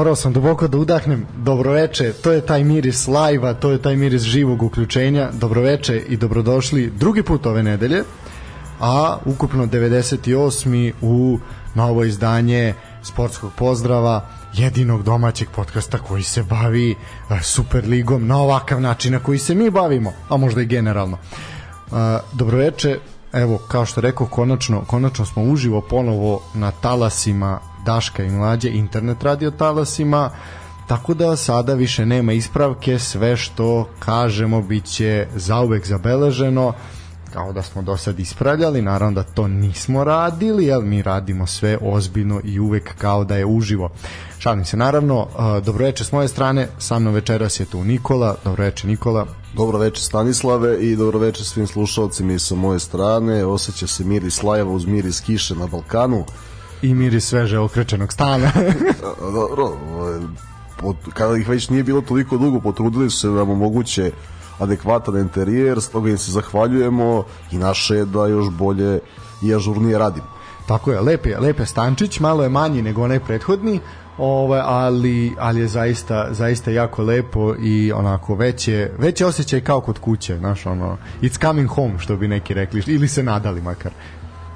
E, morao sam duboko da udahnem. Dobroveče, to je taj miris lajva, to je taj miris živog uključenja. Dobroveče i dobrodošli drugi put ove nedelje, a ukupno 98. u novo izdanje sportskog pozdrava jedinog domaćeg podcasta koji se bavi Superligom na ovakav način na koji se mi bavimo, a možda i generalno. Dobroveče, evo, kao što rekao, konačno, konačno smo uživo ponovo na talasima Daška i Mlađe internet radio talasima tako da sada više nema ispravke sve što kažemo biće zauvek zabeleženo kao da smo do sad ispravljali, naravno da to nismo radili, ali mi radimo sve ozbiljno i uvek kao da je uživo. Šalim se, naravno, dobroveče s moje strane, sa mnom večeras je tu Nikola, dobroveče Nikola. Dobroveče Stanislave i dobroveče svim slušalcima i sa moje strane, osjeća se miris lajeva uz miris kiše na Balkanu i miris sveže okrečenog stana. Dobro, pod, kada ih već nije bilo toliko dugo, potrudili su se da nam omoguće adekvatan interijer, stoga im se zahvaljujemo i naše je da još bolje i ažurnije radimo. Tako je, lep je, lep je stančić, malo je manji nego onaj prethodni, ovaj, ali, ali je zaista, zaista jako lepo i onako veće, veće osjećaj kao kod kuće, znaš, ono, it's coming home, što bi neki rekli, ili se nadali makar.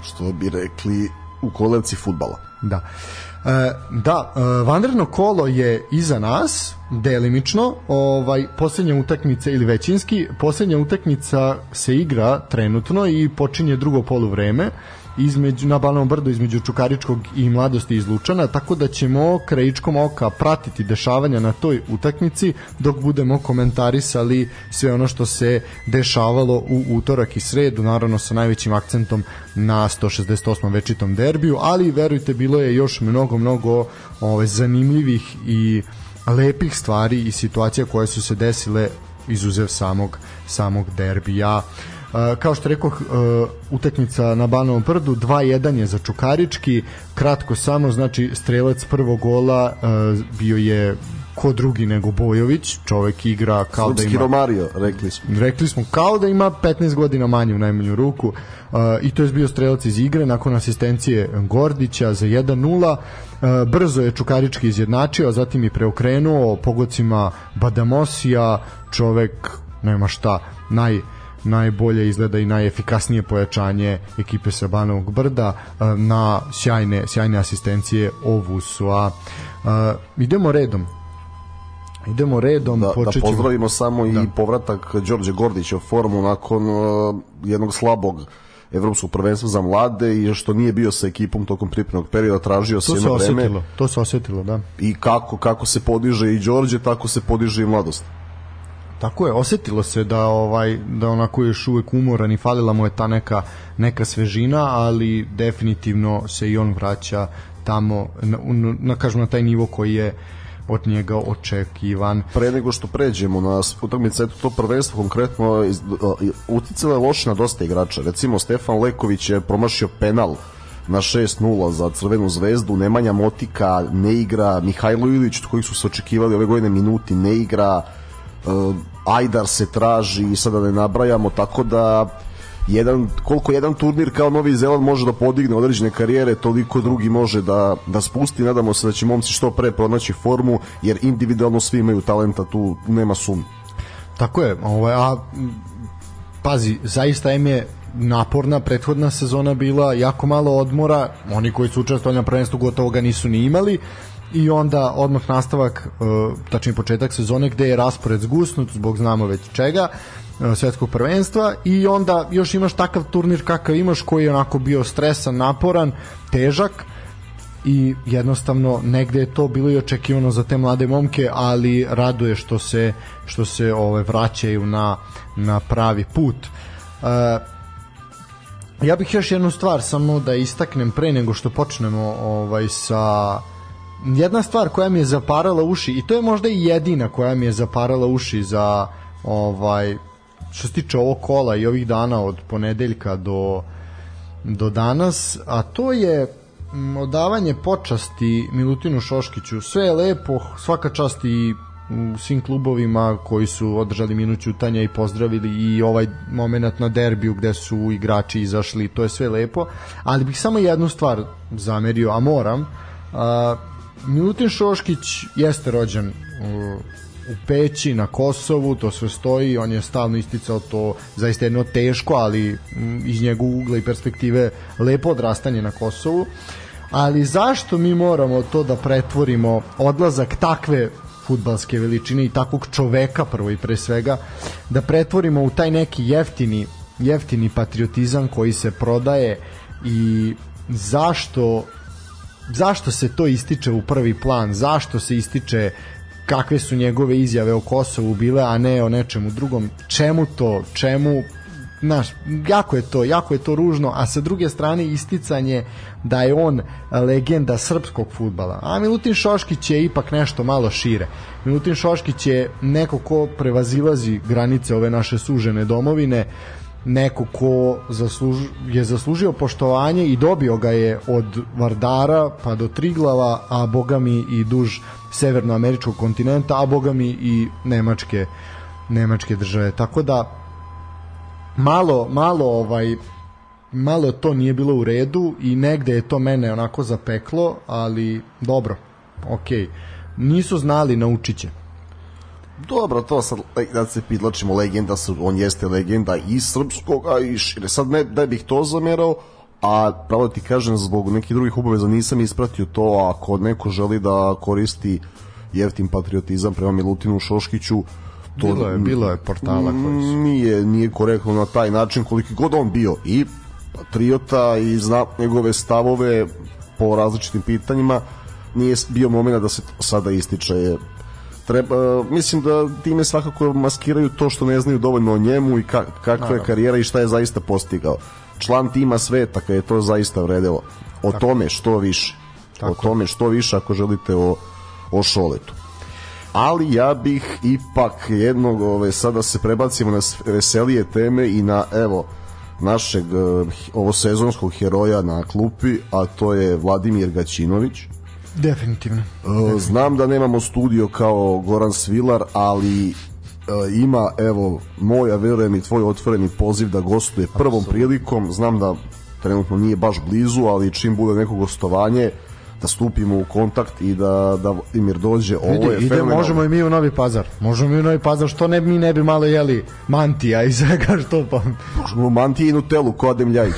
Što bi rekli u kolevci futbala. Da. E, da, e, vanredno kolo je iza nas, delimično, ovaj, posljednja utakmica ili većinski, posljednja utakmica se igra trenutno i počinje drugo poluvreme. vreme između, na Banovom brdu između Čukaričkog i Mladosti iz Lučana, tako da ćemo krajičkom oka pratiti dešavanja na toj utakmici dok budemo komentarisali sve ono što se dešavalo u utorak i sredu, naravno sa najvećim akcentom na 168. večitom derbiju, ali verujte bilo je još mnogo, mnogo ove, zanimljivih i lepih stvari i situacija koje su se desile izuzev samog samog derbija. Uh, kao što rekao, utakmica na Banovom brdu, 2-1 je za Čukarički, kratko samo, znači strelac prvog gola bio je ko drugi nego Bojović, čovek igra kao Srpski da ima Romario, rekli smo. Rekli smo kao da ima 15 godina manje u najmanju ruku. Uh, I to je bio strelac iz igre nakon asistencije Gordića za 1:0. Uh, brzo je Čukarički izjednačio, a zatim i preokrenuo pogodcima Badamosija, čovek nema šta, naj najbolje izgleda i najefikasnije pojačanje ekipe sa Banovog brda e, na sjajne, sjajne asistencije Ovusua. Uh, idemo redom idemo redom da, da pozdravimo samo da. i povratak Đorđe Gordića u formu nakon uh, jednog slabog evropskog prvenstva za mlade i što nije bio sa ekipom tokom pripremnog perioda, tražio se jedno vreme. To se osetilo, da. I kako, kako se podiže i Đorđe, tako se podiže i mladost. Tako je, osetilo se da ovaj da onako još uvek umoran i falila mu je ta neka neka svežina, ali definitivno se i on vraća tamo na, na, na kažem na taj nivo koji je od njega očekivan. Pre nego što pređemo na utakmicu, eto to prvenstvo konkretno uticalo je loše na dosta igrača. Recimo Stefan Leković je promašio penal na 6-0 za Crvenu zvezdu, Nemanja Motika ne igra, Mihajlo Ilić, od kojih su se očekivali ove godine minuti, ne igra, Ajdar se traži i sada ne nabrajamo, tako da jedan, koliko jedan turnir kao Novi Zeland može da podigne određene karijere, toliko drugi može da, da spusti. Nadamo se da će momci što pre pronaći formu, jer individualno svi imaju talenta, tu nema sum. Tako je, ovaj, a pazi, zaista im je naporna prethodna sezona bila jako malo odmora, oni koji su učestvovali na prvenstvu gotovo ga nisu ni imali, i onda odmah nastavak, uh, tačni početak sezone gde je raspored zgusnut zbog znamo već čega, uh, svetskog prvenstva i onda još imaš takav turnir kakav imaš koji je onako bio stresan, naporan, težak i jednostavno negde je to bilo i očekivano za te mlade momke, ali raduje što se što se ove vraćaju na na pravi put. Uh, ja bih još jednu stvar samo da istaknem pre nego što počnemo ovaj sa jedna stvar koja mi je zaparala uši i to je možda i jedina koja mi je zaparala uši za ovaj što se tiče ovog kola i ovih dana od ponedeljka do do danas, a to je odavanje počasti Milutinu Šoškiću. Sve je lepo, svaka čast i u svim klubovima koji su održali minut ćutanja i pozdravili i ovaj moment na derbiju gde su igrači izašli, to je sve lepo, ali bih samo jednu stvar zamerio, a moram, Milutin Šoškić jeste rođen u, u Peći na Kosovu, to sve stoji, on je stalno isticao to zaista jedno teško, ali m, iz njegovog ugla i perspektive lepo odrastanje na Kosovu. Ali zašto mi moramo to da pretvorimo odlazak takve futbalske veličine i takvog čoveka prvo i pre svega da pretvorimo u taj neki jeftini jeftini patriotizam koji se prodaje i zašto zašto se to ističe u prvi plan zašto se ističe kakve su njegove izjave o Kosovu bile a ne o nečemu drugom čemu to čemu znaš, jako je to, jako je to ružno, a sa druge strane isticanje da je on legenda srpskog futbala. A Milutin Šoškić je ipak nešto malo šire. Milutin Šoškić je neko ko prevazilazi granice ove naše sužene domovine, neko ko zasluž, je zaslužio poštovanje i dobio ga je od Vardara pa do Triglava, a bogami i duž severnoameričkog kontinenta, a bogami i nemačke nemačke države. Tako da malo, malo ovaj malo to nije bilo u redu i negde je to mene onako zapeklo, ali dobro, okej. Okay. Nisu znali, naučit će. Dobro, to sad da se pitlačimo legenda, on jeste legenda i srpskog, a i šire. Sad ne da bih to zamerao, a pravo ti kažem, zbog nekih drugih obaveza nisam ispratio to, ako neko želi da koristi jeftin patriotizam prema Milutinu Šoškiću, to bilo je, bilo je portala koji su. Nije, nije korektno na taj način koliki god on bio i patriota i zna njegove stavove po različitim pitanjima nije bio momena da se sada ističe treba, mislim da time svakako maskiraju to što ne znaju dovoljno o njemu i ka, kakva je karijera i šta je zaista postigao. Član tima sveta kada je to zaista vredelo. O Tako. tome što više. Tako. O tome što više ako želite o, o šoletu ali ja bih ipak jednog ove, sada se prebacimo na veselije teme i na evo našeg eh, ovo sezonskog heroja na klupi, a to je Vladimir Gaćinović. Definitivno. Eh, znam da nemamo studio kao Goran Svilar, ali eh, ima, evo, moj, a verujem i tvoj otvoreni poziv da gostuje prvom Absolut. prilikom. Znam da trenutno nije baš blizu, ali čim bude neko gostovanje, da stupimo u kontakt i da, da Imir dođe. Ovo Vidi, je ide, možemo i mi u Novi Pazar. Možemo i u Novi Pazar, što ne, mi ne bi malo jeli mantija i svega što pa... Možemo mantije i nutelu, ko Adem Ljajić.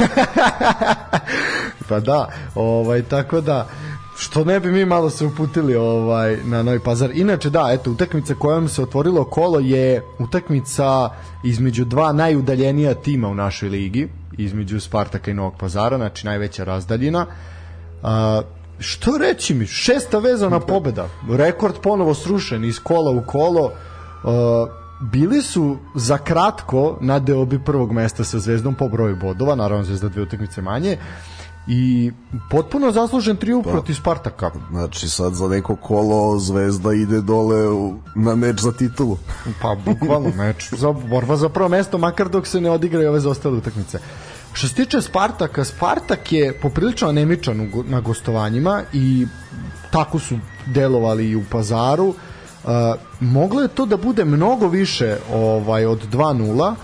pa da, ovaj, tako da, što ne bi mi malo se uputili ovaj na Novi Pazar. Inače da, eto utakmica kojom se otvorilo kolo je utakmica između dva najudaljenija tima u našoj ligi, između Spartaka i Novog Pazara, znači najveća razdaljina. Uh, što reći mi, šesta vezana pobeda, rekord ponovo srušen iz kola u kolo, uh, bili su za kratko na deobi prvog mesta sa Zvezdom po broju bodova, naravno Zvezda dve utakmice manje, i potpuno zaslužen triumf pa, protiv Spartaka. Znači sad za neko kolo Zvezda ide dole u, na meč za titulu. Pa bukvalno meč za borba za prvo mesto, makar dok se ne odigraju ove zaostale utakmice. Što se tiče Spartaka, Spartak je poprilično anemičan na gostovanjima i tako su delovali i u Pazaru. Uh, moglo je to da bude mnogo više ovaj od 2:0.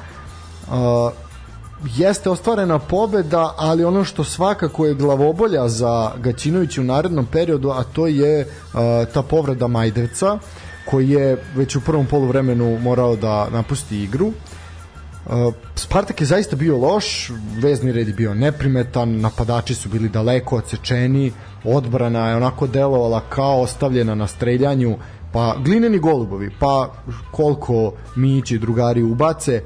Uh, jeste ostvarena pobeda, ali ono što svakako je glavobolja za Gaćinovića u narednom periodu, a to je uh, ta povreda Majdevca, koji je već u prvom poluvremenu morao da napusti igru. Uh, Spartak je zaista bio loš, vezni red je bio neprimetan, napadači su bili daleko odsečeni, odbrana je onako delovala kao ostavljena na streljanju, pa glineni golubovi, pa koliko Mić i drugari ubace,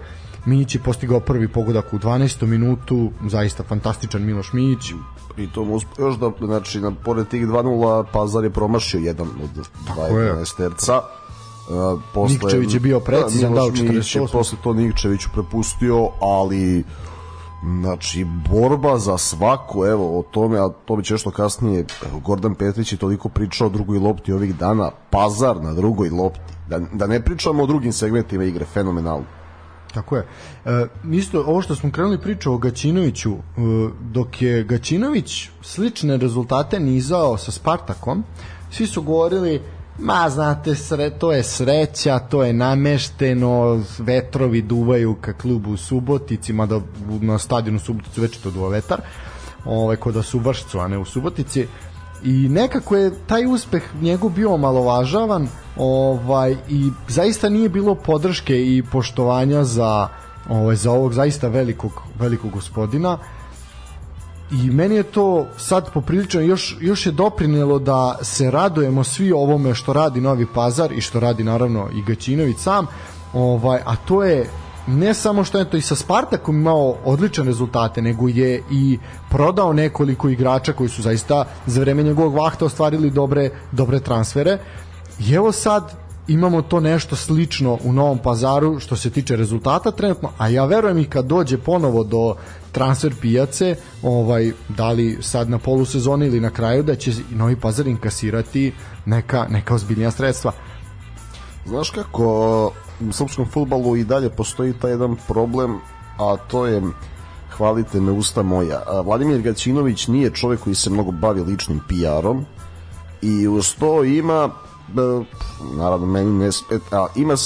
Mić je postigao prvi pogodak u 12. minutu, zaista fantastičan Miloš Mić. I to mu još da, znači, na, pored tih 2-0 Pazar je promašio jedan od 12 terca. Uh, posle, Nikčević je bio precizan, da, dao 48. Posle to Nikčeviću prepustio, ali znači borba za svaku evo o tome, a to bi što kasnije evo, Gordon Petrić je toliko pričao o drugoj lopti ovih dana, pazar na drugoj lopti da, da ne pričamo o drugim segmentima igre, fenomenalno Tako je. E, isto, ovo što smo krenuli priču o Gaćinoviću, e, dok je Gaćinović slične rezultate nizao sa Spartakom, svi su govorili Ma, znate, sre, to je sreća, to je namešteno, vetrovi duvaju ka klubu u Subotici, mada na stadionu Suboticu već to duva vetar, ovaj, kod da su u Vršcu, a ne u Subotici. I nekako je taj uspeh njegov bio malovažavan ovaj i zaista nije bilo podrške i poštovanja za ovaj za ovog zaista velikog velikog gospodina. I meni je to sad poprilično još, još je doprinelo da se radujemo svi ovome što radi Novi Pazar i što radi naravno i Gaćinović sam ovaj, a to je ne samo što je to i sa Spartakom imao odlične rezultate, nego je i prodao nekoliko igrača koji su zaista za vreme njegovog vahta ostvarili dobre, dobre transfere. I evo sad imamo to nešto slično u Novom pazaru što se tiče rezultata trenutno, a ja verujem i kad dođe ponovo do transfer pijace, ovaj, da li sad na polusezoni ili na kraju, da će Novi pazar inkasirati neka, neka ozbiljnija sredstva. Znaš kako u srpskom futbalu i dalje postoji taj jedan problem, a to je hvalite me usta moja. Vladimir Gaćinović nije čovek koji se mnogo bavi ličnim PR-om i uz to ima naravno meni ne a, ima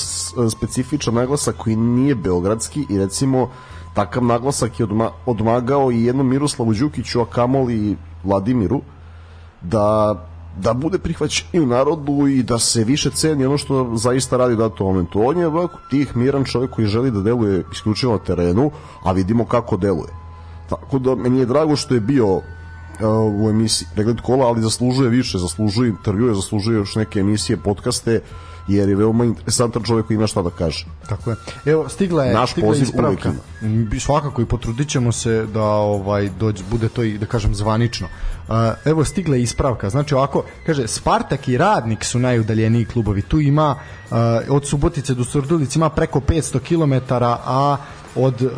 specifičan naglasak koji nije beogradski i recimo takav naglasak je odma, odmagao i jednom Miroslavu Đukiću a kamoli Vladimiru da da bude prihvaćen u narodu i da se više ceni ono što zaista radi dato momentu. On je ovako tih miran čovjek koji želi da deluje isključivo na terenu, a vidimo kako deluje. Tako da meni je drago što je bio u emisiji pregled kola, ali zaslužuje više, zaslužuje intervjue, zaslužuje još neke emisije, podcaste, jer je veoma interesantan čovjek koji ima šta da kaže. Tako je. Evo, stigla je, Naš stigla poziv ispravka. Svakako i potrudit ćemo se da ovaj, dođe, bude to i, da kažem, zvanično. Evo, stigla je ispravka. Znači, ovako, kaže, Spartak i Radnik su najudaljeniji klubovi. Tu ima, od Subotice do Surdulice ima preko 500 km, a od e,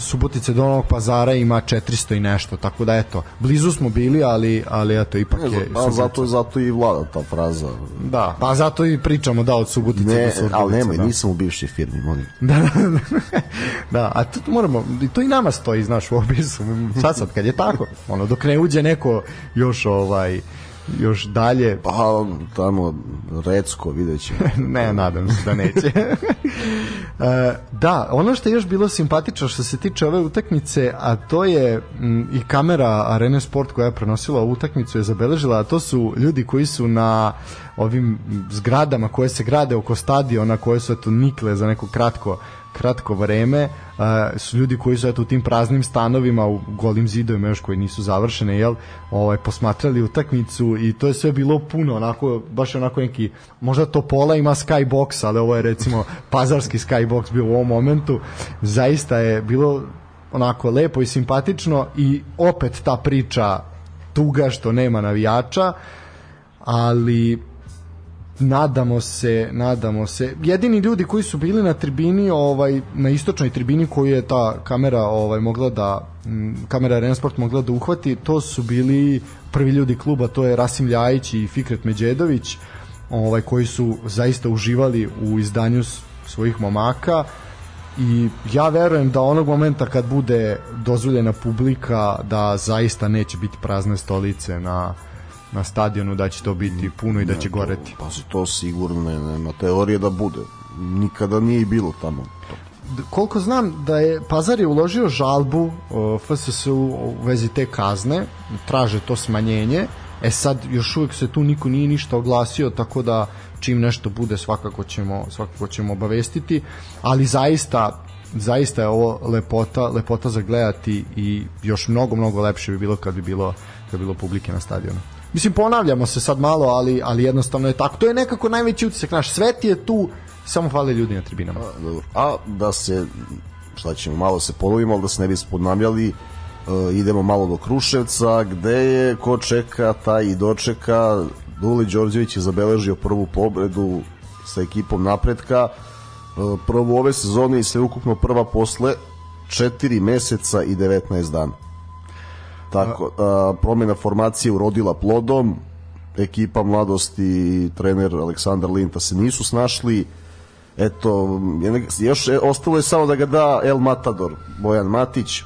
Subotice do Novog Pazara ima 400 i nešto, tako da eto, blizu smo bili, ali, ali eto, ipak ne, je... Pa zato, zato i vlada ta fraza. Da, pa zato i pričamo, da, od Subotice ne, do Surdulice. Ali nemoj, da. nisam u bivšoj firmi, molim. Da, da, da. da, a to moramo, i to i nama stoji, znaš, u opisu, sad sad, kad je tako, ono, dok ne uđe neko još, ovaj, još dalje. Pa tamo Recko vidjet ćemo. ne, nadam se da neće. e, da, ono što je još bilo simpatično što se tiče ove utakmice, a to je m, i kamera Arene Sport koja je prenosila ovu utakmicu je zabeležila, a to su ljudi koji su na ovim zgradama koje se grade oko stadiona, koje su eto nikle za neko kratko kratko vreme uh, su ljudi koji su eto u tim praznim stanovima u golim zidovima još koji nisu završene jel ovaj posmatrali utakmicu i to je sve bilo puno onako baš onako neki možda to pola ima skybox ali ovo je recimo pazarski skybox bio u ovom momentu. Zaista je bilo onako lepo i simpatično i opet ta priča tuga što nema navijača ali nadamo se, nadamo se. Jedini ljudi koji su bili na tribini, ovaj na istočnoj tribini koju je ta kamera ovaj mogla da kamera Rensport mogla da uhvati, to su bili prvi ljudi kluba, to je Rasim Ljajić i Fikret Međedović, ovaj koji su zaista uživali u izdanju svojih momaka i ja verujem da onog momenta kad bude dozvoljena publika da zaista neće biti prazne stolice na na stadionu da će to biti puno i da će goreti. Pa se to sigurno ne, nema teorije da bude. Nikada nije i bilo tamo. Koliko znam da je Pazar je uložio žalbu FSS u vezi te kazne, traže to smanjenje. E sad još uvijek se tu niko nije ništa oglasio, tako da čim nešto bude svakako ćemo svakako ćemo obavestiti, ali zaista zaista je ovo lepota, lepota za gledati i još mnogo mnogo lepše bi bilo kad bi bilo kad bi bilo publike na stadionu. Mislim, ponavljamo se sad malo, ali, ali jednostavno je tako. To je nekako najveći utisak. Naš svet je tu, samo fale ljudi na tribinama. A, dobro. A da se, šta ćemo, malo se ponovimo, ali da se ne bi spodnavljali, uh, idemo malo do Kruševca, gde je, ko čeka, taj i dočeka. Duli Đorđević je zabeležio prvu pobredu sa ekipom napretka. Uh, prvu ove sezone i sve ukupno prva posle 4 meseca i 19 dana. Tako, a, promjena formacije urodila plodom, ekipa mladosti i trener Aleksandar Linta se nisu snašli, eto, još je, ostalo je samo da ga da El Matador, Bojan Matić,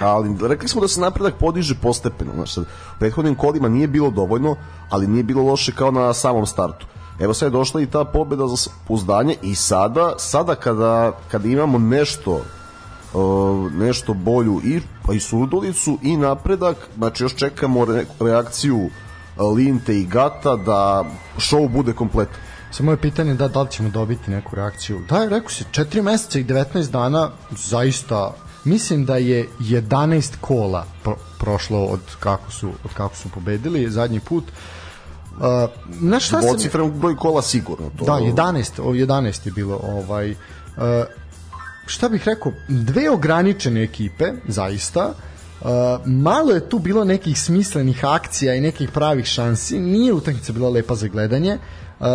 ali rekli smo da se napredak podiže postepeno, znači, u prethodnim kolima nije bilo dovoljno, ali nije bilo loše kao na samom startu. Evo sad je došla i ta pobeda za uzdanje i sada, sada kada, kada imamo nešto nešto bolju i, pa i surdulicu i napredak, znači još čekamo re, reakciju uh, Linte i Gata da show bude kompletan. Samo je pitanje da, da li ćemo dobiti neku reakciju. Da, rekao se, 4 meseca i 19 dana zaista mislim da je 11 kola pro, prošlo od kako su od kako su pobedili zadnji put. Uh, na šta sam... broj kola sigurno. To... Da, 11, 11 je bilo ovaj uh, šta bih rekao, dve ograničene ekipe, zaista, Uh, malo je tu bilo nekih smislenih akcija i nekih pravih šansi. Nije utakmica bila lepa za gledanje. Uh,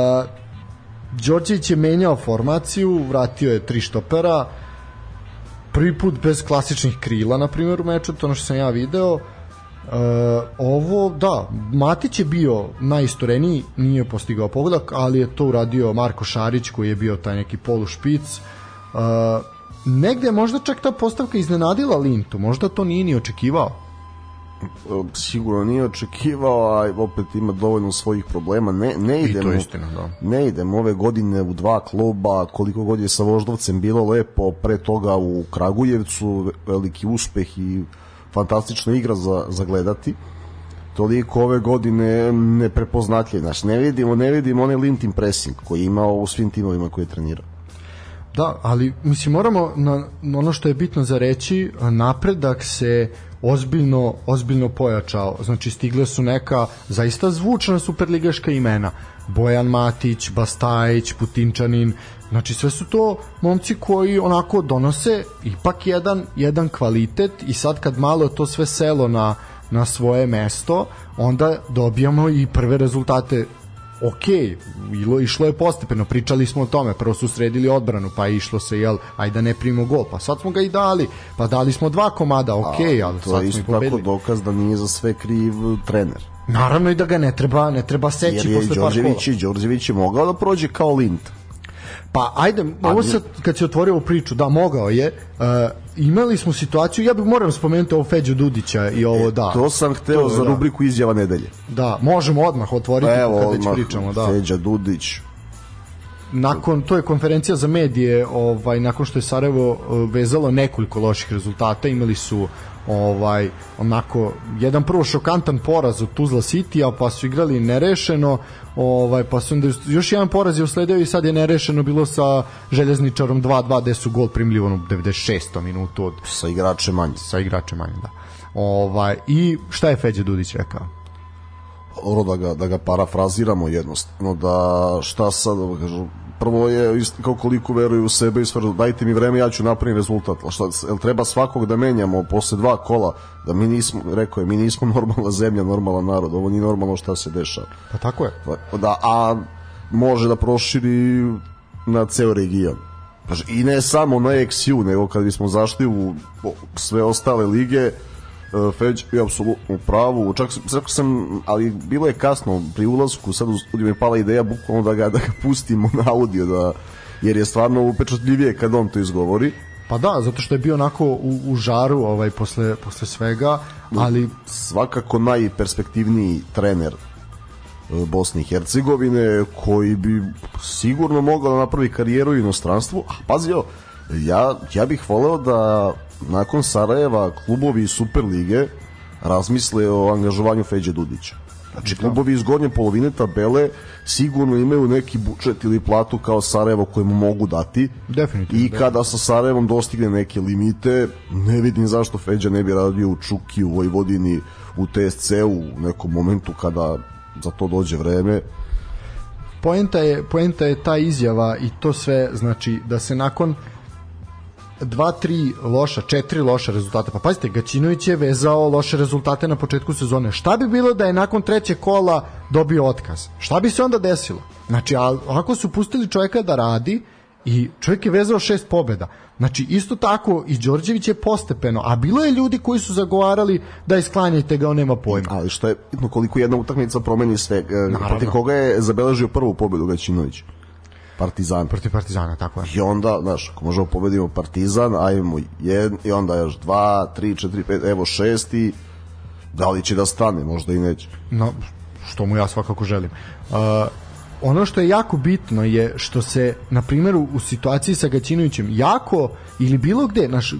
Đorđević je menjao formaciju vratio je tri štopera. Prvi put bez klasičnih krila na primjer u meču, to ono što sam ja video. Uh, ovo, da Matić je bio najistoreniji nije postigao pogodak, ali je to uradio Marko Šarić koji je bio taj neki polušpic uh, negde možda čak ta postavka iznenadila Lintu, možda to nije ni očekivao. Sigurno nije očekivao, a opet ima dovoljno svojih problema. Ne, ne idemo, istina, da. Ne idemo ove godine u dva kluba, koliko god je sa Voždovcem bilo lepo, pre toga u Kragujevcu, veliki uspeh i fantastična igra za, za gledati toliko ove godine neprepoznatljiv. Znači, ne vidimo, ne vidimo onaj Lintin pressing koji je imao u svim timovima koje je trenirao. Da, ali mislim moramo na, na ono što je bitno za reći, napredak se ozbiljno ozbiljno pojačao. Znači stigle su neka zaista zvučna superligaška imena. Bojan Matić, Bastajić, Putinčanin, znači sve su to momci koji onako donose ipak jedan jedan kvalitet i sad kad malo to sve selo na na svoje mesto, onda dobijamo i prve rezultate ok, ilo, išlo je postepeno, pričali smo o tome, prvo su sredili odbranu, pa je išlo se, jel, ajde da ne primimo gol, pa sad smo ga i dali, pa dali smo dva komada, ok, A, ali sad smo i pobedili. To je isto tako dokaz da nije za sve kriv trener. Naravno i da ga ne treba, ne treba seći posle par kola. Jer je Đorđević je mogao da prođe kao Lint. Pa ajde, ovo sad kad se otvorio ovu priču, da mogao je. Uh, imali smo situaciju, ja bih moram spomenuti ovo Feđu Dudića i ovo e, da. To sam hteo to, za da. rubriku izjava nedelje. Da, možemo odmah otvoriti Evo, kad već pričamo, da. Feđa Dudić. Nakon to je konferencija za medije, ovaj nakon što je Sarajevo uh, vezalo nekoliko loših rezultata, imali su ovaj onako jedan prvo šokantan poraz od Tuzla City, a pa su igrali nerešeno, ovaj pa su onda još jedan poraz je usledio i sad je nerešeno bilo sa Željezničarom 2-2 gde su gol primili u 96. minutu od sa igračem manje. Sa igračem manje, da. Ovaj i šta je Feđa Dudić rekao? Oro da ga, da ga parafraziramo jednostavno, da šta sad, da kažu, prvo je isto kao koliko veruju u sebe i sve, dajte mi vreme, ja ću napraviti rezultat. Šta, jel treba svakog da menjamo posle dva kola, da mi nismo, rekao je, mi nismo normalna zemlja, normalan narod, ovo nije normalno šta se dešava. Pa tako je. Da, a može da proširi na ceo region. I ne samo na XU, nego kad bismo zašli u sve ostale lige, Uh, Feć je apsolutno u pravu, čak sam, sam, ali bilo je kasno pri ulasku, sad u studiju mi je pala ideja bukvalno da ga, da ga pustimo na audio, da, jer je stvarno upečatljivije kad on to izgovori. Pa da, zato što je bio onako u, u žaru ovaj posle, posle svega, ali... Svakako najperspektivniji trener uh, Bosne i Hercegovine koji bi sigurno mogao da napravi karijeru u inostranstvu, a pazi ja, ja bih voleo da nakon Sarajeva klubovi Superlige razmisle o angažovanju Feđe Dudića. Znači, da. klubovi iz gornje polovine tabele sigurno imaju neki budžet ili platu kao Sarajevo mu mogu dati. Definitivno. I da. kada sa Sarajevom dostigne neke limite, ne vidim zašto Feđa ne bi radio u Čuki, u Vojvodini, u TSC-u u nekom momentu kada za to dođe vreme. Poenta je, poenta je ta izjava i to sve, znači da se nakon dva, tri loša, četiri loša rezultata. Pa pazite, Gaćinović je vezao loše rezultate na početku sezone. Šta bi bilo da je nakon trećeg kola dobio otkaz? Šta bi se onda desilo? Znači, ako su pustili čovjeka da radi i čovjek je vezao šest pobeda. Znači, isto tako i Đorđević je postepeno, a bilo je ljudi koji su zagovarali da isklanjajte ga, on nema pojma. Ali što je bitno koliko jedna utakmica promeni sve. E, Naravno. Protiv koga je zabeležio prvu pobedu Gaćinović? Partizan. Protiv Partizana, tako je. I onda, znaš, ako možemo pobedimo Partizan, ajmo jedan, i onda još dva, tri, četiri, pet, evo šesti, da li će da stane, možda i neće. No, što mu ja svakako želim. Uh, ono što je jako bitno je što se, na primjer, u, situaciji sa Gaćinovićem jako ili bilo gde, naš,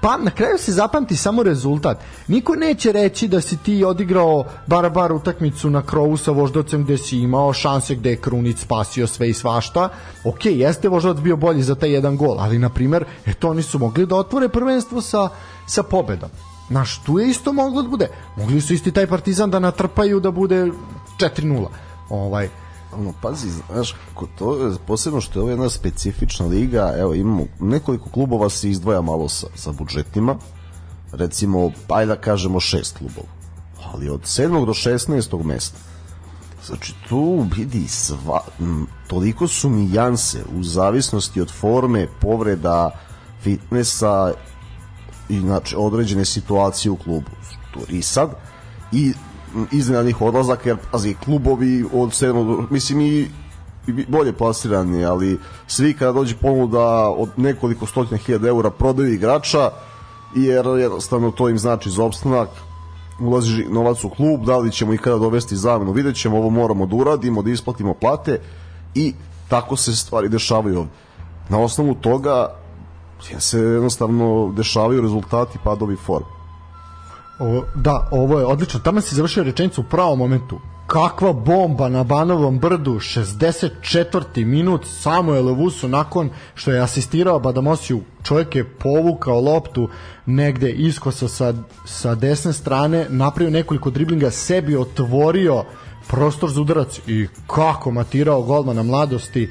pa na kraju se zapamti samo rezultat. Niko neće reći da si ti odigrao bar bar utakmicu na krovu sa voždocem gde si imao šanse gde je Krunic spasio sve i svašta. Ok, jeste voždoc bio bolji za taj jedan gol, ali na primer, eto oni su mogli da otvore prvenstvo sa, sa pobedom. Naš, tu je isto moglo da bude. Mogli su isti taj Partizan da natrpaju da bude 4-0. Ovaj, ono, pazi, znaš, ko to posebno što je ovo jedna specifična liga, evo, imamo nekoliko klubova se izdvoja malo sa, sa budžetima, recimo, ajde da kažemo šest klubova, ali od 7. do 16. mesta, znači tu vidi sva, m, toliko su nijanse u zavisnosti od forme, povreda, fitnessa i znači određene situacije u klubu. I sad, i iznenadnih odlazaka, jer pazi, klubovi od 7. mislim i bolje plasirani, ali svi kada dođe ponuda od nekoliko stotina hiljada eura prodaju igrača, jer jednostavno to im znači za opstanak, ulazi novac u klub, da li ćemo i kada dovesti zamenu, vidjet ćemo, ovo moramo da uradimo, da isplatimo plate i tako se stvari dešavaju ovde. Na osnovu toga se jednostavno dešavaju rezultati padovi forme. O, da, ovo je odlično. Tamo si završio rečenicu u pravom momentu. Kakva bomba na Banovom brdu, 64. minut, Samuel Levusu nakon što je asistirao Badamosiju, čovjek je povukao loptu negde iskosa sa, sa desne strane, napravio nekoliko driblinga, sebi otvorio prostor za udarac i kako matirao golmana mladosti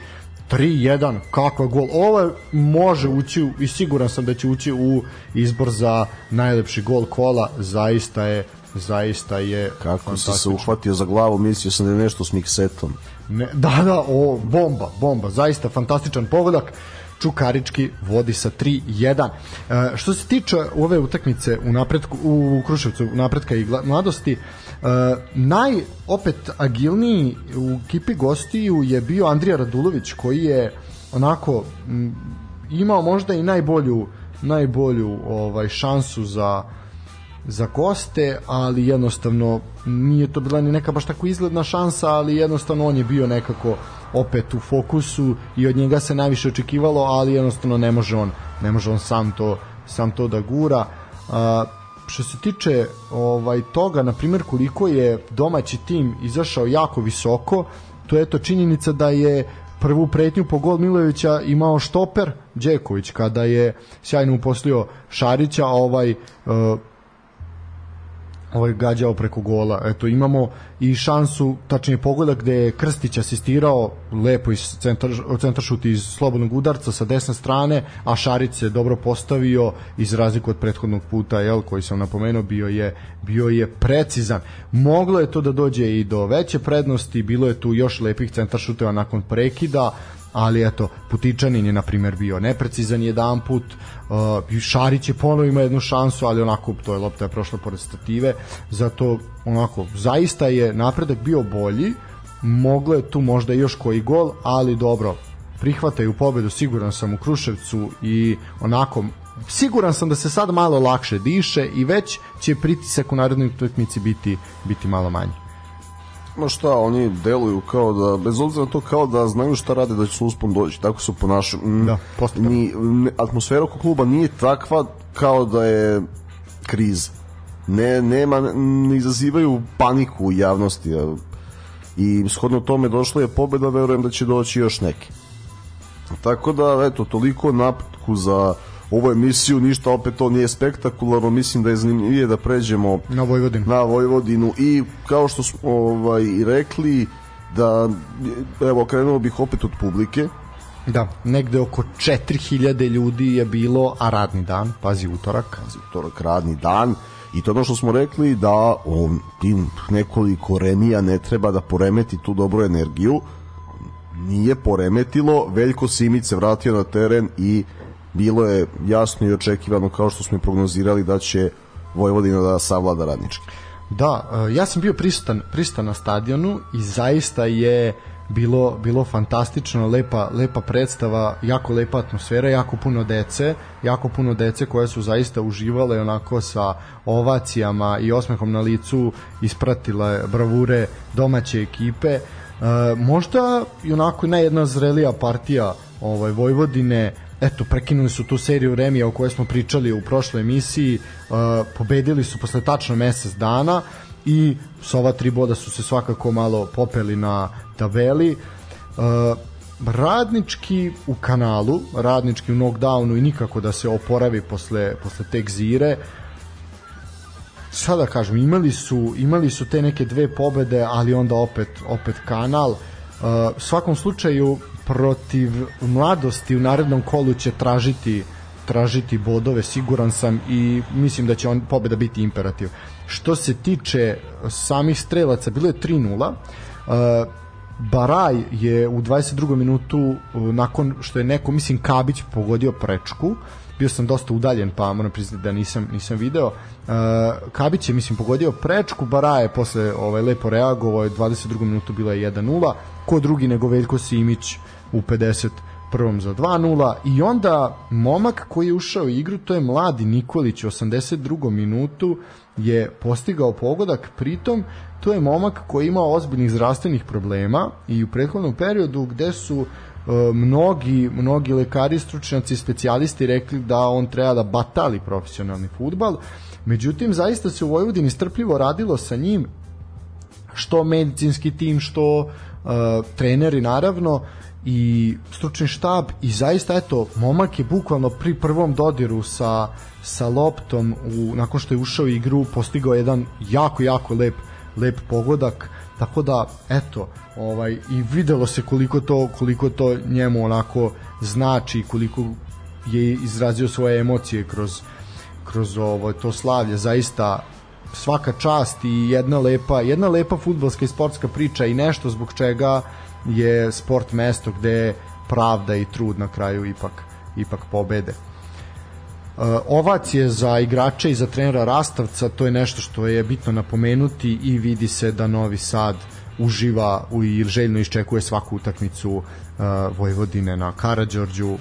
3-1, kakva gol. Ovo može ući i siguran sam da će ući u izbor za najlepši gol kola. Zaista je zaista je kako si se uhvatio za glavu mislio sam da je nešto s miksetom ne, da da o bomba bomba zaista fantastičan pogodak Čukarički vodi sa 3-1. E, što se tiče ove utakmice u napretku u Kruševcu napretka i mladosti, Uh, naj opet agilniji u ekipi gostiju je bio Andrija Radulović koji je onako m, imao možda i najbolju najbolju ovaj šansu za za goste, ali jednostavno nije to bila ni neka baš tako izgledna šansa, ali jednostavno on je bio nekako opet u fokusu i od njega se najviše očekivalo, ali jednostavno ne može on ne može on sam to sam to da gura. Uh, što se tiče ovaj toga, na primjer koliko je domaći tim izašao jako visoko, to je to činjenica da je prvu pretnju po gol Milojevića imao štoper Đeković kada je sjajno uposlio Šarića, ovaj uh, ovaj gađao preko gola. Eto, imamo i šansu, tačnije pogodak gde je Krstić asistirao lepo iz centar, centar šut iz slobodnog udarca sa desne strane, a Šarić se dobro postavio iz razliku od prethodnog puta, jel, koji sam napomenuo, bio je, bio je precizan. Moglo je to da dođe i do veće prednosti, bilo je tu još lepih centar šuteva nakon prekida, ali eto, Putičanin je na primjer bio neprecizan jedan put, uh, Šarić je ponovo ima jednu šansu, ali onako to je lopta je prošla pored stative, zato onako, zaista je napredak bio bolji, moglo je tu možda još koji gol, ali dobro, prihvataju pobedu, siguran sam u Kruševcu i onako siguran sam da se sad malo lakše diše i već će pritisak u narodnoj utakmici biti biti malo manji ma šta, oni deluju kao da, bez obzira na to kao da znaju šta rade da će su uspon doći, tako su ponašaju. Mm, da, ni, ne, atmosfera oko kluba nije takva kao da je kriz. Ne, nema, ne izazivaju paniku u javnosti. I shodno tome došla je pobeda, verujem da će doći još neki. Tako da, eto, toliko napretku za ovu emisiju, ništa opet to nije spektakularno, mislim da je zanimljivije da pređemo na Vojvodinu. Na Vojvodinu i kao što smo ovaj, rekli da evo krenuo bih opet od publike. Da, negde oko 4000 ljudi je bilo, a radni dan, pazi utorak. Pazi utorak, radni dan. I to ono što smo rekli da on, tim nekoliko remija ne treba da poremeti tu dobru energiju. Nije poremetilo, Veljko Simić se vratio na teren i bilo je jasno i očekivano kao što smo i prognozirali da će Vojvodina da savlada radnički. Da, e, ja sam bio prisutan, prisutan na stadionu i zaista je bilo bilo fantastično, lepa lepa predstava, jako lepa atmosfera, jako puno dece, jako puno dece koje su zaista uživale onako sa ovacijama i osmehom na licu ispratile bravure domaće ekipe. možda i onako najjedna zrelija partija ovaj Vojvodine eto, prekinuli su tu seriju Remija o kojoj smo pričali u prošloj emisiji, uh, pobedili su posle tačno mesec dana i sa ova tri boda su se svakako malo popeli na tabeli. Uh, radnički u kanalu, radnički u knockdownu i nikako da se oporavi posle, posle te gzire. Sada kažem, imali su, imali su te neke dve pobede, ali onda opet, opet kanal. Uh, svakom slučaju protiv mladosti u narednom kolu će tražiti tražiti bodove, siguran sam i mislim da će on pobeda biti imperativ. Što se tiče samih strelaca, bilo je 3-0. Uh, Baraj je u 22. minutu uh, nakon što je neko, mislim Kabić pogodio prečku, bio sam dosta udaljen pa moram priznati da nisam nisam video. Uh, Kabić je mislim pogodio prečku, Baraj je posle ovaj lepo reagovao, 22. minutu bila je 1:0. Ko drugi nego Veljko Simić u 50 prvom za 2-0 i onda momak koji je ušao u igru, to je mladi Nikolić u 82. minutu je postigao pogodak, pritom to je momak koji ima ozbiljnih zdravstvenih problema i u prethodnom periodu gde su e, mnogi, mnogi lekari, stručnjaci, specijalisti rekli da on treba da batali profesionalni futbal. Međutim, zaista se u Vojvodini strpljivo radilo sa njim, što medicinski tim, što uh, treneri naravno, i stručni štab i zaista eto momak je bukvalno pri prvom dodiru sa sa loptom u nakon što je ušao u igru postigao jedan jako jako lep lep pogodak. Tako da eto ovaj i videlo se koliko to koliko to njemu onako znači koliko je izrazio svoje emocije kroz kroz ovo to slavlje. Zaista svaka čast i jedna lepa jedna lepa fudbalska i sportska priča i nešto zbog čega je sport mesto gde pravda i trud na kraju ipak ipak pobede. Uh, ovacije za igrače i za trenera Rastavca, to je nešto što je bitno napomenuti i vidi se da Novi Sad uživa i željno iščekuje svaku utakmicu uh, Vojvodine na Karadžorđu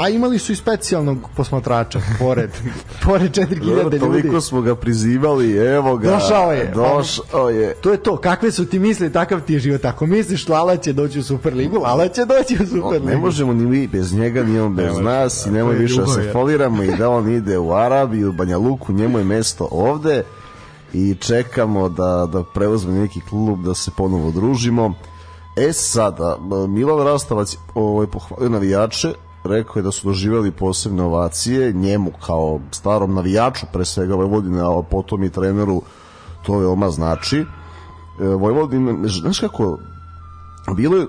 a imali su i specijalnog posmatrača pored pored 4000 ljudi. Toliko smo ga prizivali, evo ga. Došao je. Došao je. To je to, kakve su ti misli, takav ti je život. Ako misliš Lala će doći u Superligu, Lala će doći u Superligu. Ne možemo ni mi bez njega, ni on bez ne nas i nemoj više da se foliramo i da on ide u Arabiju, u Banja Luku, njemu je mesto ovde i čekamo da, da preuzme neki klub, da se ponovo družimo. E sada, Milan Rastavac ovaj, pohvalio navijače, rekao je da su doživjeli posebne ovacije njemu kao starom navijaču pre svega Vojvodine, a potom i treneru to veoma znači. E, Vojvodine, znaš kako bilo je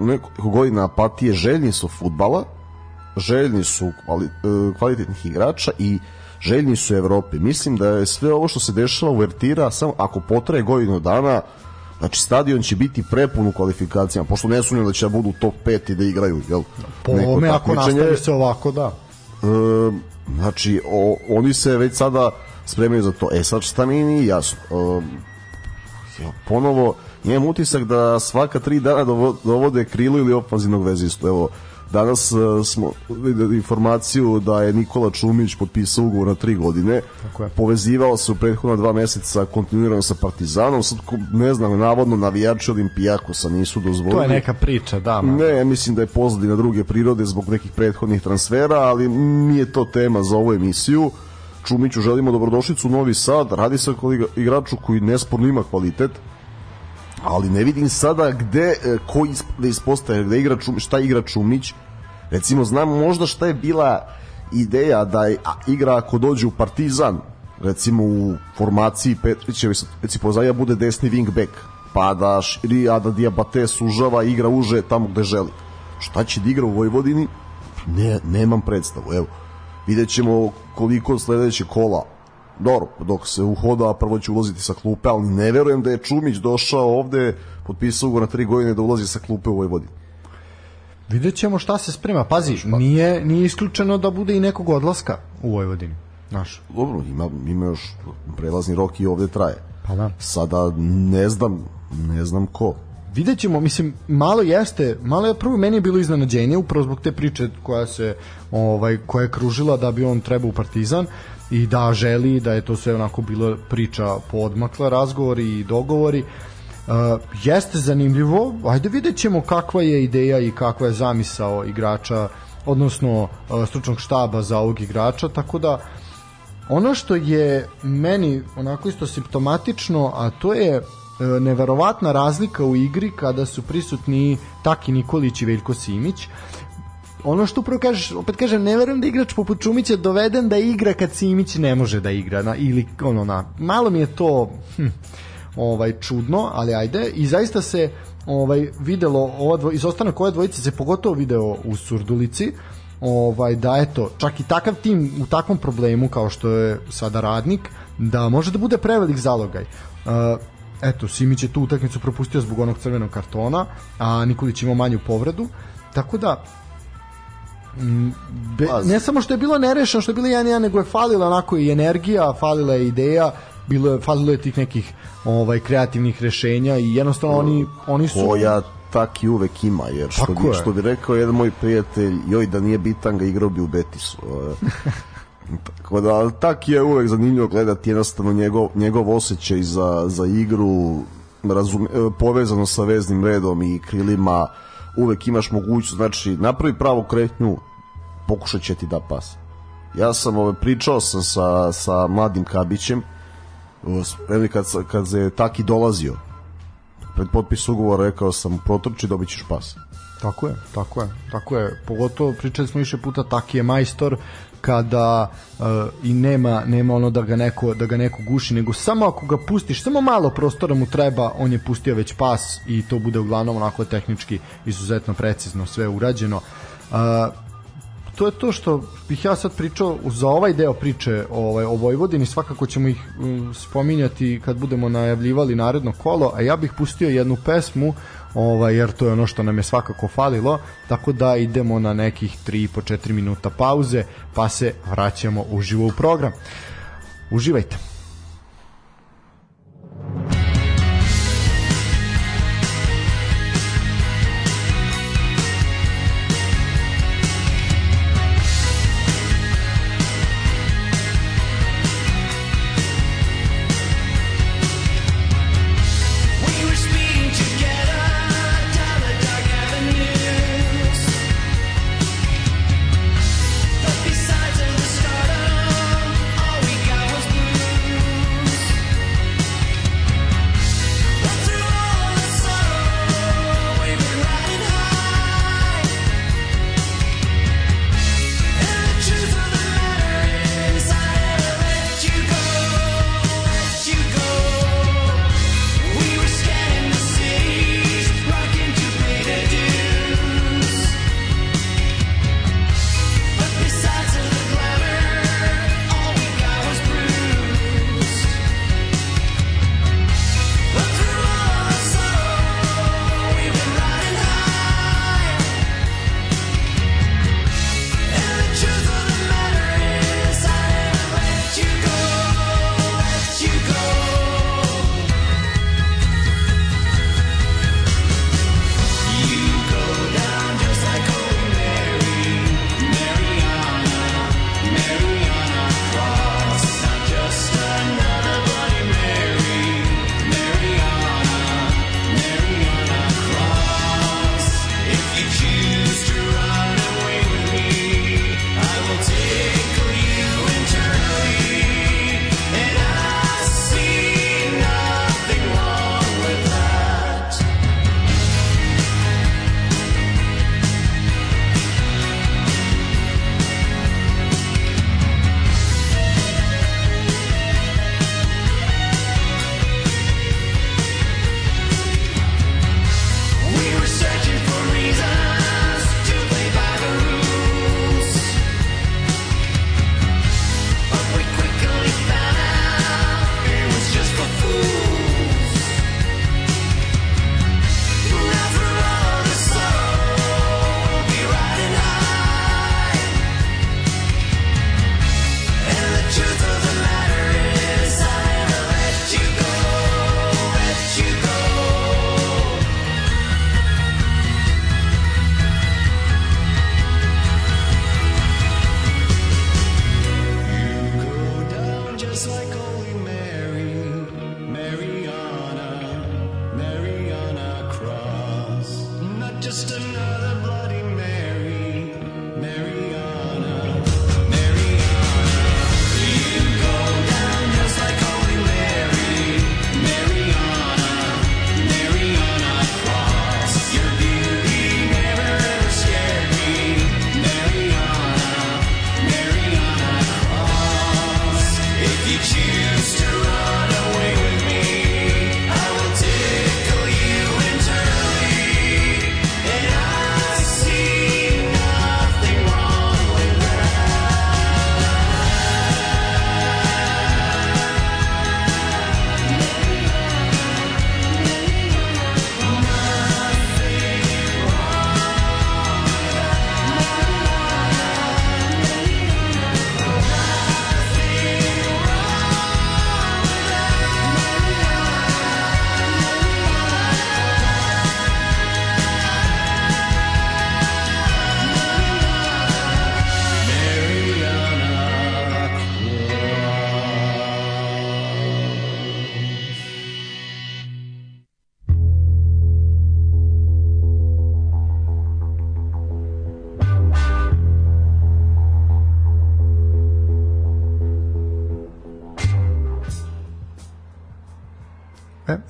nekoliko godina apatije željni su futbala željni su kvali, e, kvalitetnih igrača i željni su Evrope mislim da je sve ovo što se dešava u Vertira samo ako potraje godinu dana Znači, stadion će biti prepun u kvalifikacijama, pošto ne sumnjam da će da budu top 5 i da igraju, jel? Po ome, ako nastavi se ovako, da. E, znači, o, oni se već sada spremaju za to. E, sad šta mi nije jasno. E, ponovo, imam utisak da svaka tri dana dovode krilo ili ofanzivnog vezistu. Evo, Danas uh, smo videli informaciju da je Nikola Čumić potpisao ugovor na tri godine. Povezivao se u prethodna dva meseca kontinuirano sa Partizanom. Sad, ne znam, navodno navijači Olimpijakosa nisu dozvolili. To je neka priča, da. Man. Ne, mislim da je pozadina druge prirode zbog nekih prethodnih transfera, ali nije to tema za ovu emisiju. Čumiću želimo dobrodošlicu u Novi Sad. Radi se o igraču koji nesporno ima kvalitet ali ne vidim sada gde e, ko da ispostaje gde igra Čumić, šta igra Čumić recimo znam možda šta je bila ideja da je, igra ako dođe u Partizan recimo u formaciji Petrićevi recimo pozaja bude desni wing back pa da širi, a da Diabate sužava igra uže tamo gde želi. Šta će da igra u Vojvodini? Ne, nemam predstavu evo. Vidjet ćemo koliko sledeće kola. Dobro, dok se uhoda, prvo će ulaziti sa klupe, ali ne verujem da je Čumić došao ovde, potpisao go na tri godine da ulazi sa klupe u Vojvodini. Vidjet ćemo šta se sprema. Pazi, šta? nije, nije isključeno da bude i nekog odlaska u Vojvodini. Naš. Dobro, ima, ima još prelazni rok i ovde traje. Pa da. Sada ne znam, ne znam ko. Vidjet ćemo, mislim, malo jeste, malo je prvo meni je bilo iznenađenje upravo zbog te priče koja se ovaj koja je kružila da bi on trebao u Partizan i da želi da je to sve onako bilo priča podmakla razgovori i dogovori Uh, jeste zanimljivo, ajde vidjet ćemo kakva je ideja i kakva je zamisao igrača, odnosno uh, stručnog štaba za ovog igrača, tako da ono što je meni onako isto simptomatično, a to je uh, neverovatna razlika u igri kada su prisutni Taki Nikolić i Veljko Simić. Ono što upravo kažeš, opet kažem, ne verujem da igrač poput Čumića doveden da igra kad Simić ne može da igra, na, ili ono na, malo mi je to hm, ovaj čudno, ali ajde, i zaista se ovaj videlo ova dvo, izostanak ove dvojice se pogotovo video u Surdulici, ovaj da eto, čak i takav tim u takvom problemu kao što je sada radnik, da može da bude prevelik zalogaj. Uh, eto, Simić je tu utakmicu propustio zbog onog crvenog kartona, a Nikolić ima manju povredu, tako da Be, ne samo što je bilo nerešeno, što je bilo 1-1, nego je falila onako i energija, falila je ideja, bilo je, falilo je tih nekih ovaj kreativnih rešenja i jednostavno oni, oni su... Koja taki uvek ima, jer što, bi, što bi rekao jedan moj prijatelj, joj da nije Bitanga igrao bi u Betisu. Tako da, tak je uvek zanimljivo gledati jednostavno njegov, njegov osjećaj za, za igru, razum, povezano sa veznim redom i krilima, uvek imaš mogućnost, znači napravi pravu kretnju, pokušat će ti da pas. Ja sam ove, ovaj, pričao sam sa, sa mladim Kabićem, kad, kad je Taki dolazio pred potpis ugovora rekao sam protrči dobit ćeš pas tako je, tako je, tako je. Pogotovo pričali smo više puta Taki je majstor kada uh, i nema nema ono da ga neko da ga neko guši, nego samo ako ga pustiš, samo malo prostora mu treba, on je pustio već pas i to bude uglavnom onako tehnički izuzetno precizno sve urađeno. Uh, to je to što bih ja sad pričao za ovaj deo priče ovaj, o Vojvodini, svakako ćemo ih um, spominjati kad budemo najavljivali naredno kolo, a ja bih pustio jednu pesmu ovaj, jer to je ono što nam je svakako falilo, tako da idemo na nekih 3 po 4 minuta pauze, pa se vraćamo uživo u program. Uživajte!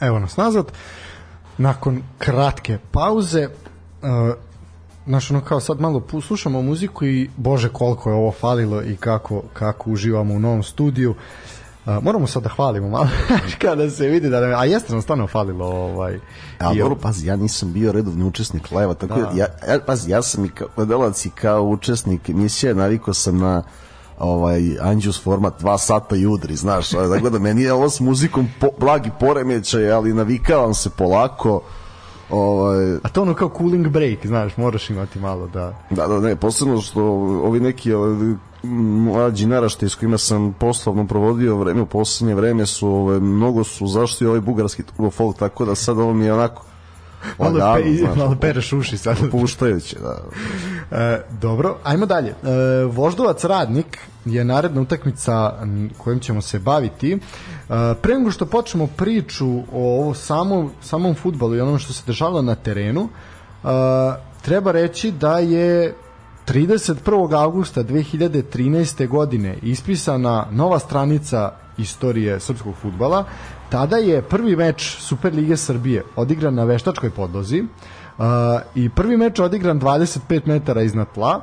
Evo nas nazad. Nakon kratke pauze, uh, znaš, ono kao sad malo slušamo muziku i bože koliko je ovo falilo i kako, kako uživamo u novom studiju. Uh, moramo sad da hvalimo malo kada se vidi da a jeste nam stvarno falilo ovaj a dobro pazi ja nisam bio redovni učesnik lajva tako da. ja, ja pazi ja sam i kao gledalac i kao učesnik emisije navikao sam na ovaj Anđus format 2 sata i udri, znaš, tako da meni je ovo s muzikom po, blagi poremećaj, ali navikavam se polako. Ovaj A to ono kao cooling break, znaš, moraš imati malo da Da, da, ne, posebno što ovi neki ovi, mlađi naraštaj s kojima sam poslovno provodio vreme u poslednje vreme su ove, mnogo su zašli ovaj bugarski turbo folk, tako da sad ovo mi je onako malo, pe, znaš, malo pereš uši sad. Puštajuće, da. E, dobro, ajmo dalje. E, Voždovac Radnik je naredna utakmica kojom ćemo se baviti. E, pre nego što počnemo priču o ovo samom, samom futbalu i onom što se dešavalo na terenu, e, treba reći da je 31. augusta 2013. godine ispisana nova stranica istorije srpskog futbala. Tada je prvi meč Superlige Srbije odigran na veštačkoj podlozi uh, i prvi meč odigran 25 metara iznad tla.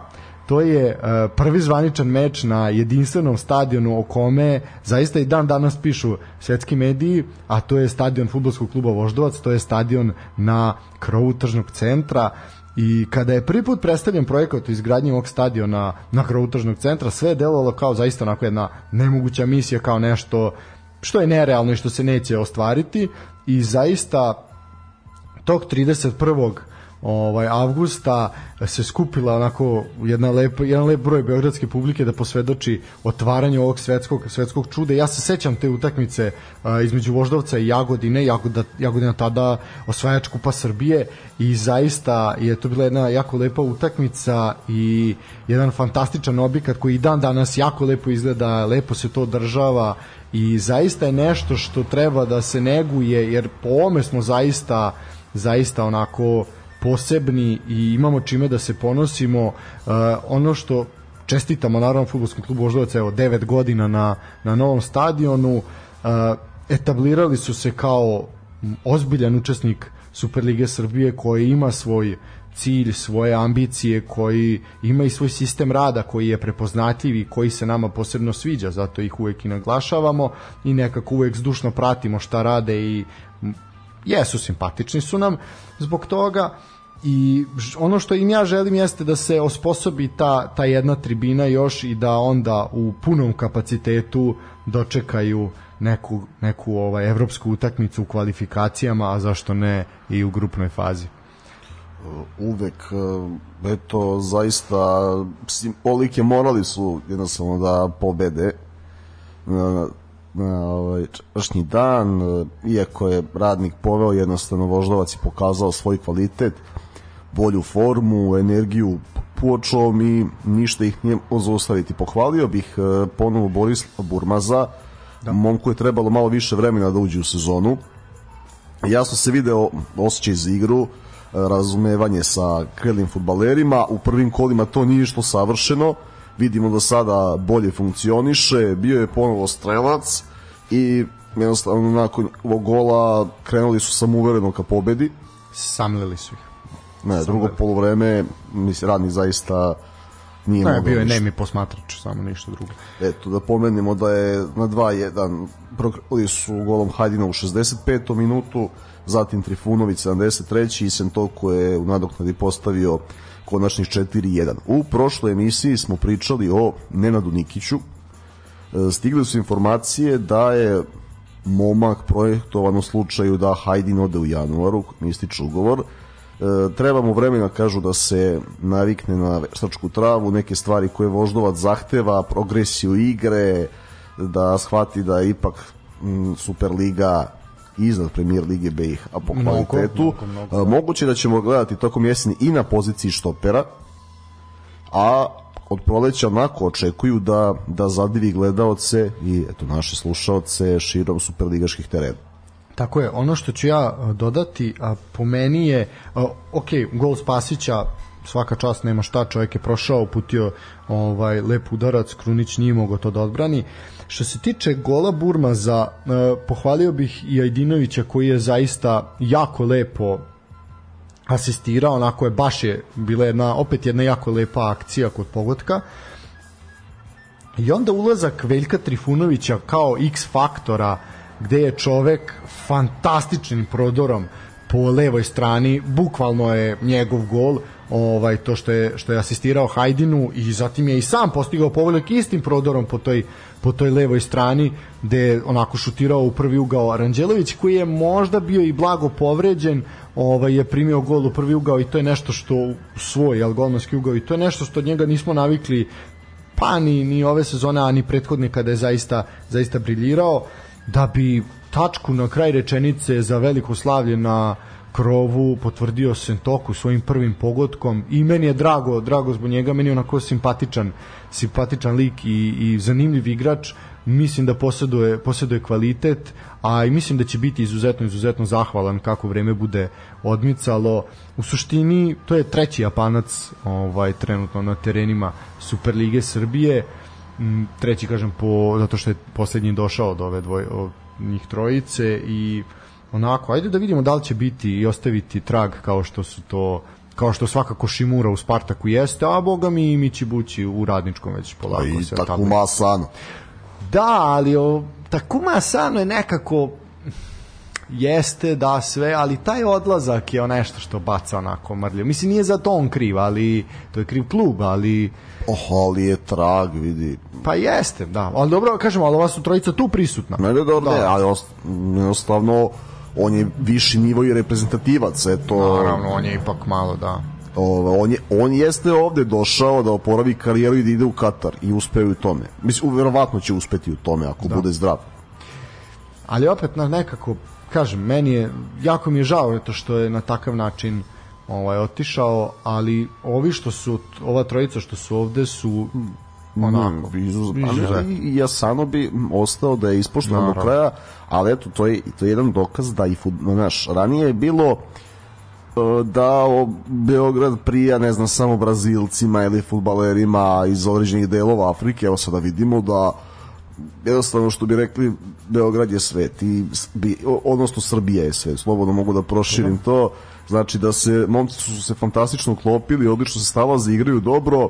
To je uh, prvi zvaničan meč na jedinstvenom stadionu o kome zaista i dan danas pišu svetski mediji, a to je stadion futbolskog kluba Voždovac, to je stadion na krovu tržnog centra I kada je prvi put predstavljen projekat o izgradnji ovog stadiona na krovu tržnog centra, sve je delovalo kao zaista onako jedna nemoguća misija, kao nešto što je nerealno i što se neće ostvariti i zaista tog 31 ovaj avgusta se skupila onako jedna lep, jedan lep broj beogradske publike da posvedoči otvaranju ovog svetskog svetskog čuda. Ja se sećam te utakmice a, između Voždovca i Jagodine, Jagoda, Jagodina tada osvajač kupa Srbije i zaista je to bila jedna jako lepa utakmica i jedan fantastičan objekat koji i dan danas jako lepo izgleda, lepo se to održava i zaista je nešto što treba da se neguje jer po ome smo zaista zaista onako posebni i imamo čime da se ponosimo. Uh, ono što čestitamo naravno futbolskom klubu Voždovac evo 9 godina na, na novom stadionu uh, etablirali su se kao ozbiljan učesnik Superlige Srbije koji ima svoj cilj, svoje ambicije, koji ima i svoj sistem rada koji je prepoznatljiv i koji se nama posebno sviđa, zato ih uvek i naglašavamo i nekako uvek zdušno pratimo šta rade i jesu simpatični su nam zbog toga. I ono što im ja želim jeste da se osposobi ta, ta jedna tribina još i da onda u punom kapacitetu dočekaju neku, neku ovaj, evropsku utakmicu u kvalifikacijama, a zašto ne i u grupnoj fazi uvek eto zaista olike morali su jednostavno da pobede na, na ovaj čašnji dan iako je radnik poveo jednostavno Voždovac i pokazao svoj kvalitet bolju formu, energiju puočom i ništa ih nije zaustaviti. Pohvalio bih e, ponovo Boris Burmaza, da. momku je trebalo malo više vremena da uđe u sezonu. Jasno se video osjećaj za igru, e, razumevanje sa krelim futbalerima, u prvim kolima to nije što savršeno, vidimo da sada bolje funkcioniše, bio je ponovo strelac i jednostavno nakon ovog gola krenuli su samouvereno ka pobedi. Samlili su ih. Ne, drugo polovreme, mislim, radnik zaista nije ne, bio je nemi posmatrač, samo ništa drugo. Eto, da pomenemo da je na 2-1 prokrili su golom Hajdina u 65. minutu, zatim Trifunović 73. i Sentoko je u nadoknadi postavio konačnih 4-1. U prošloj emisiji smo pričali o Nenadu Nikiću. E, stigli su informacije da je momak projektovan u slučaju da Hajdin ode u januaru, ističe ugovor, e, treba mu vremena kažu da se navikne na veštačku travu, neke stvari koje voždovac zahteva, progresiju igre, da shvati da ipak m, Superliga iznad premier lige BiH a po mnogo, kvalitetu. Mnogo, mnogo, mnogo. Moguće da ćemo gledati tokom jeseni i na poziciji štopera, a od proleća onako očekuju da, da zadivi gledaoce i eto naše slušaoce širom superligaških terena. Tako je, ono što ću ja dodati, a po meni je, a, ok, gol Spasića svaka čast nema šta, čovjek je prošao, uputio ovaj lep udarac, Krunić nije mogao to da odbrani. Što se tiče gola Burmaza, uh, pohvalio bih i Ajdinovića koji je zaista jako lepo asistirao, onako je baš je bila jedna opet jedna jako lepa akcija kod pogotka. I onda ulazak Veljka Trifunovića kao X faktora gde je čovek fantastičnim prodorom po levoj strani, bukvalno je njegov gol, ovaj to što je što je asistirao Hajdinu i zatim je i sam postigao pogodak istim prodorom po toj po toj levoj strani gde je onako šutirao u prvi ugao Aranđelović koji je možda bio i blago povređen ovaj je primio gol u prvi ugao i to je nešto što svoj al golmanski ugao i to je nešto što od njega nismo navikli pa ni, ni ove sezone a ni prethodne kada je zaista zaista briljirao da bi tačku na kraj rečenice za veliko slavlje na krovu potvrdio Sentoku svojim prvim pogodkom i meni je drago, drago zbog njega, meni je onako simpatičan, simpatičan lik i, i zanimljiv igrač, mislim da posjeduje, posjeduje kvalitet, a i mislim da će biti izuzetno, izuzetno zahvalan kako vreme bude odmicalo. U suštini, to je treći Japanac ovaj, trenutno na terenima Superlige Srbije, treći kažem po, zato što je poslednji došao od ove dvoje, od njih trojice i onako, ajde da vidimo da li će biti i ostaviti trag kao što su to kao što svakako Šimura u Spartaku jeste, a boga mi i Mići Bući u radničkom već polako. Pa I se Takuma Asano. Da, ali o, Takuma Asano je nekako jeste da sve, ali taj odlazak je nešto što baca onako mrlje. Mislim, nije za to on kriv, ali to je kriv klub, ali... Oh, ali je trag, vidi. Pa jeste, da. Ali dobro, kažemo, ali ova su trojica tu prisutna. Ne, ne, dobro, da. ne, ali jednostavno on je viši nivo i reprezentativac, eto... Naravno, on je ipak malo, da. Ove, on, je, on jeste ovde došao da oporavi karijeru i da ide u Katar i uspeo u tome. Mislim, verovatno će uspeti u tome ako da. bude zdrav. Ali opet na nekako, kažem, meni je, jako mi je žao to što je na takav način ovaj otišao, ali ovi što su ova trojica što su ovde su onako mm, izuz, i Jasano bi ostao da je ispoštovan do kraja ali eto to je, to je jedan dokaz da i naš, ranije je bilo e, da Beograd prija, ne znam, samo Brazilcima ili futbalerima iz određenih delova Afrike, evo sada vidimo da jednostavno što bi rekli Beograd je svet i odnosno Srbija je svet, slobodno mogu da proširim to. Znači da se momci su se fantastično uklopili, odlično se stalaze, igraju dobro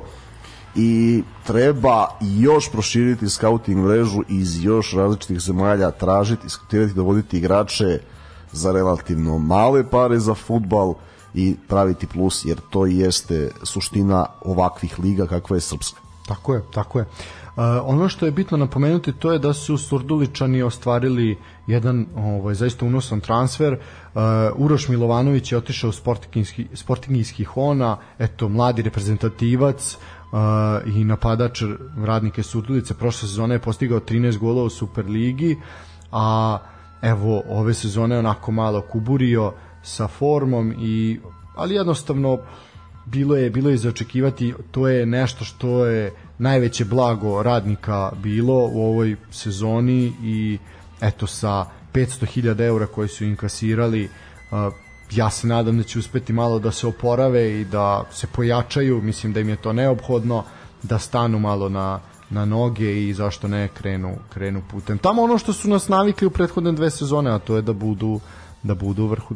i treba još proširiti scouting mrežu iz još različitih zemalja, tražiti, diskutirati, dovoditi igrače za relativno male pare za futbal i praviti plus, jer to jeste suština ovakvih liga kakva je srpska. Tako je, tako je. Uh, ono što je bitno napomenuti to je da su Surduličani ostvarili jedan ovaj zaista unosan transfer. Uh, Uroš Milovanović je otišao u Sportingski Sportingski Hona, eto mladi reprezentativac, i napadač radnike Surdulice prošle sezone je postigao 13 golova u Superligi a evo ove sezone onako malo kuburio sa formom i ali jednostavno bilo je bilo je za očekivati to je nešto što je najveće blago radnika bilo u ovoj sezoni i eto sa 500.000 eura koji su inkasirali uh, ja se nadam da će uspeti malo da se oporave i da se pojačaju, mislim da im je to neophodno da stanu malo na, na noge i zašto ne krenu, krenu putem. Tamo ono što su nas navikli u prethodne dve sezone, a to je da budu da budu u vrhu.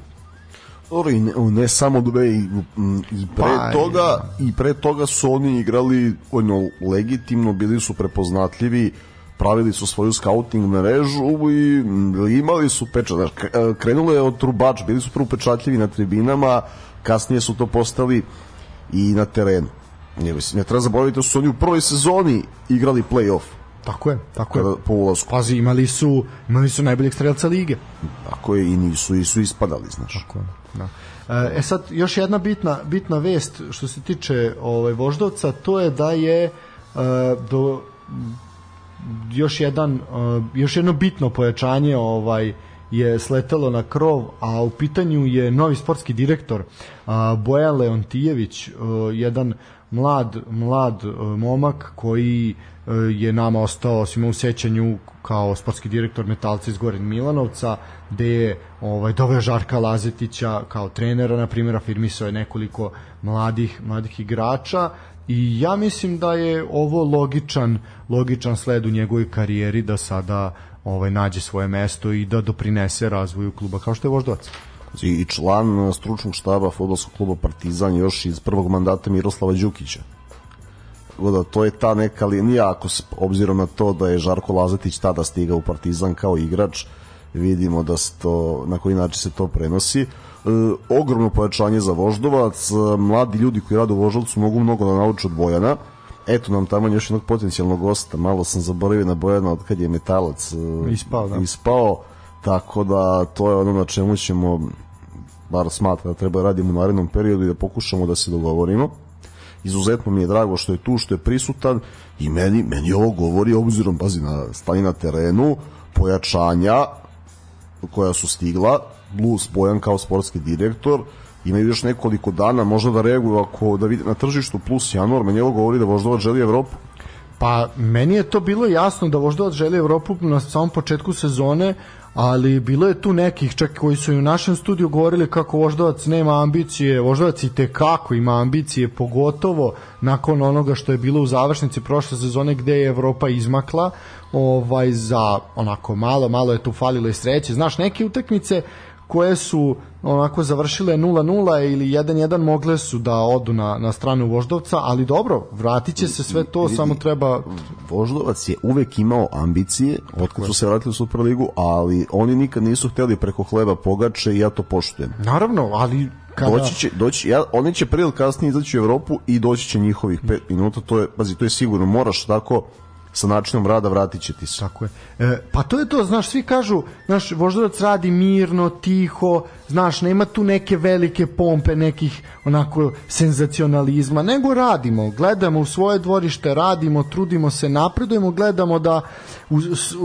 Dobro, i ne, ne samo dve i, i pre pa, toga i pre toga su oni igrali ono, legitimno, bili su prepoznatljivi pravili su svoju scouting mrežu i imali su pečat. Krenulo je od trubač, bili su prvo pečatljivi na tribinama, kasnije su to postali i na terenu. Ne, mislim, ne treba zaboraviti da su oni u prvoj sezoni igrali play-off. Tako je, tako je. Po ulazku. Pazi, imali su, imali su najboljeg strelca lige. Tako je, i nisu, i su ispadali, znaš. Tako je, da. E, e sad, još jedna bitna, bitna vest što se tiče ovaj, Voždovca, to je da je e, do još jedan uh, još jedno bitno pojačanje ovaj je sletelo na krov, a u pitanju je novi sportski direktor uh, Bojan Leontijević, uh, jedan mlad, mlad momak koji je nama ostao svima u sećanju kao sportski direktor Metalca iz Goren Milanovca, gde je ovaj, doveo Žarka Lazetića kao trenera, na primjer, afirmisao je nekoliko mladih, mladih igrača i ja mislim da je ovo logičan, logičan sled u njegovoj karijeri da sada ovaj nađe svoje mesto i da doprinese razvoju kluba kao što je Voždovac i član stručnog štaba fudbalskog kluba Partizan još iz prvog mandata Miroslava Đukića. Da to je ta neka linija, ako s obzirom na to da je Žarko Lazetić tada stigao u Partizan kao igrač, vidimo da se to, na koji način se to prenosi. E, ogromno pojačanje za Voždovac, mladi ljudi koji rade u Voždovcu mogu mnogo da nauče od Bojana, eto nam tamo još jednog potencijalnog gosta, malo sam zaboravio na Bojana od kad je metalac e, ispao, da. ispao tako da to je ono na čemu ćemo bar smatra da treba da radimo u narednom periodu i da pokušamo da se dogovorimo. Izuzetno mi je drago što je tu, što je prisutan i meni, meni ovo govori obzirom, pazi, na stanje na terenu, pojačanja koja su stigla, Blues Bojan kao sportski direktor, imaju još nekoliko dana, možda da reaguju ako da vide na tržištu plus januar, meni ovo govori da Voždovac želi Evropu. Pa meni je to bilo jasno da Voždovac želi Evropu na samom početku sezone, ali bilo je tu nekih čak koji su i u našem studiju govorili kako Voždovac nema ambicije, Voždovac i tekako ima ambicije, pogotovo nakon onoga što je bilo u završnici prošle sezone gde je Evropa izmakla ovaj za onako malo, malo je tu falilo i sreće. Znaš, neke utakmice koje su onako završile 0-0 ili 1-1 mogle su da odu na, na stranu Voždovca, ali dobro, vratit će se sve to, vidi, samo treba... Voždovac je uvek imao ambicije, otkad su se vratili u Superligu, ali oni nikad nisu hteli preko hleba pogače i ja to poštujem. Naravno, ali kada... Doći će, doći, ja, oni će prije kasnije izaći u Evropu i doći će njihovih 5 minuta, to je, pazi, to je sigurno, moraš tako sa načinom rada vratit će ti se. Tako je. E, pa to je to, znaš, svi kažu, znaš, voždovac radi mirno, tiho, znaš, nema tu neke velike pompe, nekih onako senzacionalizma, nego radimo, gledamo u svoje dvorište, radimo, trudimo se, napredujemo, gledamo da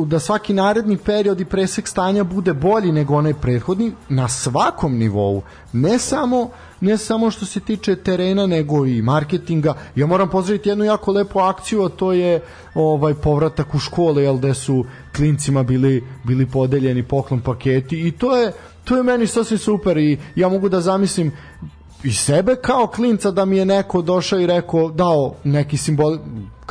da svaki naredni period i presek stanja bude bolji nego onaj prethodni na svakom nivou, ne samo ne samo što se tiče terena nego i marketinga. Ja moram pozdraviti jednu jako lepu akciju, a to je ovaj povratak u škole, jel da su klincima bili bili podeljeni poklon paketi i to je to je meni sasvim super i ja mogu da zamislim i sebe kao klinca da mi je neko došao i rekao dao neki simbol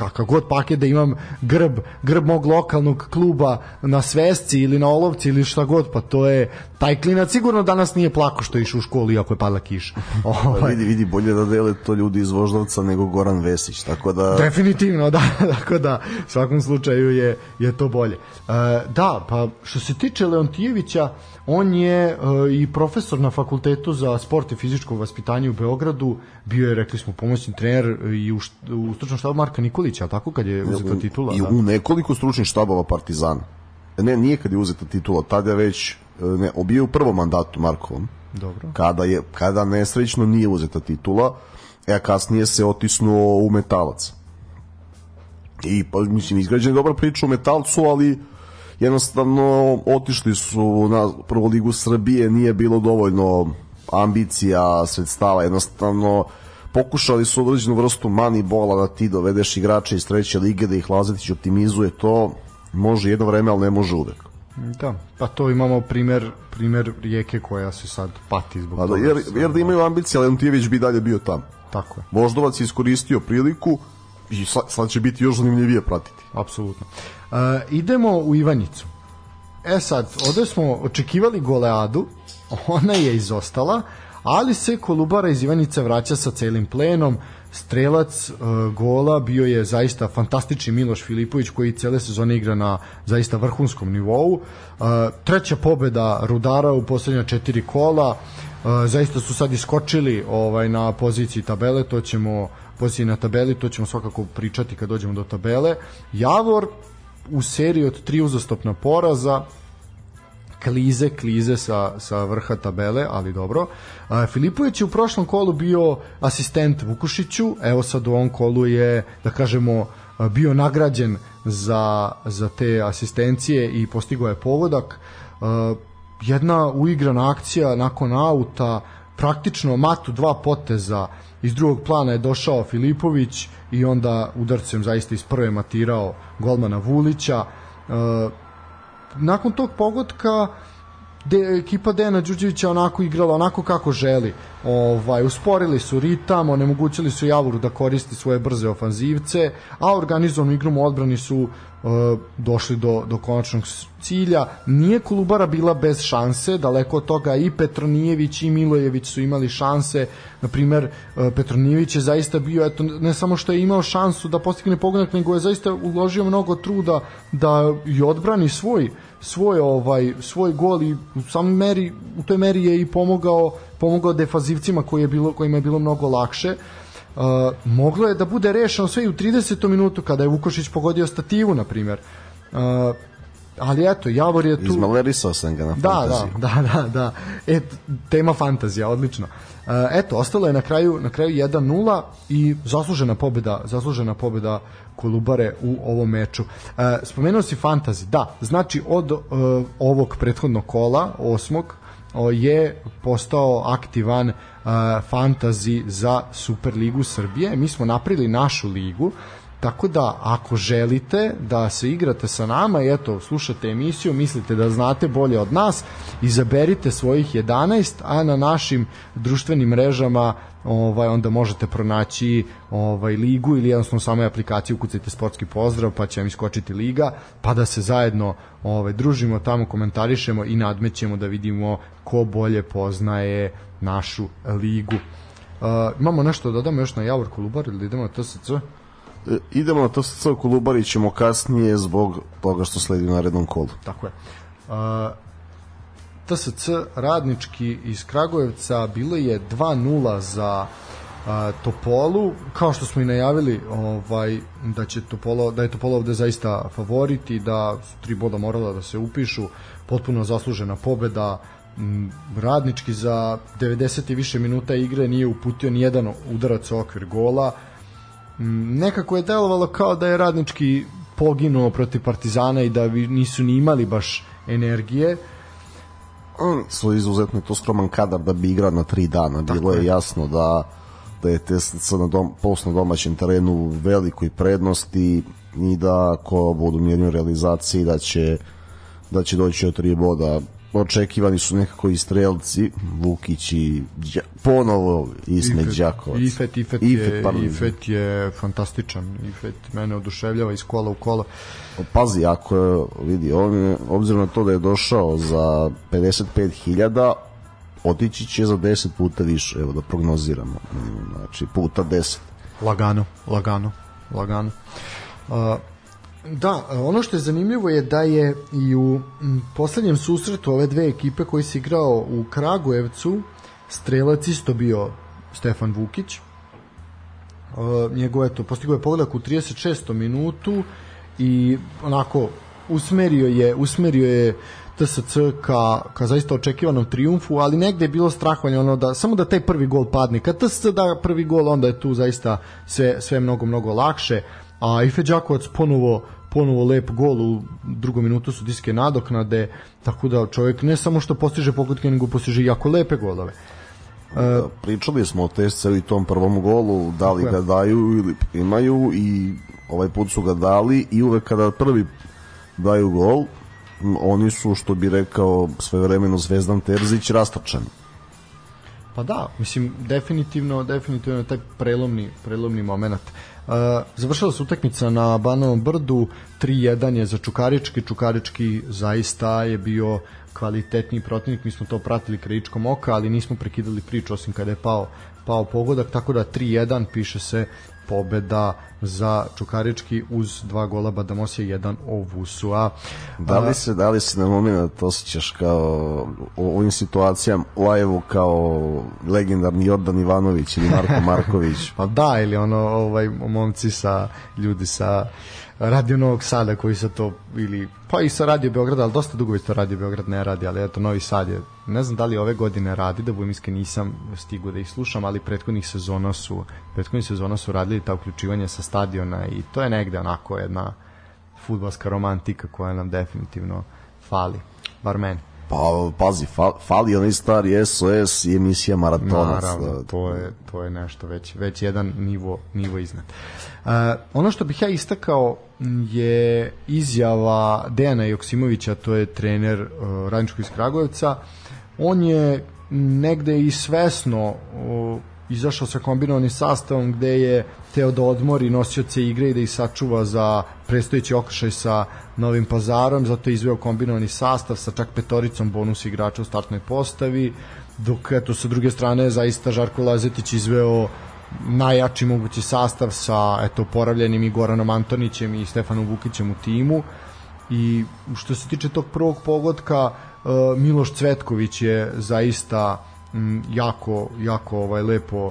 kakav god paket da imam grb, grb mog lokalnog kluba na svesci ili na olovci ili šta god, pa to je taj klinac sigurno danas nije plako što je išao u školu iako je padla kiša. ovaj. vidi, vidi, bolje da dele to ljudi iz Voždovca nego Goran Vesić, tako da... Definitivno, da, tako da u svakom slučaju je, je to bolje. Uh, da, pa što se tiče Leontijevića, on je uh, i profesor na fakultetu za sport i fizičko vaspitanje u Beogradu, bio je, rekli smo, pomoćni trener i u, u stručnom štabu Marka Nikolića, tako kad je uzeta titula? I da? u nekoliko stručnih štabova Partizana. Ne, nije kad je uzeta titula, tada je već ne, bio u prvom mandatu Markovom. Dobro. Kada je kada nesrećno nije uzeta titula, a kasnije se otisnuo u Metalac. I pa mislim izgrađena dobra priča o Metalcu, ali jednostavno otišli su na prvu ligu Srbije, nije bilo dovoljno ambicija, sredstava, jednostavno pokušali su određenu vrstu money bola da ti dovedeš igrače iz treće lige da ih Lazetić optimizuje to može jedno vreme, ali ne može uvek. Da, pa to imamo primer, primer rijeke koja se sad pati zbog pa da, jer, jer da imaju ambicije, ali Antijević bi dalje bio tamo. Tako je. Voždovac je iskoristio priliku i sad, sad će biti još zanimljivije pratiti. Apsolutno. Uh, idemo u Ivanjicu. E sad, ovde smo očekivali goleadu, ona je izostala, ali se Kolubara iz Ivanjice vraća sa celim plenom, strelac uh, gola bio je zaista fantastični Miloš Filipović koji cele sezone igra na zaista vrhunskom nivou. Uh, treća pobeda Rudara u poslednja četiri kola. Uh, zaista su sad iskočili ovaj na poziciji tabele, to ćemo poziciji na tabeli, to ćemo svakako pričati kad dođemo do tabele. Javor u seriji od tri uzastopna poraza, klize, klize sa, sa vrha tabele, ali dobro. A, Filipović je u prošlom kolu bio asistent Vukušiću, evo sad u ovom kolu je, da kažemo, bio nagrađen za, za te asistencije i postigao je povodak. A, jedna uigrana akcija nakon auta, praktično matu dva poteza iz drugog plana je došao Filipović i onda udarcem zaista iz prve matirao golmana Vulića uh, nakon tog pogotka de, ekipa Dejana Đuđevića onako igrala onako kako želi. Ovaj usporili su ritam, onemogućili su Javuru da koristi svoje brze ofanzivce, a organizovanom igrom odbrani su uh, došli do, do konačnog cilja. Nije Kolubara bila bez šanse, daleko od toga i Petronijević i Milojević su imali šanse. Na primer, uh, Petronijević je zaista bio, eto, ne samo što je imao šansu da postigne pogodak, nego je zaista uložio mnogo truda da i odbrani svoj svoj ovaj svoj gol i u samoj meri u toj meri je i pomogao pomogao defazivcima koji je bilo kojima je bilo mnogo lakše. Uh, moglo je da bude rešeno sve i u 30. minutu kada je Vukošić pogodio stativu na primjer. Uh, ali eto, Javor je tu... Izmalerisao sam ga na da, fantaziju. Da, da, da, da. E, tema fantazija, odlično. Uh, eto, ostalo je na kraju na kraju 1:0 i zaslužena pobeda, zaslužena pobeda Kolubare u ovom meču. Uh, spomenuo si fantazi, da, znači od uh, ovog prethodnog kola, osmog, je postao aktivan uh, fantazi za Superligu Srbije. Mi smo napravili našu ligu, Tako da, ako želite da se igrate sa nama i eto, slušate emisiju, mislite da znate bolje od nas, izaberite svojih 11, a na našim društvenim mrežama ovaj onda možete pronaći ovaj ligu ili jednostavno samo aplikaciju kucajte sportski pozdrav pa će vam iskočiti liga pa da se zajedno ovaj družimo tamo komentarišemo i nadmećemo da vidimo ko bolje poznaje našu ligu. Uh, imamo nešto da dodamo još na Javor Kolubar ili da idemo na TSC? E, idemo na to sa Kolubari ćemo kasnije zbog toga što sledi na rednom kolu. Tako je. Uh, TSC radnički iz Kragujevca bilo je 2-0 za a, Topolu, kao što smo i najavili ovaj, da, će Topolo, da je Topolo ovde zaista favorit i da su tri boda morala da se upišu, potpuno zaslužena pobeda, radnički za 90 i više minuta igre nije uputio ni jedan udarac u okvir gola, nekako je delovalo kao da je radnički poginuo protiv Partizana i da nisu ni imali baš energije, su izuzetno to skroman kadar da bi igrao na tri dana. Bilo je jasno da da je TSC na dom, posno domaćem terenu velikoj prednosti i da ako budu mirni realizaciji da će da će doći od tri boda očekivani su nekako i strelci Vukić i Đa, ponovo Ismet Đakovac. Ifet, Ifet, Ifet, je, pardon. Ifet je fantastičan. Ifet mene oduševljava iz kola u kola pazi ako je, vidi on je, obzirom na to da je došao za 55.000 otići će za 10 puta više evo da prognoziramo znači puta 10 lagano lagano lagano. Uh, Da, ono što je zanimljivo je da je i u poslednjem susretu ove dve ekipe koji se igrao u Kragujevcu strelac isto bio Stefan Vukić. Uh, njegov eto postigao je pogodak u 36. minutu i onako usmerio je usmerio je TSC ka, ka zaista očekivanom triumfu, ali negde je bilo strahovanje ono da samo da taj prvi gol padne. Kad TSC da prvi gol, onda je tu zaista sve, sve mnogo, mnogo lakše a Ife Đakovac ponovo ponovo lep gol u drugom minutu su diske nadoknade tako da čovjek ne samo što postiže pogodke nego postiže jako lepe golove E, pričali smo o TSC i tom prvom golu, da li ga daju ili imaju i ovaj put su ga dali i uvek kada prvi daju gol, oni su, što bi rekao svojevremeno Zvezdan Terzić, rastačani. Pa da, mislim, definitivno, definitivno taj prelomni, prelomni moment. Uh, završila se utakmica na Banovom brdu, 3-1 je za Čukarički, Čukarički zaista je bio kvalitetni protivnik, mi smo to pratili krajičkom oka, ali nismo prekidali priču osim kada je pao, pao pogodak, tako da 3-1 piše se pobeda za Čukarički uz dva gola Badamosija, jedan Ovusua. Da li se, da li se na moment osjećaš kao u ovim situacijama u Ajevu kao legendarni Jordan Ivanović ili Marko Marković? pa da, ili ono ovaj, momci sa ljudi sa Radio Novog Sada koji sa to ili pa i sa Radio Beograda, ali dosta dugo isto Radio Beograd ne radi, ali eto Novi Sad je ne znam da li ove godine radi, da budem iskren nisam stigao da ih slušam, ali prethodnih sezona su prethodnih sezona su radili ta uključivanje sa stadiona i to je negde onako jedna fudbalska romantika koja nam definitivno fali, bar meni. Pa, pazi, fa, fali onaj stari SOS i emisija Maratonac. Naravno, to je, to je nešto već, već jedan nivo, nivo iznad. Uh, ono što bih ja istakao je izjava Dejana Joksimovića, to je trener uh, Radničkog iz Kragujevca. On je negde i svesno uh, izašao sa kombinovanim sastavom gde je teo da odmori nosioce igre i da ih sačuva za prestojeći okršaj sa Novim pazarom, zato je izveo kombinovani sastav sa čak petoricom bonus igrača u startnoj postavi, dok eto sa druge strane zaista Žarko Lazetić izveo najjači mogući sastav sa eto poravljenim i Goranom Antonićem i Stefanom Vukićem u timu. I što se tiče tog prvog pogotka e, Miloš Cvetković je zaista jako jako ovaj lepo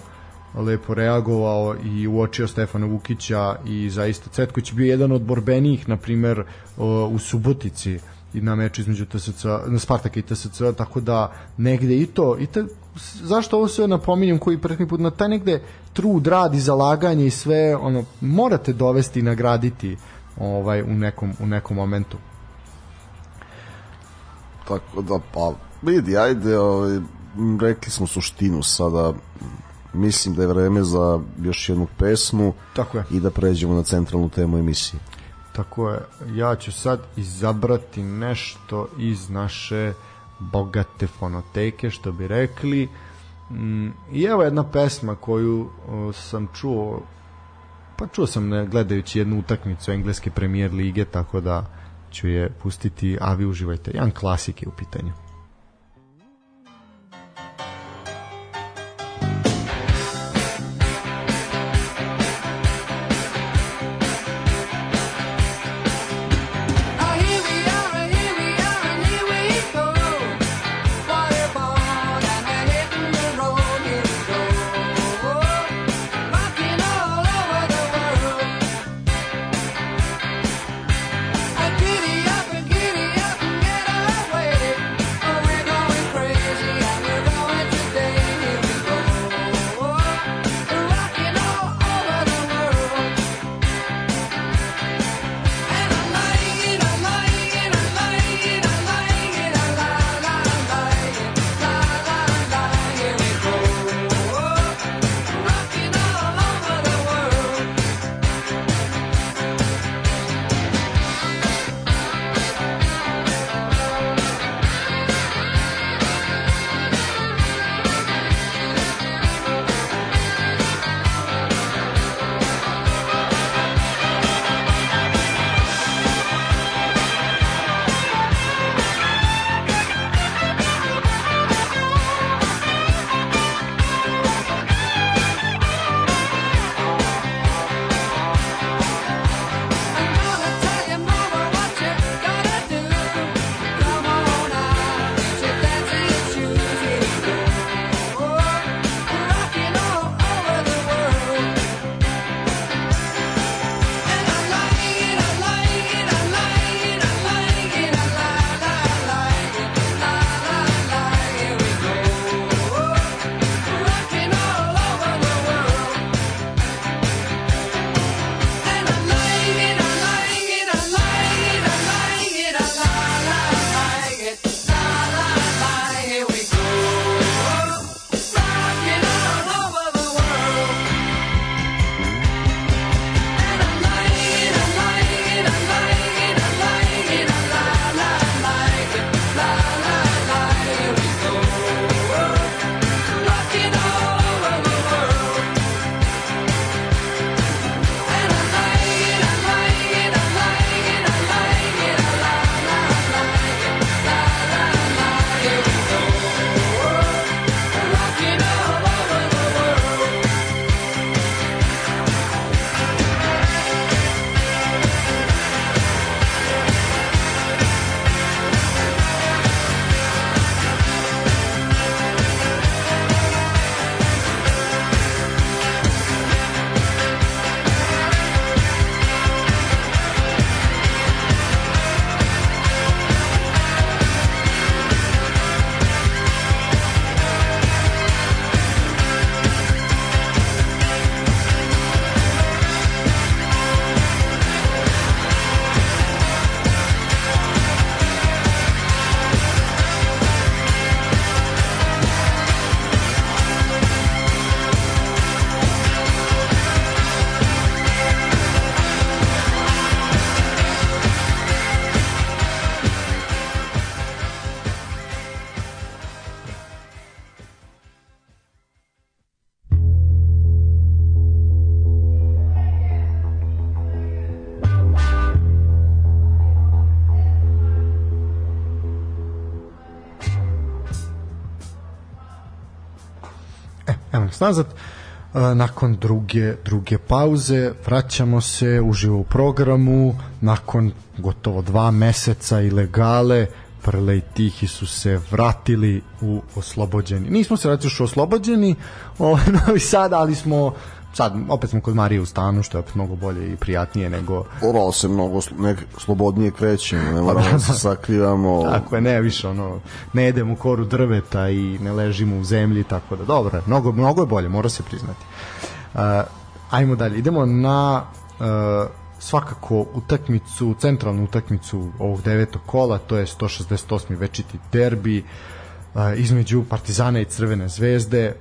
lepo reagovao i uočio Stefana Vukića i zaista Cvetković bio jedan od borbenijih na primer u Subotici i na meču između TSC, na Spartaka i TSC, tako da negde i to, i te, zašto ovo sve napominjem koji prethodni put, na taj negde trud, rad i zalaganje i sve, ono, morate dovesti i nagraditi ovaj, u, nekom, u nekom momentu. Tako da, pa, vidi, ajde, ovaj, rekli smo suštinu sada, mislim da je vreme za još jednu pesmu Tako je. i da pređemo na centralnu temu emisije. Tako je. Ja ću sad izabrati nešto iz naše bogate fonoteke, što bi rekli. Mm, I evo jedna pesma koju sam čuo pa čuo sam ne, gledajući jednu utakmicu engleske premijer lige, tako da ću je pustiti, a vi uživajte. Jedan klasik je u pitanju. Nazad. E, nakon druge, druge pauze vraćamo se uživo u programu nakon gotovo dva meseca ilegale Prle i Tihi su se vratili u oslobođeni. Nismo se vratili u oslobođeni ovaj Novi Sad, ali smo sad opet smo kod Marije u stanu što je opet mnogo bolje i prijatnije nego Oralo se mnogo sl nek, slobodnije krećemo ne moramo da se sakrivamo tako je ne više ono ne jedemo koru drveta i ne ležimo u zemlji tako da dobro mnogo, mnogo je bolje mora se priznati uh, ajmo dalje idemo na uh, svakako utakmicu, centralnu utakmicu ovog devetog kola, to je 168. večiti derbi uh, između Partizana i Crvene zvezde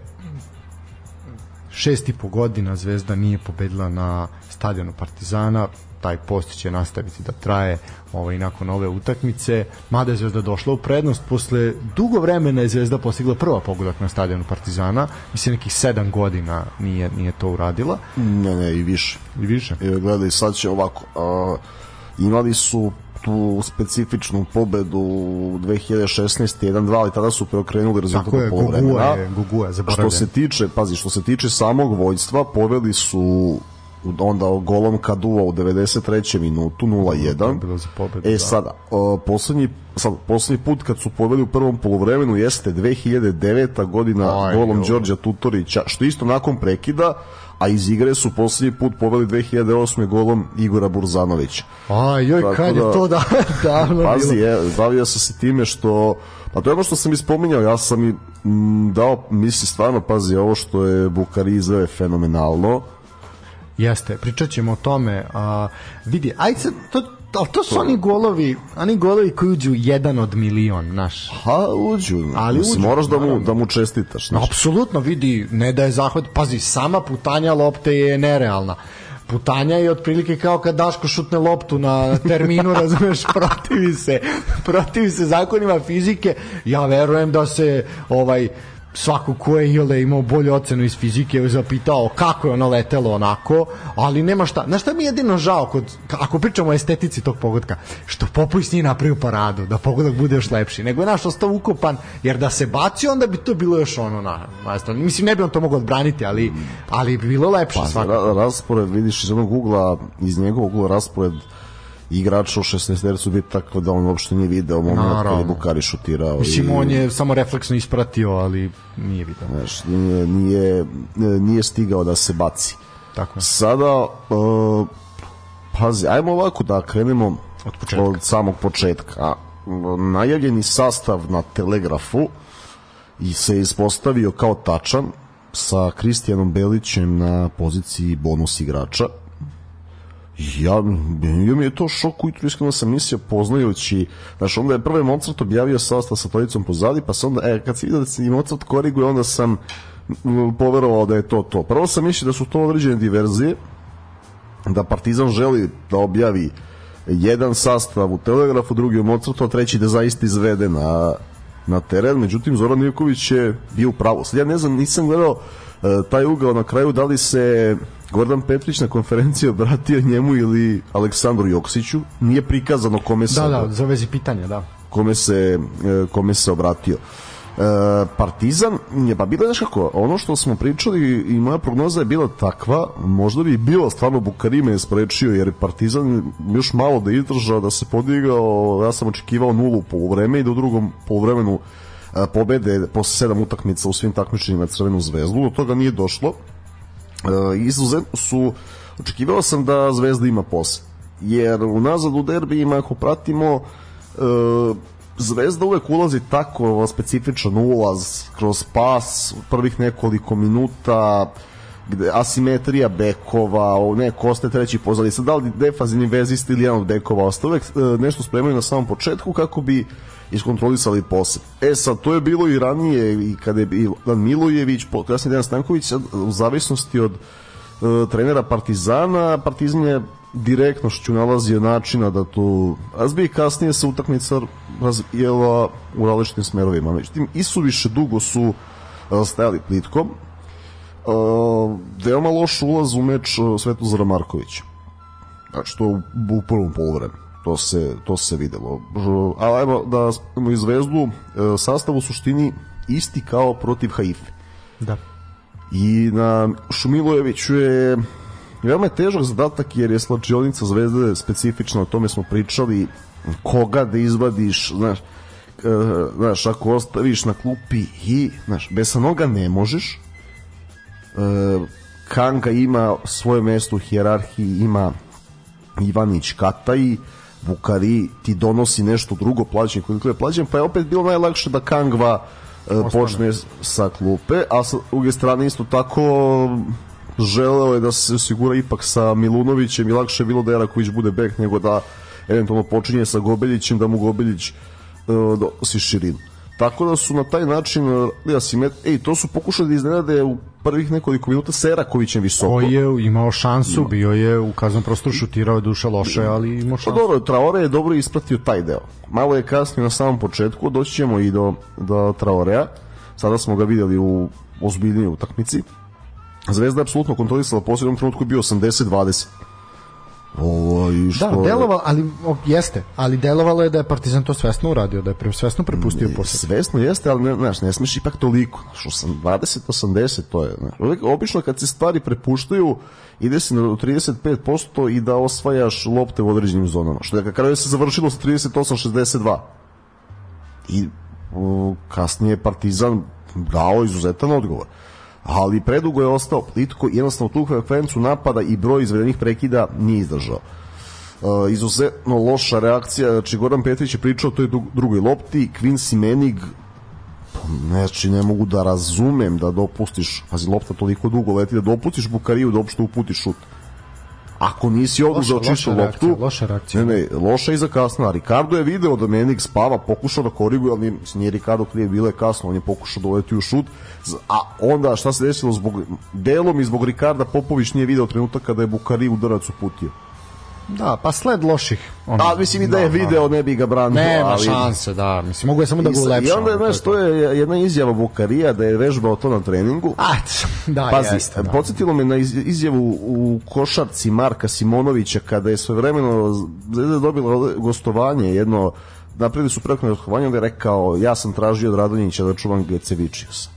šest i po godina Zvezda nije pobedila na stadionu Partizana, taj post će nastaviti da traje ovaj, nakon ove utakmice, mada je Zvezda došla u prednost, posle dugo vremena je Zvezda postigla prva pogodak na stadionu Partizana, mislim nekih sedam godina nije, nije to uradila. Ne, ne, i više. I više? E, gledaj, sad će ovako, a, imali su tu specifičnu pobedu 2016 1-2, ali tada su preokrenuli rezultat Tako je, Gugua je, Gugua je Što se tiče, pazi, što se tiče samog vojstva, poveli su onda golom Kadua u 93. minutu 0-1. Bilo za pobedu, e da. sada, uh, poslednji, sad, poslednji put kad su poveli u prvom polovremenu jeste 2009. godina Aj, golom jo. Đorđa Tutorića, što isto nakon prekida, a iz igre su poslednji put poveli 2008. golom Igora Burzanovića. Aj, joj, Tako kad je da- to da, davno Pazi, bilo. je, bavio sam se time što pa to je ono što sam ispominjao, ja sam i dao, misli stvarno, pazi, ovo što je Bukari izveo je fenomenalno. Jeste, pričat ćemo o tome. A, vidi, ajde sad, to, ali to su oni golovi, oni golovi koji uđu jedan od milion, naš. Ha, uđu. Ali uđu, moraš da mu, da mu čestitaš. Znaš. Apsolutno, vidi, ne da je zahvat, pazi, sama putanja lopte je nerealna. Putanja je otprilike kao kad Daško šutne loptu na terminu, razumeš, protivi se, protivi se zakonima fizike. Ja verujem da se ovaj svako ko je Iole imao bolju ocenu iz fizike je zapitao kako je ono letelo onako, ali nema šta. Znaš šta mi je jedino žao kod, ako pričamo o estetici tog pogotka, što Popović nije napravio paradu, da pogodak bude još lepši, nego je naš ostao ukopan, jer da se bacio, onda bi to bilo još ono na, strani. Mislim, ne bi on to mogao odbraniti, ali, ali bi bilo lepše Pa, svakako. ra, raspored, vidiš iz onog ugla, iz njegovog ugla raspored igrača u 16 tercu biti tako da on uopšte nije video moment kad je. Bukari šutirao. Mislim, i- on je samo refleksno ispratio, ali nije vidio. Znaš, nije, nije, nije stigao da se baci. Tako je. Sada, uh, pazi, ajmo ovako da krenemo Od početka. od samog početka. Najavljeni sastav na Telegrafu i se ispostavio kao tačan sa Kristijanom Belićem na poziciji bonus igrača. Ja, bio mi je to šok ujutru, iskreno sam mislio poznajući, znaš, onda je prvo je Mozart objavio sastav sa tolicom pozadi, pa sam onda, e, kad se vidio da se i Mozart koriguje, onda sam poverovao da je to to. Prvo sam mislio da su to određene diverzije, da Partizan želi da objavi jedan sastav u Telegrafu, drugi u Mozartu, a treći da zaista izvede na, na teren. Međutim, Zoran Ivković je bio u pravu. Sad ja ne znam, nisam gledao taj ugao na kraju, da li se Gordan Petrić na konferenciji obratio njemu ili Aleksandru Joksiću. Nije prikazano kome se, Da, da, za vezi pitanja, da. kome se, e, kome se obratio. E, Partizan, je, pa bilo znaš kako, ono što smo pričali i moja prognoza je bila takva, možda bi bilo stvarno Bukarime je sprečio, jer je Partizan još malo da izdržao, da se podigao, ja sam očekivao nulu po vreme i do drugom poluvremenu e, pobede posle sedam utakmica u svim takmičenjima Crvenu zvezdu, do toga nije došlo. Izuzetno su očekivao sam da Zvezda ima posle jer unazad u derbijima ako pratimo Zvezda uvek ulazi tako specifičan ulaz kroz pas prvih nekoliko minuta gde asimetrija bekova, neko ostaje treći pozadi, sad da li defazivni vezist ili jedan od bekova ostaje, uvek e, nešto spremaju na samom početku kako bi iskontrolisali posed. E sad, to je bilo i ranije i kada je Dan Milojević, kasnije Dejan Stanković, sad, u zavisnosti od e, trenera Partizana, Partizan je direktno što nalazio načina da tu razbije kasnije se utakmica razvijela u različitim smerovima. Međutim, i su više dugo su e, stajali plitkom. Veoma loš ulaz u meč e, Svetozara Markovića. Znači, to u, u prvom polovremenu. To se, to se videlo. Ž- A evo da smo iz Zvezdu, e, sastav u suštini isti kao protiv Haife. Da. i na Šumilojeviću je veoma je težak zadatak jer je slačionica zvezde specifična, o tome smo pričali koga da izvadiš znaš, e, znaš ako ostaviš na klupi i znaš, bez noga ne možeš Kanga ima svoje mesto u hijerarhiji ima Ivanić Kataj Bukari ti donosi nešto drugo plaćanje koliko je plaćen pa je opet bilo najlakše da Kangva e, počne sa klupe a sa druge strane isto tako želeo je da se osigura ipak sa Milunovićem i lakše je bilo da Eraković bude bek nego da eventualno počinje sa Gobeljićem da mu Gobeljić uh, dosi širinu. Tako da su na taj način ja si met, ej, to su pokušali da iznenade u prvih nekoliko minuta sa Erakovićem visoko. Koji je imao šansu, Ima. bio je u kaznom prostoru šutirao je duša loše, ali imao pa šansu. Pa dobro, Traore je dobro ispratio taj deo. Malo je kasnije na samom početku, doći ćemo i do, do Traorea. Sada smo ga videli u ozbiljnijoj utakmici. Zvezda je apsolutno kontrolisala posljednom trenutku je bio 80-20 Ovo, i što... Da, delovalo, ali o, jeste, ali delovalo je da je Partizan to svesno uradio, da je pre, svesno prepustio posle. Svesno jeste, ali ne, znaš, ne smeš ipak toliko. Što sam 20-80, to je. Znaš. Obično kad se stvari prepuštaju, ide se na 35% i da osvajaš lopte u određenim zonama. Što je kad kraju se završilo sa 38-62. I o, kasnije Partizan dao izuzetan odgovor ali predugo je ostao plitko i jednostavno tu frekvenciju napada i broj izvedenih prekida nije izdržao. Uh, izuzetno loša reakcija, znači Goran Petrić je pričao o toj drugoj lopti, Quincy Menig znači ne mogu da razumem da dopustiš, pazi lopta toliko dugo leti da dopustiš Bukariju da uopšte uputi šut ako nisi oduzeo čistu loptu, loša reakcija. Ne, ne, loša i za kasno. Ricardo je video da Menik spava, pokušao da koriguje, ali nije Ricardo krije, bilo je kasno, on je pokušao da uleti u šut. A onda šta se desilo zbog delom i zbog Ricarda Popović nije video trenutak kada je Bukari udarac uputio. Da, pa sled loših. Ono, da, mislim i da je da, video, ne bi ga branio. Nema ali... šanse, da. Mislim, mogu je samo da ga ulepša. I onda, znaš, to je jedna izjava Bukarija da je vežbao to na treningu. A, da, Pazi, jeste. Da. podsjetilo me na izjavu u košarci Marka Simonovića kada je svojevremeno Zvezda dobila gostovanje, jedno napravili su preko gostovanje, onda je rekao ja sam tražio od Radonjića da čuvam Gecevičiusa.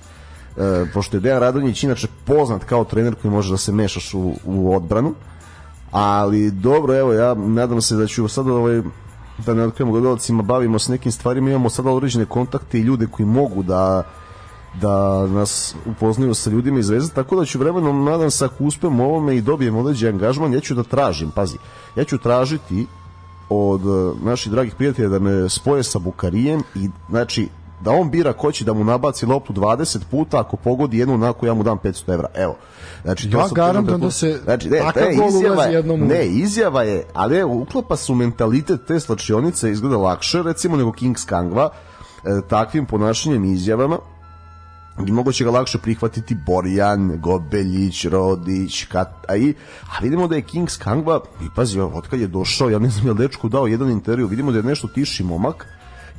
E, pošto je Dejan Radonjić inače poznat kao trener koji može da se mešaš u, u odbranu, ali dobro, evo, ja nadam se da ću sada ovaj, da ne otkrijemo gledalcima, bavimo se nekim stvarima, imamo sada određene kontakte i ljude koji mogu da da nas upoznaju sa ljudima iz veze, tako da ću vremenom, nadam se, ako uspem ovome i dobijem određen angažman, ja ću da tražim, pazi, ja ću tražiti od eh, naših dragih prijatelja da me spoje sa Bukarijem i, znači, da on bira ko će da mu nabaci loptu 20 puta, ako pogodi jednu onako ja mu dam 500 evra. Evo. Znači, ja garantujem da se znači, ne, takav ne, gol izjava, jednom Ne, izjava je, ali evo, uklapa su mentalitet te slačionice izgleda lakše, recimo, nego Kings Kangva, e, takvim ponašanjem i izjavama, i moguće ga lakše prihvatiti Borjan, Gobeljić, Rodić, Kataj, a vidimo da je Kings Kangva, i pazi, od kad je došao, ja ne znam je li dečku dao jedan intervju, vidimo da je nešto tiši momak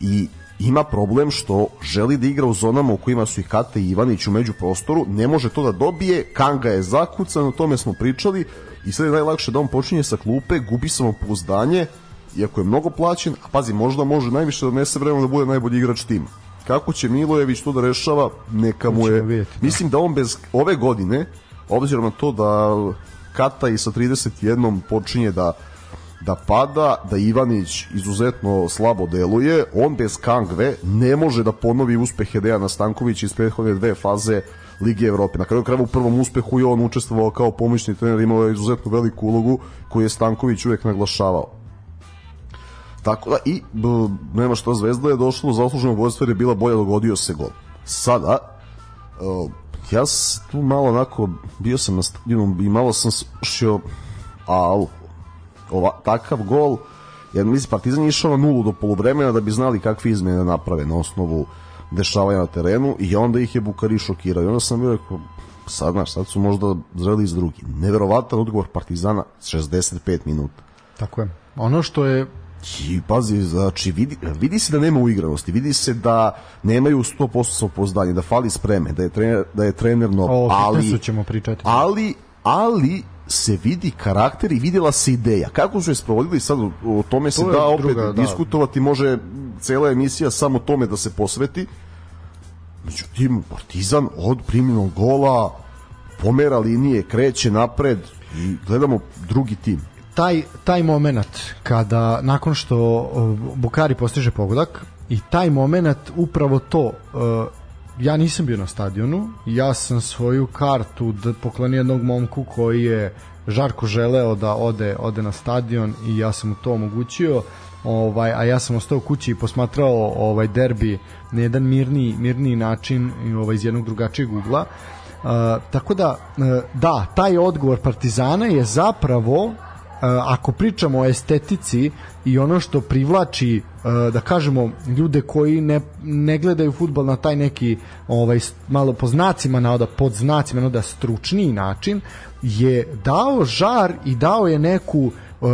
i ima problem što želi da igra u zonama u kojima su i Kate i Ivanić u među prostoru, ne može to da dobije, Kanga je zakucan, o tome smo pričali i sad je najlakše da on počinje sa klupe, gubi samopouzdanje, iako je mnogo plaćen, a pazi, možda može najviše da nese vremena da bude najbolji igrač tima. Kako će Milojević to da rešava, neka mu je... Vidjeti, da. Mislim da on bez ove godine, obzirom na to da Kata i sa 31 počinje da da pada, da Ivanić izuzetno slabo deluje, on bez Kangve ne može da ponovi uspehe Dejana Stankovića iz prethodne dve faze Lige Evrope. Na kraju krajeva u prvom uspehu je on učestvovao kao pomoćni trener, imao je izuzetno veliku ulogu koju je Stanković uvek naglašavao. Tako da, i b, nema šta zvezda je došlo do zasluženog vodstva je bila bolja dogodio se gol. Sada, uh, ja tu malo onako, bio sam na stadionu i malo sam slušao, a ova, takav gol, jer mislim Partizan je išao na nulu do poluvremena da bi znali kakve izmene naprave na osnovu dešavanja na terenu i onda ih je Bukari šokirao. I onda sam bio rekao, sad, znaš, sad su možda zreli iz drugi. Neverovatan odgovor Partizana 65 minuta. Tako je. Ono što je I pazi, znači vidi, vidi se da nema uigranosti, vidi se da nemaju 100% samopoznanje, da fali spreme, da je trener, da je trener nov, o, ali ćemo pričati. Ali ali se vidi karakter i videla se ideja. Kako su je sprovodili sad o tome se to da opet druga, da. diskutovati, može cela emisija samo tome da se posveti. Međutim, Partizan od primljenog gola pomera linije, kreće napred i gledamo drugi tim. Taj, taj moment kada nakon što Bukari postiže pogodak i taj moment upravo to ja nisam bio na stadionu, ja sam svoju kartu poklonio jednog momku koji je žarko želeo da ode ode na stadion i ja sam mu to omogućio ovaj a ja sam ostao kući i posmatrao ovaj derbi na jedan mirni mirni način i ovaj iz jednog drugačijeg ugla. Uh, tako da uh, da taj odgovor Partizana je zapravo ako pričamo o estetici i ono što privlači da kažemo ljude koji ne, ne gledaju fudbal na taj neki ovaj malo po znacima navoda pod znacima navoda stručniji način je dao žar i dao je neku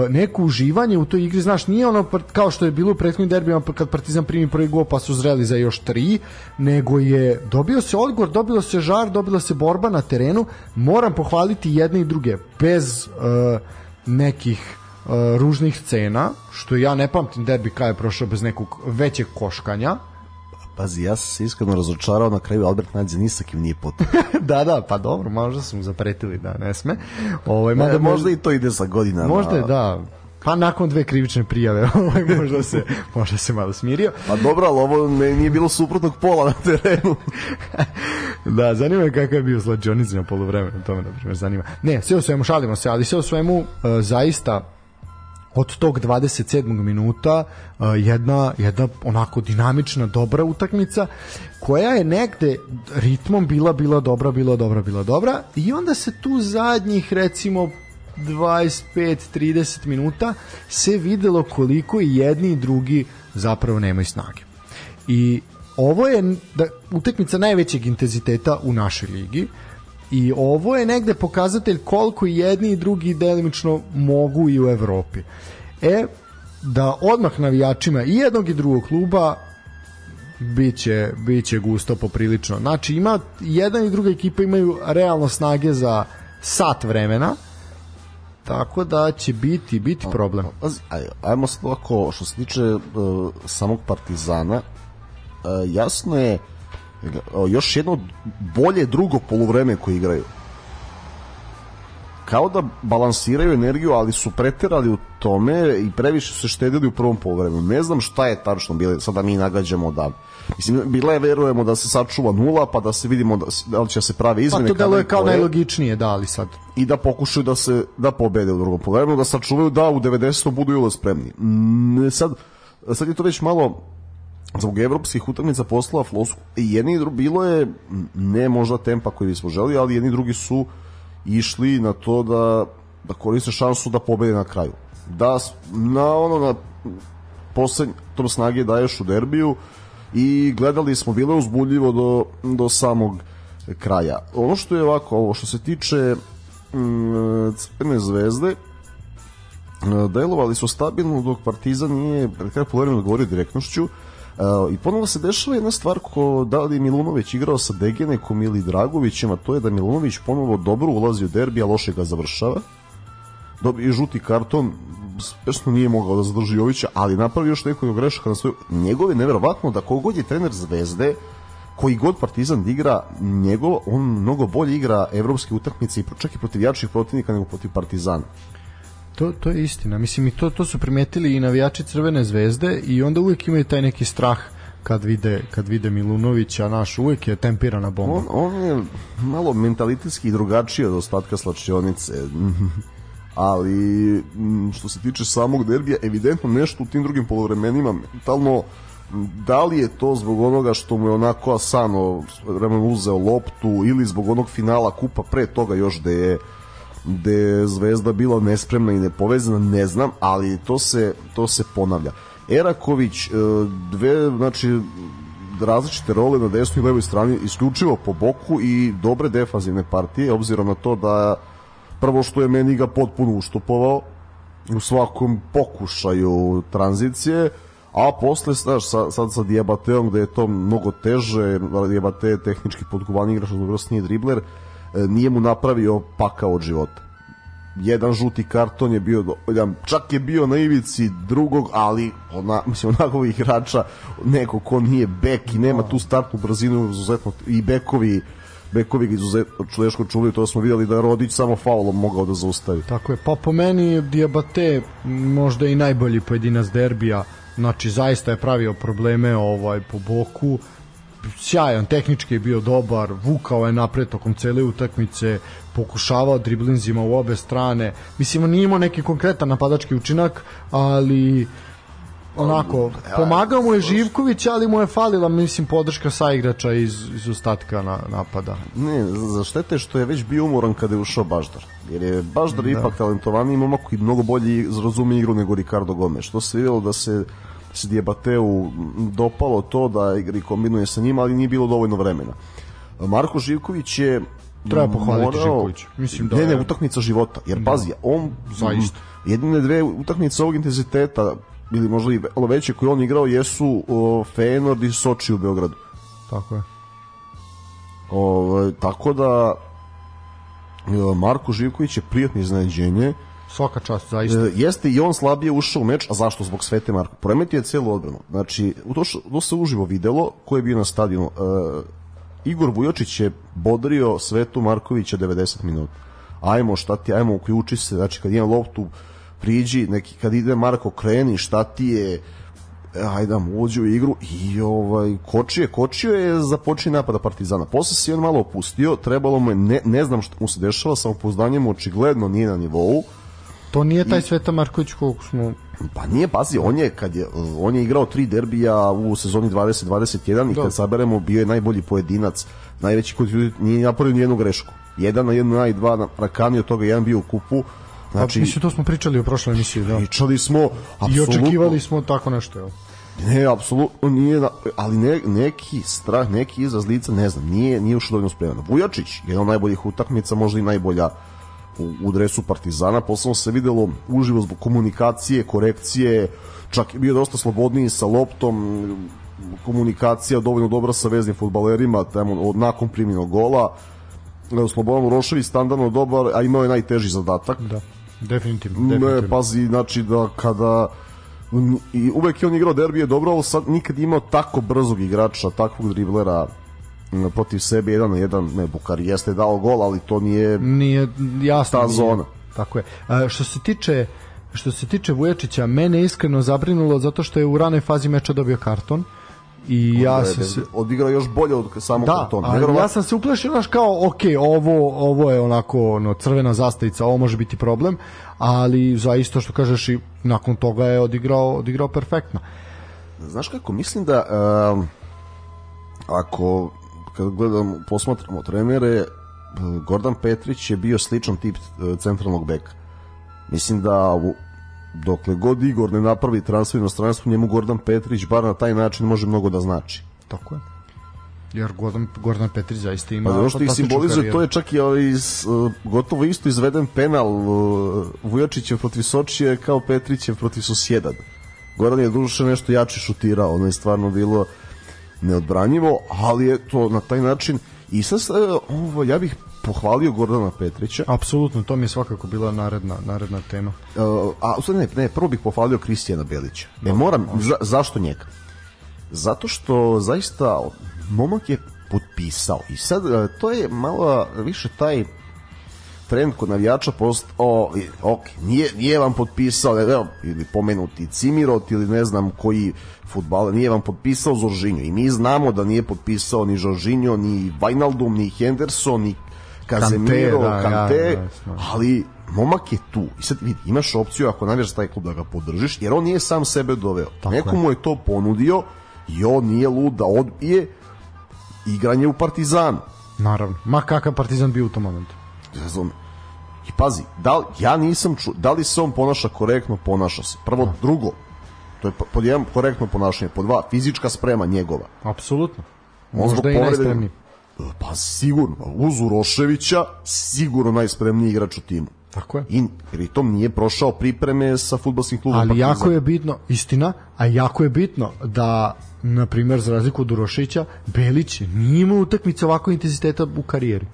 neko uživanje u toj igri, znaš, nije ono kao što je bilo u prethodnim derbima kad Partizan primi prvi gol pa su zreli za još tri, nego je dobio se odgovor, dobilo se žar, dobila se borba na terenu, moram pohvaliti jedne i druge, bez uh, nekih uh, ružnih scena, što ja ne pamtim derbi kada je prošao bez nekog većeg koškanja, Pazi, ja sam se iskreno razočarao na kraju Albert Nadze ni sa kim nije potpuno. da, da, pa dobro, možda su mu zapretili da ne sme. Ovaj mada ne, možda i to ide sa godinama. Možda je, da. Pa nakon dve krivične prijave, ovaj možda se možda se malo smirio. Pa dobro, ali ovo ne, nije bilo suprotnog pola na terenu. da, zanima me kakav je bio slađonic na poluvremenu, to me na primjer zanima. Ne, sve u svemu šalimo se, ali sve u svemu uh, zaista od tog 27. minuta uh, jedna, jedna onako dinamična, dobra utakmica koja je negde ritmom bila, bila dobra, bila dobra, bila dobra i onda se tu zadnjih recimo 25-30 minuta se videlo koliko i jedni i drugi zapravo nemaju snage. I ovo je da, utakmica najvećeg intenziteta u našoj ligi. I ovo je negde pokazatelj koliko jedni i drugi delimično mogu i u Evropi. E, da odmah navijačima i jednog i drugog kluba biće, biće gusto poprilično. Znači, ima, jedan i druga ekipa imaju realno snage za sat vremena, tako da će biti biti problem. Aj, ajmo sad ovako, što se tiče uh, samog Partizana, uh, jasno je još jedno bolje drugo poluvreme koje igraju kao da balansiraju energiju, ali su preterali u tome i previše su se štedili u prvom poluvremenu. Ne znam šta je tačno bilo, sada mi nagađamo da Mislim, bila je, verujemo da se sačuva nula, pa da se vidimo da, da li će se prave izmene. Pa to deluje kao najlogičnije, da, ali sad. I da pokušaju da se, da pobede u drugom poluvremenu, da sačuvaju da u 90. budu jula spremni. Mm, sad, sad je to već malo zbog evropskih utakmica poslala flosku i jedni i drugi bilo je ne možda tempa koji bismo želi, ali jedni i drugi su išli na to da da koriste šansu da pobede na kraju. Da na ono na poslednj tom snage daješ u derbiju i gledali smo bilo je uzbudljivo do, do samog kraja. Ono što je ovako, ovo što se tiče mm, Crvene zvezde, delovali su stabilno dok Partizan nije pred kraj polovremena govorio direktnošću, Uh, I ponovo se dešava jedna stvar ko da li Milunović igrao sa Degenekom ili Dragovićem, a to je da Milunović ponovo dobro ulazi u derbi, a loše ga završava. Dobije žuti karton, spešno nije mogao da zadrži Jovića, ali napravi još nekoliko grešaka na svoju... Njegov je neverovatno da kogod je trener Zvezde, koji god Partizan da igra, njegov, on mnogo bolje igra evropske utakmice i čak i protiv jačih protivnika nego protiv Partizana. To, to je istina. Mislim, i to, to su primetili i navijači Crvene zvezde i onda uvijek imaju taj neki strah kad vide, kad vide Milunovića, naš uvijek je tempirana bomba. On, on je malo mentalitetski drugačiji od ostatka slačionice. ali što se tiče samog derbija, evidentno nešto u tim drugim polovremenima mentalno da li je to zbog onoga što mu je onako Asano vremen uzeo loptu ili zbog onog finala kupa pre toga još da je gde je Zvezda bila nespremna i nepovezana, ne znam, ali to se, to se ponavlja. Eraković, e, dve, znači, različite role na desnoj i levoj strani, isključivo po boku i dobre defanzivne partije, obzirom na to da prvo što je meni ga potpuno uštopovao u svakom pokušaju tranzicije, a posle, znaš, sad, sad sa Diabateom gde je to mnogo teže, Diabate je tehnički podkovan igrač, nije dribler, E, nije mu napravio pakao od života. Jedan žuti karton je bio dovoljan, čak je bio na ivici drugog, ali ona, mislim, onako igrača, neko ko nije bek i nema tu startnu brzinu, izuzetno, i bekovi bekovi izuzetno teško čuli, to smo videli da je Rodić samo faulom mogao da zaustavi. Tako je, pa po meni Diabate možda i najbolji pojedinac derbija, znači zaista je pravio probleme ovaj po boku, sjajan, tehnički je bio dobar, vukao je napred tokom cele utakmice, pokušavao driblinzima u obe strane. Mislim, on nije imao neki konkretan napadački učinak, ali onako, pomagao mu je Živković, ali mu je falila, mislim, podrška sa igrača iz, iz ostatka na, napada. Ne, za štete što je već bio umoran kada je ušao Baždar. Jer je Baždar da. ipak talentovani momak koji mnogo bolje razume igru nego Ricardo Gomez. Što se videlo da se se Diabateu dopalo to da igri kombinuje sa njima, ali nije bilo dovoljno vremena. Marko Živković je Treba pohvaliti Živković. Mislim da ne, ne, utakmica života. Jer da. pazi, on zaista jedine dve utakmice ovog intenziteta ili možda i veće koje on igrao jesu o, Feyenoord i Soči u Beogradu. Tako je. O, tako da Marko Živković je prijatno iznenađenje. Svaka čast, zaista. E, jeste i on slabije ušao u meč, a zašto? Zbog Svete Marko. Poremetio je celu odbranu. Znači, to, što, to se uživo videlo, ko je bio na stadionu. E, Igor Vujočić je bodrio Svetu Markovića 90 minuta. Ajmo, šta ti, ajmo, uključi se, znači kad imam loptu, priđi, neki, kad ide Marko kreni, šta ti je, e, ajde uđe u igru i ovaj, kočio je, kočio je za počin napada Partizana. Posle se on malo opustio, trebalo mu je, ne, ne znam šta mu se dešava, samopouzdanjem očigledno nije na nivou. To nije taj I, Sveta Marković kog smo Pa nije, pazi, on je, kad je, on je igrao tri derbija u sezoni 20-21 i kad saberemo bio je najbolji pojedinac, najveći koji nije napravio ni jednu grešku. Jedan na jednu, na i dva na Rakani, od toga jedan bio u kupu, Znači, mislim, to smo pričali u prošloj emisiji, da. Pričali smo, apsolutno. I očekivali smo tako nešto, evo. Ne, apsolutno nije, ali ne, neki strah, neki izraz lica, ne znam, nije, nije ušao dovoljno spreman. Vujačić, jedan od najboljih utakmica, možda i najbolja u, u dresu Partizana, posebno se videlo uživo zbog komunikacije, korekcije, čak je bio dosta slobodniji sa loptom, komunikacija dovoljno dobra sa veznim futbalerima, tamo, od, nakon primjenog gola, Slobodan Urošević standardno dobar, a imao je najteži zadatak. Da Definitivno, definitivno. Ne, pazi, znači da kada i uvek je on igrao derbije dobro, ali sad nikad imao tako brzog igrača, takvog driblera protiv sebe jedan na jedan, ne, Bukari jeste dao gol, ali to nije nije jasno ta nije. zona. Tako je. A, što se tiče što se tiče Vuječića, mene iskreno zabrinulo zato što je u ranoj fazi meča dobio karton i ja sam se odigrao još bolje od samog da, kartona. Da, ja sam se uplašio naš kao ok, ovo ovo je onako ono crvena zastavica, ovo može biti problem, ali za isto što kažeš i nakon toga je odigrao odigrao perfektno. Znaš kako mislim da um, ako kad gledam posmatramo trenere Gordon Petrić je bio sličan tip e, centralnog beka. Mislim da dokle god Igor ne napravi transfer inostranstvu, njemu Gordon Petrić bar na taj način može mnogo da znači. Tako je. Jer Gordon, Gordon Petrić zaista ima... Pa ono što ih simbolizuje, to je čak i ovaj, uh, gotovo isto izveden penal uh, Vujačićev protiv Sočije kao Petrićev protiv Susjedad. Gordon je duše nešto jače šutirao, ono je stvarno bilo neodbranjivo, ali je to na taj način i sad ovo, ja bih pohvalio Gordana Petrića. Apsolutno, to mi je svakako bila naredna, naredna tema. Uh, a ne, ne, prvo bih pohvalio Kristijana Belića. Ne, moram, za, zašto njega? Zato što zaista momak je potpisao i sad uh, to je malo više taj trend kod navijača post o, ok, nije, nije vam potpisao evo, ili pomenuti Cimirot ili ne znam koji futbaler nije vam potpisao Zoržinjo i mi znamo da nije potpisao ni Zoržinjo, ni Vajnaldum, ni Henderson, ni Kazemiro, Kante, da, Kante ja, ja, ali momak je tu. I sad vidi, imaš opciju ako navijaš taj klub da ga podržiš, jer on nije sam sebe doveo. Tako Neko mu je to ponudio i on nije lud da odbije igranje u Partizanu. Naravno. Ma kakav Partizan bio u tom momentu. Razum. I pazi, da li, ja nisam čuo, da li se on ponaša korektno, ponaša se. Prvo, no. drugo, to je pod jedan korektno ponašanje, pod dva, fizička sprema njegova. Apsolutno. Možda i najspremniji. Pa sigurno, uz Uroševića sigurno najspremniji igrač u timu. Tako je. I pritom nije prošao pripreme sa fudbalskim klubom Ali Partizan. jako je bitno, istina, a jako je bitno da na primjer za razliku od Uroševića, Belić nije imao utakmice ovako intenziteta u karijeri.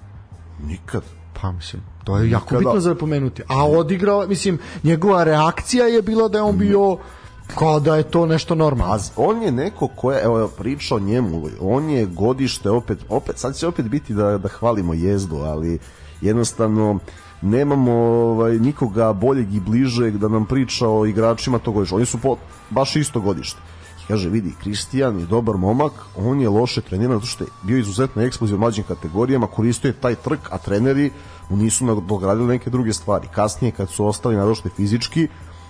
Nikad. Pa mislim, to je jako Nikada. bitno za pomenuti. A odigrao, mislim, njegova reakcija je bila da je on bio Kao da je to nešto normalno. On je neko ko je, evo priča o njemu, on je godište opet, opet sad će opet biti da, da hvalimo jezdu, ali jednostavno nemamo ovaj, nikoga boljeg i bližeg da nam priča o igračima tog godišta. Oni su po, baš isto godište. Kaže, vidi, Kristijan je dobar momak, on je loše treniran zato što je bio izuzetno eksploziv u mlađim kategorijama, koristio je taj trk, a treneri mu nisu dogradili neke druge stvari. Kasnije, kad su ostali narošte fizički,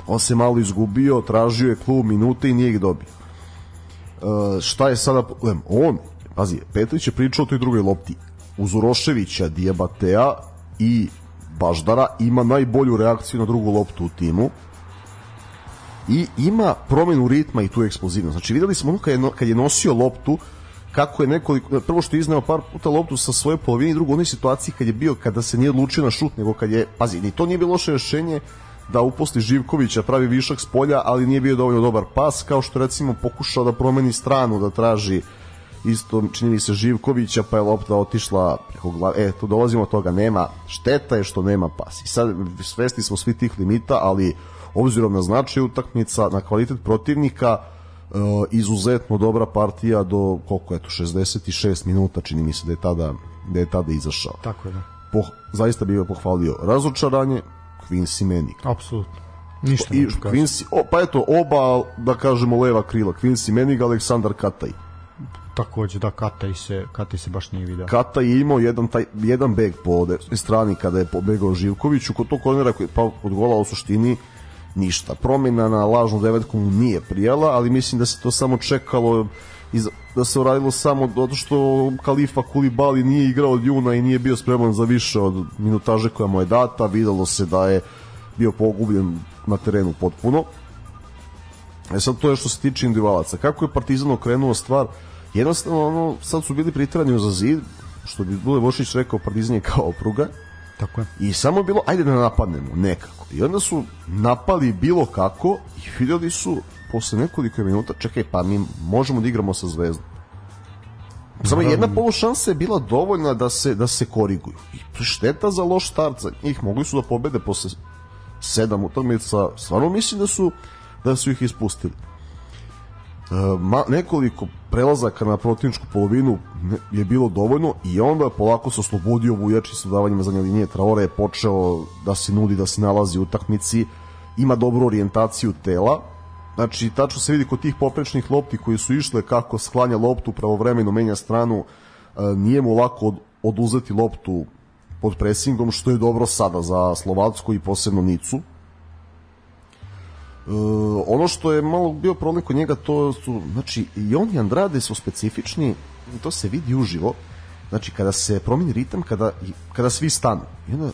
on se malo izgubio, tražio je klub minute i nije ih dobio. Uh, šta je sada problem? On, pazi, Petrović je pričao o toj drugoj lopti. Uz Uroševića, Dijabatea i Baždara ima najbolju reakciju na drugu loptu u timu i ima promenu ritma i tu eksplozivnost. Znači videli smo ono kad je, kad je nosio loptu kako je nekoliko, prvo što je izneo par puta loptu sa svoje polovine i drugo u onoj situaciji kad je bio, kada se nije odlučio na šut, nego kad je, pazi, ni to nije bilo loše rešenje da uposli Živkovića, pravi višak s polja, ali nije bio dovoljno dobar pas, kao što recimo pokušao da promeni stranu, da traži isto čini mi se Živkovića, pa je lopta otišla preko glave. E, tu dolazimo od toga, nema, šteta je što nema pas. I sad svesti smo svi tih limita, ali obzirom na značaj utakmica, na kvalitet protivnika, e, izuzetno dobra partija do koliko eto 66 minuta čini mi se da je tada da je tada izašao. Tako je. Da. Po, zaista bih pohvalio razočaranje Quincy Menig. Apsolutno. Ništa I Quincy, o, pa eto, oba, da kažemo, leva krila. Quincy Menig, Aleksandar Kataj. Takođe, da, Kataj se, Kataj se baš nije video. Kataj je imao jedan, taj, jedan beg po strani kada je pobegao Živkoviću. Kod tog kornera pa od gola u suštini ništa. Promjena na lažnu devetku mu nije prijela, ali mislim da se to samo čekalo iz, da se uradilo samo zato što Kalifa Kulibali nije igrao od juna i nije bio spreman za više od minutaže koja mu je data, videlo se da je bio pogubljen na terenu potpuno. E sad to je što se tiče individualaca. Kako je Partizan okrenuo stvar? Jednostavno, ono, sad su bili pritrani za zid, što bi Dule Vošić rekao, Partizan je kao pruga. Tako je. I samo je bilo, ajde da napadnemo, nekako. I onda su napali bilo kako i videli su posle nekoliko minuta, čekaj, pa mi možemo da igramo sa Zvezdom. Samo jedna polušansa je bila dovoljna da se da se koriguju. I šteta za loš start za njih. Mogli su da pobede posle sedam utakmica. Stvarno mislim da su da su ih ispustili. E, ma, nekoliko prelazaka na protivničku polovinu je bilo dovoljno i onda je polako se oslobodio Vujači sa davanjima zadnje linije. Traore je počeo da se nudi, da se nalazi u utakmici, ima dobru orijentaciju tela, Znači, tačno se vidi kod tih poprečnih lopti koji su išle kako sklanja loptu pravovremeno menja stranu, e, nije mu lako od, oduzeti loptu pod presingom, što je dobro sada za Slovacku i posebno Nicu. E, ono što je malo bio problem kod njega, to su, znači, i on i Andrade su specifični, to se vidi uživo, znači, kada se promeni ritam, kada, kada svi stanu, i onda,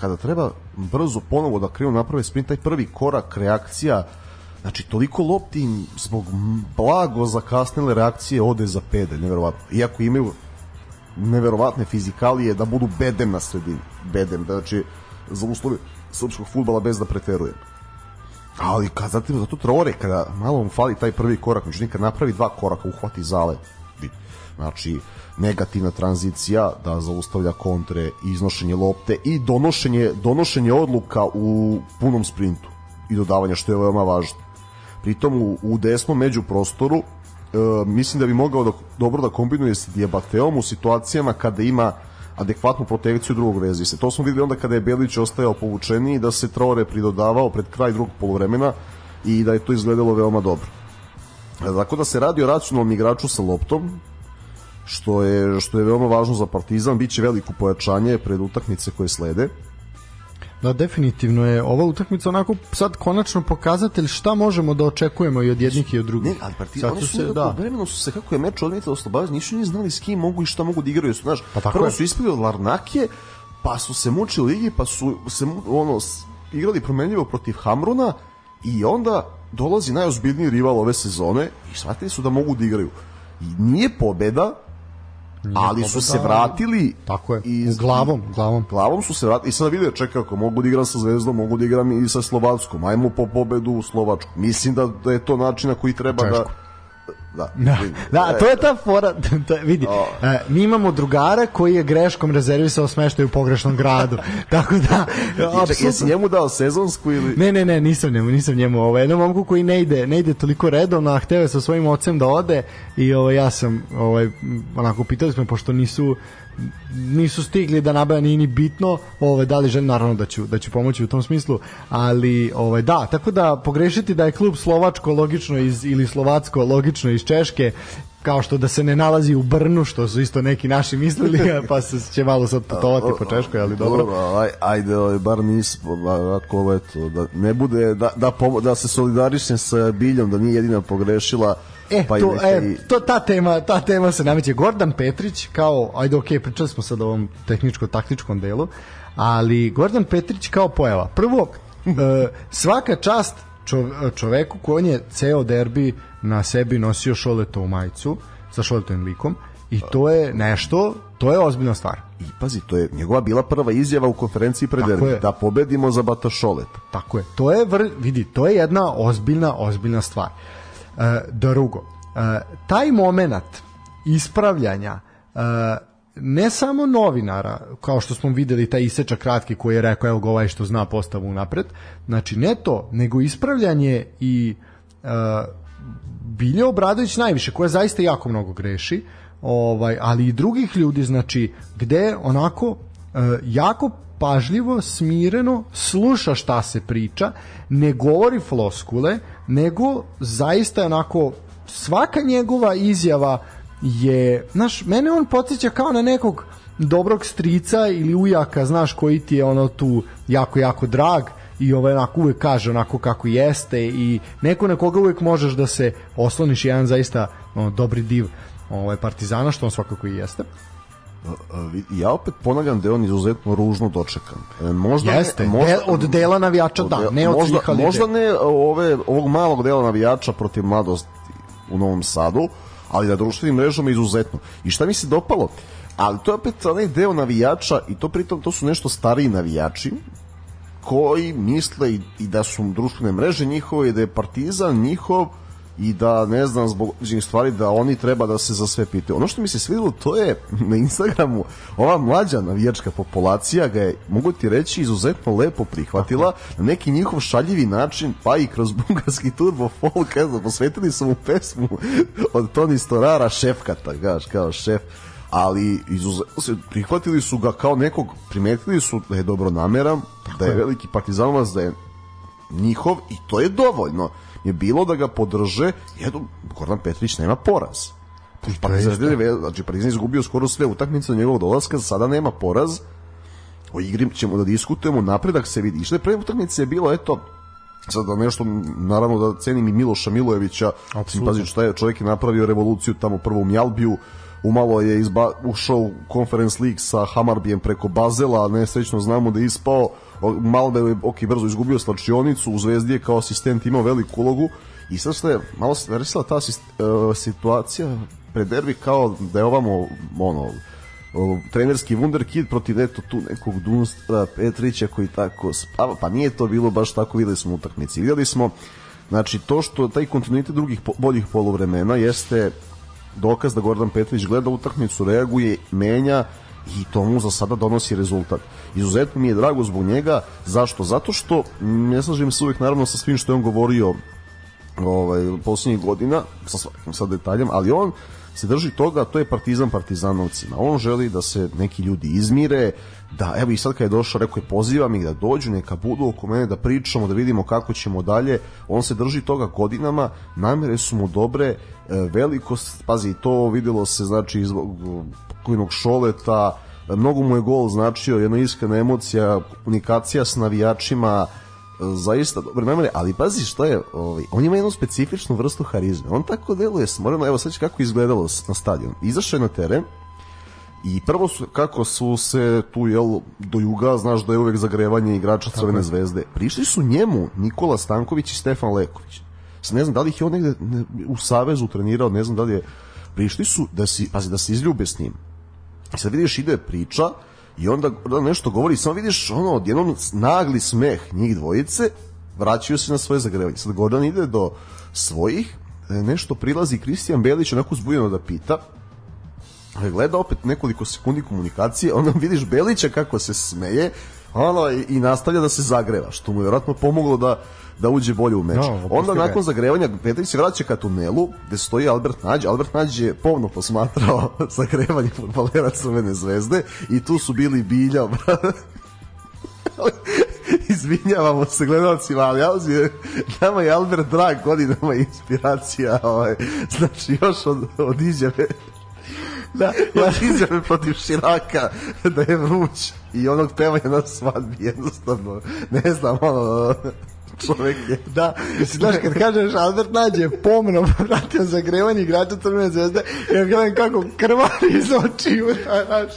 kada treba brzo ponovo da krenu naprave sprint, taj prvi korak, reakcija, Znači, toliko lopti zbog blago zakasnele reakcije ode za pede, neverovatno. Iako imaju neverovatne fizikalije da budu bedem na sredini. Bedem, znači, za uslovi srpskog futbala bez da preterujem. Ali kad zatim zato Traore, kada malo mu fali taj prvi korak, znači kad napravi dva koraka, uhvati zale, znači negativna tranzicija da zaustavlja kontre, iznošenje lopte i donošenje, donošenje odluka u punom sprintu i dodavanja što je veoma važno pritom u, u desnom među prostoru e, mislim da bi mogao da, dobro da kombinuje sa Diabateom u situacijama kada ima adekvatnu protekciju drugog vezisa. To smo videli onda kada je Belić ostajao povučeniji, da se Traore pridodavao pred kraj drugog polovremena i da je to izgledalo veoma dobro. E, tako da se radi o racionalnom igraču sa loptom, što je, što je veoma važno za Partizan, biće veliko pojačanje pred utakmice koje slede. Da, definitivno je ova utakmica onako sad konačno pokazatelj šta možemo da očekujemo i od jednih i od drugih. Ne, ali partizan, oni su, se, da. vremeno su se kako je meč odmetao oslobađali, nisu ni znali s kim mogu i šta mogu da igraju. Su, znaš, pa prvo je. su ispili od Larnake, pa su se mučili ligi, pa su se ono, igrali promenljivo protiv Hamruna i onda dolazi najozbiljniji rival ove sezone i shvatili su da mogu da igraju. I nije pobeda, ali su se vratili tako je iz, glavom glavom glavom su se vratili. I sada vide čekaj ako mogu da igram sa Zvezdom mogu da igram i sa Slovackom ajmo po pobedu u Slovačku. Mislim da, da je to način na koji treba da- Češko. Da, Da, da, to je ta fora, to, je- vidi, e, mi imamo drugara koji je greškom rezervisao smeštaj u pogrešnom gradu, tako da, jesi apsolutno- njemu dao sezonsku ili... Ne, ne, ne, nisam njemu, nisam njemu. Ovo, jednom momku koji ne ide, ne ide toliko redovno, a hteo je sa svojim ocem da ode i ovo, ja sam, ovaj, onako, pitali smo, pošto nisu nisu stigli da nabaja nije ni bitno ovaj da li želim naravno da ću da ću pomoći u tom smislu ali ovaj da tako da pogrešiti da je klub slovačko logično iz ili slovacko logično iz Češke kao što da se ne nalazi u Brnu što su isto neki naši mislili pa se će malo sad putovati po Češkoj ali dobro. Aj, ajde, ovaj, bar ovako, ovo, eto, da ne bude, da, da, da se solidarišem sa Biljom, da nije jedina pogrešila, E, pa to, e, i- to, ta tema, ta tema se nameće. Gordon Petrić kao, ajde ok, pričali smo sad o ovom tehničko-taktičkom delu, ali Gordon Petrić kao pojava. Prvo, e, svaka čast čo- čoveku koji on je ceo derbi na sebi nosio šoletovu majicu sa šoletovim likom i to je nešto, to je ozbiljna stvar. I pazi, to je njegova bila prva izjava u konferenciji pred derbi, da pobedimo za Batašolet. Tako je. To je vidi, to je jedna ozbiljna, ozbiljna stvar. E, drugo, e, taj moment ispravljanja e, ne samo novinara, kao što smo videli taj isečak kratki koji je rekao evo ga ovaj što zna postavu napred, znači ne to, nego ispravljanje i e, Bilje Obradović najviše, koja zaista jako mnogo greši, ovaj, ali i drugih ljudi, znači, gde onako jako pažljivo, smireno sluša šta se priča, ne govori floskule, nego zaista onako svaka njegova izjava je, znaš, mene on podsjeća kao na nekog dobrog strica ili ujaka, znaš, koji ti je ono tu jako, jako drag i ovaj onako uvek kaže onako kako jeste i neko na koga uvek možeš da se osloniš jedan zaista ono, dobri div ovaj partizana što on svakako i jeste. Ja opet ponavljam da je on izuzetno ružno dočekan. E, Možda Jeste, ne, možda, de- od dela navijača da, ne od možda, svih ali možda ne ove, ovog malog dela navijača protiv mladosti u Novom Sadu, ali na društvenim mrežama izuzetno. I šta mi se dopalo? Ali to je opet onaj deo navijača i to pritom to su nešto stariji navijači koji misle i, i da su društvene mreže njihove i da je partizan njihov i da ne znam zbog određenih stvari da oni treba da se za sve pitaju. Ono što mi se svidelo to je na Instagramu ova mlađa navijačka populacija ga je, mogu ti reći, izuzetno lepo prihvatila na neki njihov šaljivi način, pa i kroz bugarski turbo folk, ne znam, posvetili su mu pesmu od Toni Storara, šefkata, gaš, kao šef ali izuzetno se prihvatili su ga kao nekog, primetili su da je dobro nameran, da je veliki partizanovac, da je njihov i to je dovoljno. Je bilo da ga podrže, jedno, Gordon Petrić nema poraz. Partizan, je, znači Partizan je izgubio skoro sve utakmice od njegovog dolaska, sada nema poraz. O igri ćemo da diskutujemo, napredak se vidi. I što je pre utakmice je bilo, eto, sad da nešto, naravno da cenim i Miloša Milojevića, pazi šta je, čovjek je napravio revoluciju tamo prvo u Mjalbiju, umalo je izba, ušao u Conference League sa Hamarbijem preko Bazela, nesrećno znamo da je ispao, Malbe je ok, brzo izgubio slačionicu, u Zvezdi je kao asistent imao veliku ulogu i sad što je malo se ta asist, e, situacija pred derbi kao da je ovamo ono, trenerski wunderkid protiv eto tu nekog Dunstra Petrića koji tako spava, pa nije to bilo baš tako, videli smo utakmici. Videli smo, znači to što taj kontinuitet drugih boljih poluvremena jeste dokaz da Gordon Petrović gleda utakmicu, reaguje, menja i to mu za sada donosi rezultat. Izuzetno mi je drago zbog njega. Zašto? Zato što ne slažem se uvek naravno sa svim što je on govorio ovaj, poslednjih godina, sa svakim sad detaljem, ali on se drži toga, to je partizan partizanovcima. On želi da se neki ljudi izmire, da, evo i sad kad je došao, rekao je pozivam ih da dođu, neka budu oko mene, da pričamo, da vidimo kako ćemo dalje. On se drži toga godinama, namere su mu dobre, e, veliko, pazi, to videlo se, znači, iz pokojnog šoleta, mnogo mu je gol značio, jedna iskrena emocija, komunikacija s navijačima, zaista dobre namere, ali pazi što je, ovaj, on ima jednu specifičnu vrstu harizme. On tako deluje, moramo, evo sad kako izgledalo na stadion. Izašao je na teren i prvo su, kako su se tu, jel, do juga, znaš da je uvek zagrevanje igrača Crvene zvezde. Prišli su njemu Nikola Stanković i Stefan Leković. Sad ne znam da li ih je on negde ne, u Savezu trenirao, ne znam da li je... Prišli su da, si, pazi, da se izljube s njim. I sad vidiš ide priča i onda, onda nešto govori, samo vidiš ono, odjednom nagli smeh njih dvojice, vraćaju se na svoje zagrevanje. Sad Gordon ide do svojih, e, nešto prilazi Kristijan Belić onako zbujeno da pita, ali gleda opet nekoliko sekundi komunikacije, onda vidiš Belića kako se smeje, ono, i, i nastavlja da se zagreva, što mu je vjerojatno pomoglo da da uđe bolje u meč. No, opusti Onda nakon zagrevanja Petrić se vraća ka tunelu gde stoji Albert Nađ. Albert Nađ je povno posmatrao zagrevanje futbolera Crvene zvezde i tu su bili Bilja, izvinjavamo se gledalcima, ali je, nama je Albert drag godinama inspiracija, ovaj, znači još od, od izjave da, ja izjave protiv Širaka da je vruć i onog pevanja na svadbi jednostavno ne znam ono čovek je Da, mislim, znaš, kad kažeš Albert Nađe pomno pratio zagrevanje igrača Crvene zvezde, ja gledam kako krvari iz očiju, znaš,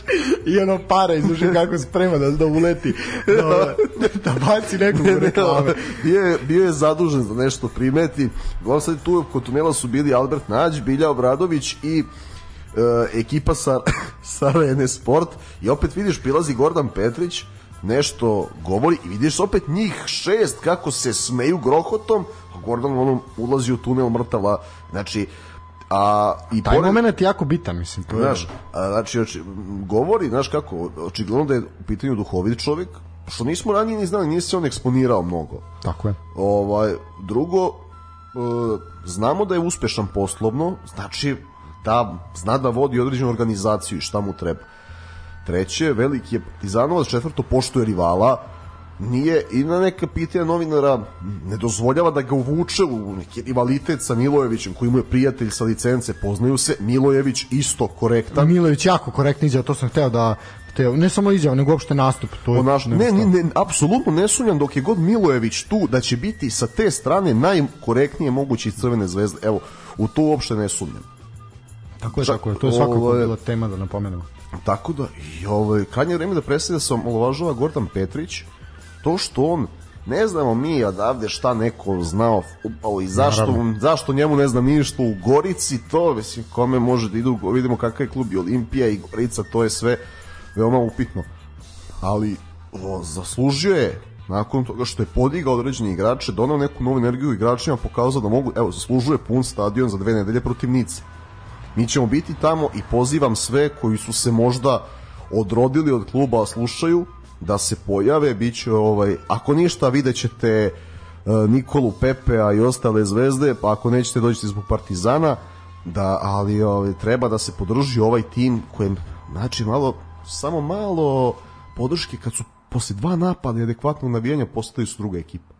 i ono para iz uši kako sprema da, da uleti, da, da baci nekog u reklame. bio, je, bio je zadužen za nešto primeti. Uglavnom sad tu kod tunela su bili Albert Nađ, Bilja Obradović i ekipa sa, sa Rene Sport i opet vidiš prilazi Gordan Petrić nešto govori i vidiš opet njih šest kako se smeju grohotom a Gordon ono ulazi u tunel mrtava znači a i Taj pored- moment je jako bitan, mislim. To Znaš, a, znači, oči, govori, znaš kako, očigledno da je u pitanju duhovit čovjek, što nismo ranije ni znali, nije se on eksponirao mnogo. Tako je. Ovaj, drugo, e, znamo da je uspešan poslovno, znači da zna da vodi određenu organizaciju i šta mu treba. Treće, veliki je partizanovac, četvrto, poštuje rivala, nije i na neka pitanja novinara ne dozvoljava da ga uvuče u neki rivalitet sa Milojevićem koji mu je prijatelj sa licence, poznaju se Milojević isto korektan Milović jako korektno izjava, to sam hteo da hteo, ne samo izjava, nego uopšte nastup. To je Ponaš... Ne, ne, ne, apsolutno ne sumnjam dok je god Milojević tu da će biti sa te strane najkorektnije moguće iz Crvene zvezde. Evo, u to uopšte ne sumnjam. Tako je, tako je. To je svakako Ovo je- bila tema da napomenemo. Tako da, i ovaj, krajnje vreme da prestaje da se omalovažava Gordon Petrić, to što on ne znamo mi odavde šta neko znao futbolu i zašto, zašto njemu ne znam ništa u Gorici, to mislim, kome može da idu, vidimo kakav je klub i Olimpija i Gorica, to je sve veoma upitno. Ali o, zaslužio je nakon toga što je podigao određeni igrače, donao neku novu energiju igračima, pokazao da mogu, evo, zaslužuje pun stadion za dve nedelje protiv Nice. Mi ćemo biti tamo i pozivam sve koji su se možda odrodili od kluba, slušaju, da se pojave, bit će ovaj, ako ništa vidjet ćete e, Nikolu Pepea i ostale zvezde, pa ako nećete dođete zbog Partizana, da, ali ovaj, treba da se podrži ovaj tim kojem, znači malo, samo malo podrške kad su posle dva napada i adekvatnog navijanja postali su druga ekipa.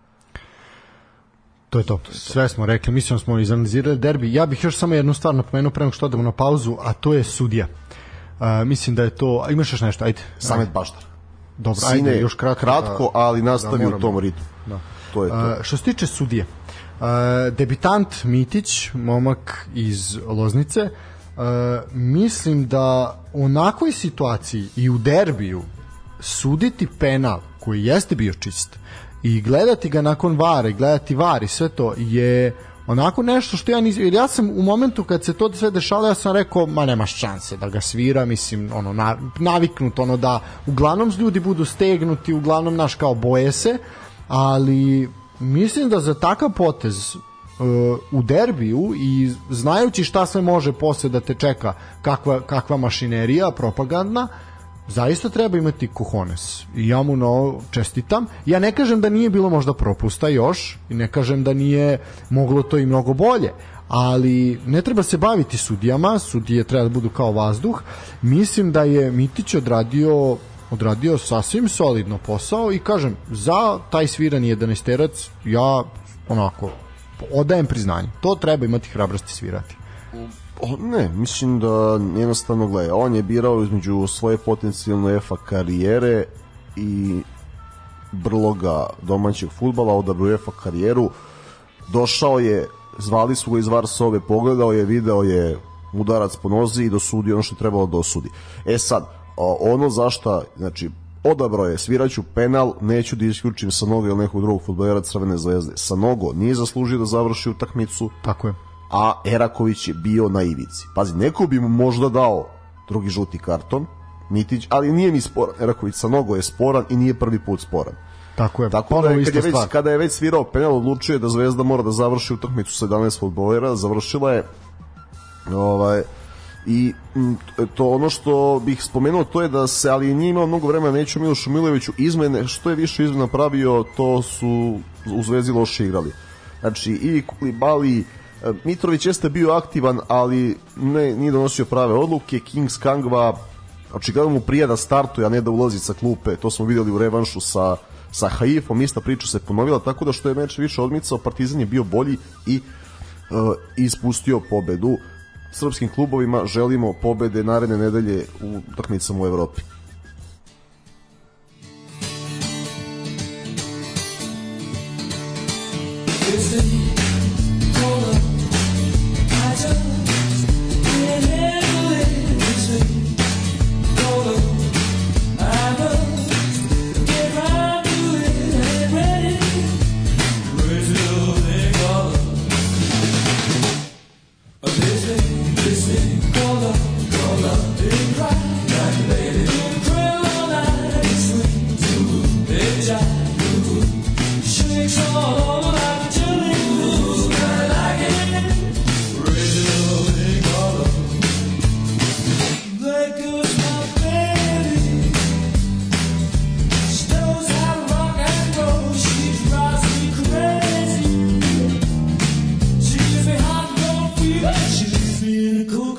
To je to. Sve smo rekli, mislim da smo izanalizirali derbi. Ja bih još samo jednu stvar napomenuo pre nego što odemo na pauzu, a to je sudija. Uh, mislim da je to... A imaš još nešto? Ajde. Samet Baštar. Dobro, Sine, ajde, još kratko. kratko ali nastavi da u tom ritmu. Da. To je to. Uh, što se tiče sudije, uh, debitant Mitić, momak iz Loznice, uh, mislim da u onakvoj situaciji i u derbiju suditi penal koji jeste bio čist i gledati ga nakon vare, gledati var i sve to je onako nešto što ja nisam, jer ja sam u momentu kad se to sve dešavalo, ja sam rekao, ma nemaš šanse da ga svira, mislim, ono, na, naviknut, ono da uglavnom ljudi budu stegnuti, uglavnom naš kao boje se, ali mislim da za takav potez uh, u derbiju i znajući šta sve može posle da te čeka kakva, kakva mašinerija propagandna zaista treba imati kuhones. I ja mu ovo čestitam. Ja ne kažem da nije bilo možda propusta još i ne kažem da nije moglo to i mnogo bolje ali ne treba se baviti sudijama sudije treba da budu kao vazduh. Mislim da je Mitić odradio odradio sasvim solidno posao i kažem za taj svirani 11 ja onako odajem priznanje. To treba imati hrabrosti svirati O, ne, mislim da jednostavno gleda, on je birao između svoje potencijalne EFA karijere i brloga domaćeg futbala, odabrao EFA karijeru, došao je, zvali su ga iz Varsove, pogledao je, video je udarac po nozi i dosudio ono što je trebalo da osudi. E sad, ono zašta, znači, odabrao je, sviraću penal, neću da isključim sa noga ili nekog drugog futbolera Crvene zvezde. Sa nogo nije zaslužio da završi utakmicu, tako je a Eraković je bio na ivici. Pazi, neko bi mu možda dao drugi žuti karton, Mitić, ali nije mi sporan. Eraković sa nogo je sporan i nije prvi put sporan. Tako je. Tako da je, kad je već, kada je već svirao penal, odlučio je da Zvezda mora da završi utakmicu sa 11 futbolera, završila je ovaj, i to ono što bih spomenuo to je da se ali nije imao mnogo vremena neću Milošu Miloviću izmene što je više izmena pravio to su u Zvezdi loše igrali znači i Kulibali Mitrović jeste bio aktivan ali ne, nije donosio prave odluke. Kings Kangva očigledno mu prija da startuje a ne da ulazi sa klupe. To smo videli u revanšu sa sa Haifom ista priča se ponovila tako da što je meč više odmicao Partizan je bio bolji i uh, ispustio pobedu. Srpskim klubovima želimo pobede naredne nedelje u utakmicama u Evropi. খুব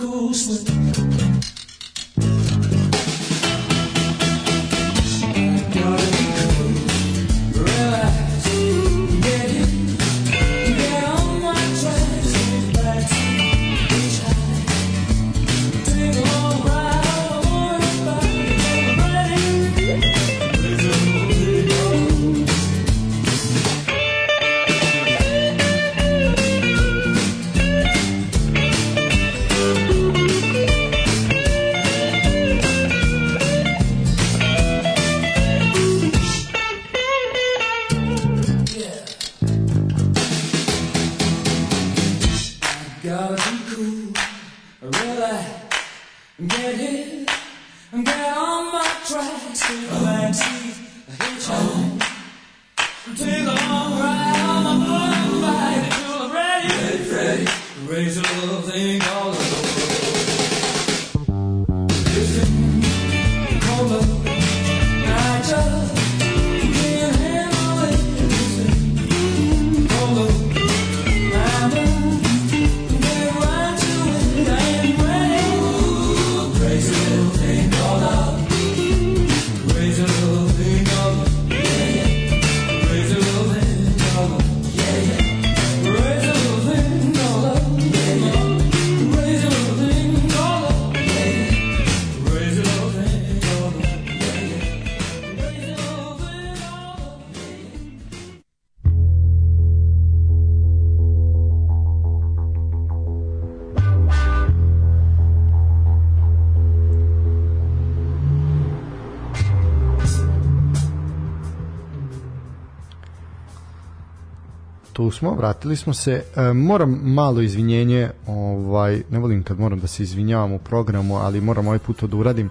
smo, vratili smo se. E, moram malo izvinjenje, ovaj, ne volim kad moram da se izvinjavam u programu, ali moram ovaj put da uradim.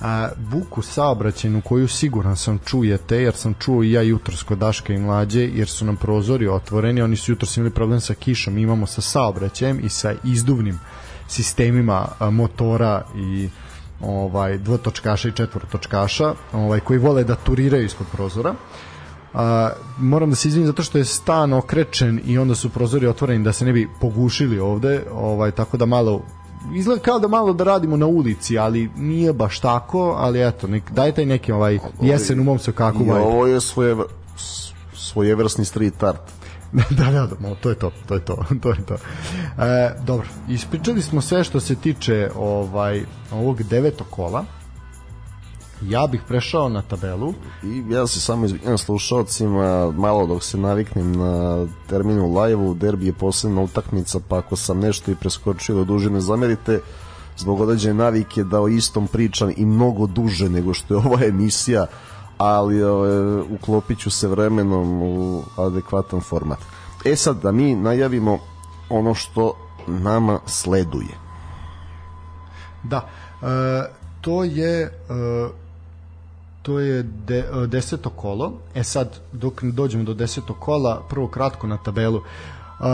A, buku saobraćenu koju siguran sam čujete, jer sam čuo i ja jutros kod Daška i Mlađe, jer su nam prozori otvoreni, oni su jutros imali problem sa kišom, imamo sa saobraćajem i sa izduvnim sistemima a, motora i ovaj dvotočkaša i četvorotočkaša ovaj koji vole da turiraju ispod prozora. A, moram da se izvinim zato što je stan okrečen i onda su prozori otvoreni da se ne bi pogušili ovde, ovaj, tako da malo izgleda kao da malo da radimo na ulici, ali nije baš tako, ali eto, nek, dajte neki ovaj jesen u mom se kako I ovo je svoje, svojevrsni street art. da, da, da, to je to, to je to, to je to. E, dobro, ispričali smo sve što se tiče ovaj ovog devetog kola ja bih prešao na tabelu. I ja se samo izvinjam slušalcima malo dok se naviknem na terminu live-u derbi je posebna utakmica pa ako sam nešto i preskočio duže ne zamerite. Zbog određene navike da o istom pričam i mnogo duže nego što je ova emisija ali ove, uklopit ću se vremenom u adekvatan format. E sad da mi najavimo ono što nama sleduje. Da e, to je e, to je de, e, deseto kolo. E sad, dok dođemo do desetog kola, prvo kratko na tabelu. Uh,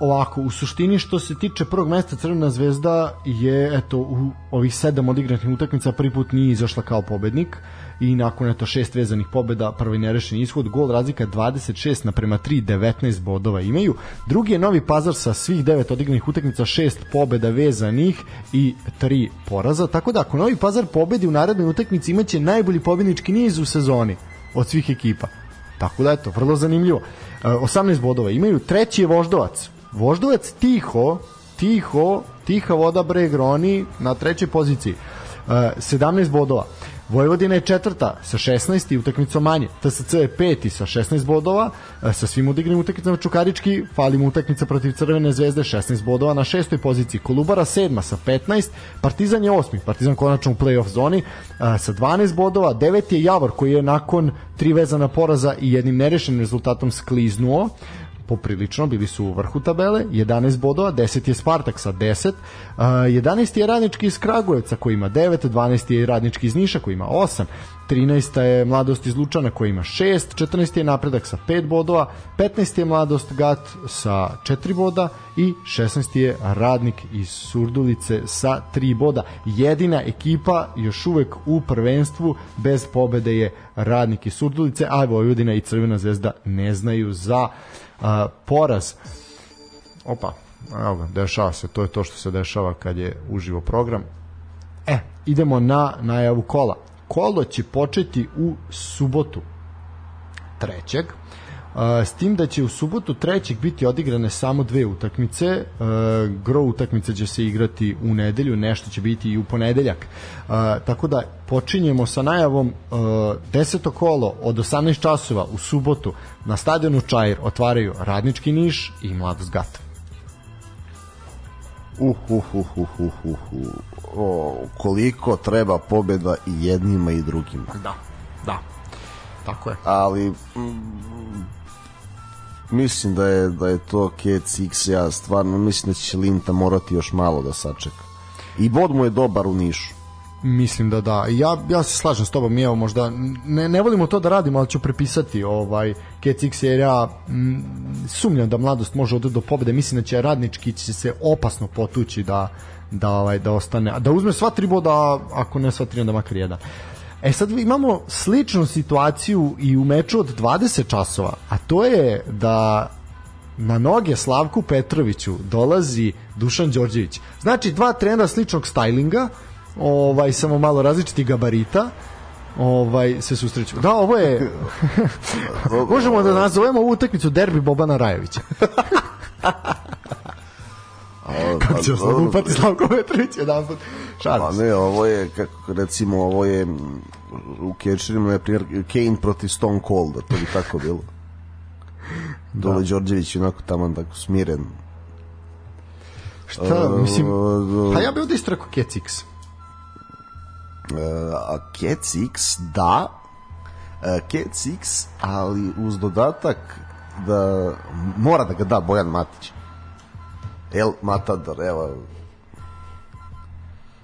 ovako, u suštini što se tiče prvog mesta Crvena zvezda je eto u ovih sedam odigranih utakmica prvi put nije izašla kao pobednik i nakon eto šest vezanih pobeda prvi nerešen ishod gol razlika 26 naprema 3 19 bodova imaju. Drugi je Novi Pazar sa svih devet odigranih utakmica šest pobeda vezanih i tri poraza. Tako da ako Novi Pazar pobedi u narednoj utakmici imaće najbolji pobednički niz u sezoni od svih ekipa. Tako da eto vrlo zanimljivo. 18 bodova imaju. Treći je Voždovac. Voždovac tiho tiho tiha voda Bregroni na trećoj poziciji. 17 bodova Vojvodina je četvrta sa 16 i utakmicom manje. TSC je peti sa 16 bodova, e, sa svim odigranim utakmicama Čukarički, fali mu utakmica protiv Crvene zvezde 16 bodova na šestoj poziciji. Kolubara sedma sa 15, Partizan je osmi, Partizan konačno u play-off zoni e, sa 12 bodova, deveti je Javor koji je nakon tri vezana poraza i jednim nerešenim rezultatom skliznuo poprilično, bili su u vrhu tabele, 11 bodova, 10 je Spartak sa 10, uh, 11 je Radnički iz Kragujevca koji ima 9, 12 je Radnički iz Niša koji ima 8, 13 je Mladost iz Lučana koji ima 6, 14 je Napredak sa 5 bodova, 15 je Mladost Gat sa 4 boda i 16 je Radnik iz Surdulice sa 3 boda. Jedina ekipa još uvek u prvenstvu bez pobede je Radnik iz Surdulice, a Vojvodina i Crvena zvezda ne znaju za a, poraz opa, evo ga, dešava se, to je to što se dešava kad je uživo program. E, idemo na najavu kola. Kolo će početi u subotu trećeg, s tim da će u subotu trećeg biti odigrane samo dve utakmice. Gro utakmice će se igrati u nedelju, nešto će biti i u ponedeljak. Tako da počinjemo sa najavom deseto kolo od 18 časova u subotu na stadionu Čair otvaraju Radnički Niš i Mladost Gata. Uh, uh, uh, uh, uh, uh, uh. O, koliko treba pobeda i jednima i drugima. Da, da. Tako je. Ali mislim da je da je to Kec X ja stvarno mislim da će Linta morati još malo da sačeka. I bod mu je dobar u Nišu. Mislim da da. Ja, ja se slažem s tobom, evo možda ne, ne volimo to da radimo, ali ću prepisati ovaj Kec X jer ja m, sumnjam da mladost može odati do pobede. Mislim da će radnički će se opasno potući da da ovaj da ostane, da uzme sva tri boda, ako ne sva tri onda makar jedan. E sad imamo sličnu situaciju i u meču od 20 časova, a to je da na noge Slavku Petroviću dolazi Dušan Đorđević. Znači dva trenera sličnog stylinga, ovaj samo malo različitih gabarita, ovaj se susreću. Da, ovo je možemo da nazovemo ovu utakmicu derbi Bobana Rajevića. kako će se upati Slavko Petrović jedan put. Pa ne, ovo je, kako recimo, ovo je u catcherima, na primjer, Kane protiv Stone Cold, to bi tako bilo. Dole da. Đorđević onako tamo tako smiren. Šta, uh, mislim, pa ja bih ovdje isto rekao Cats X. Uh, a Cats X, da, uh, Cats X, ali uz dodatak da mora da ga da Bojan Matić. El Matador, evo,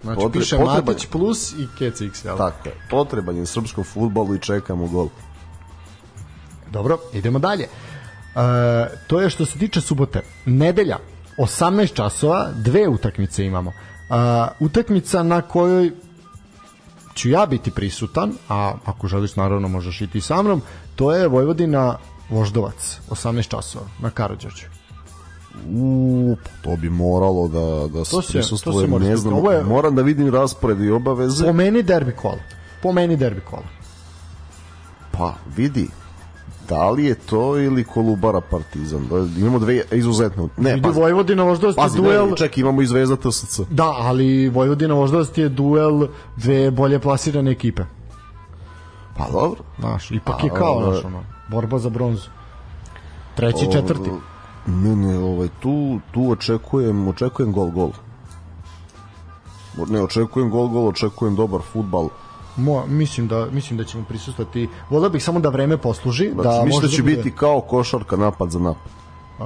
Znači, Potre, piše potreban, Matić plus i Kec X, jel? Tako je. Potreban je srpskom futbolu i čekamo gol. Dobro, idemo dalje. E, to je što se tiče subote. Nedelja, 18 časova, dve utakmice imamo. E, utakmica na kojoj ću ja biti prisutan, a ako želiš naravno možeš i ti sa mnom, to je Vojvodina Voždovac, 18 časova na Karadžođu. U, to bi moralo da, da se prisustvuje, ne znam, Ovo je, moram da vidim raspored i obaveze. Po meni derbi kola. Po meni derbi kola. Pa, vidi, da li je to ili Kolubara Partizan? Da, imamo dve izuzetne. Ne, Vidi, pazi, Vojvodina Voždovac je duel... Ne, ček, imamo i Zvezda TSC. Da, ali Vojvodina Voždovac je duel dve bolje plasirane ekipe. Pa dobro. Znaš, ipak pa, je kao, naš, ono, borba za bronzu. Treći, četvrti. Ne, ne, ovaj, tu, tu očekujem, očekujem gol, gol. Ne, očekujem gol, gol, očekujem dobar futbal. Mo, mislim da mislim da ćemo prisustvovati. Voleo bih samo da vreme posluži, znači, da mislim da će da bude... biti kao košarka napad za napad. Uh,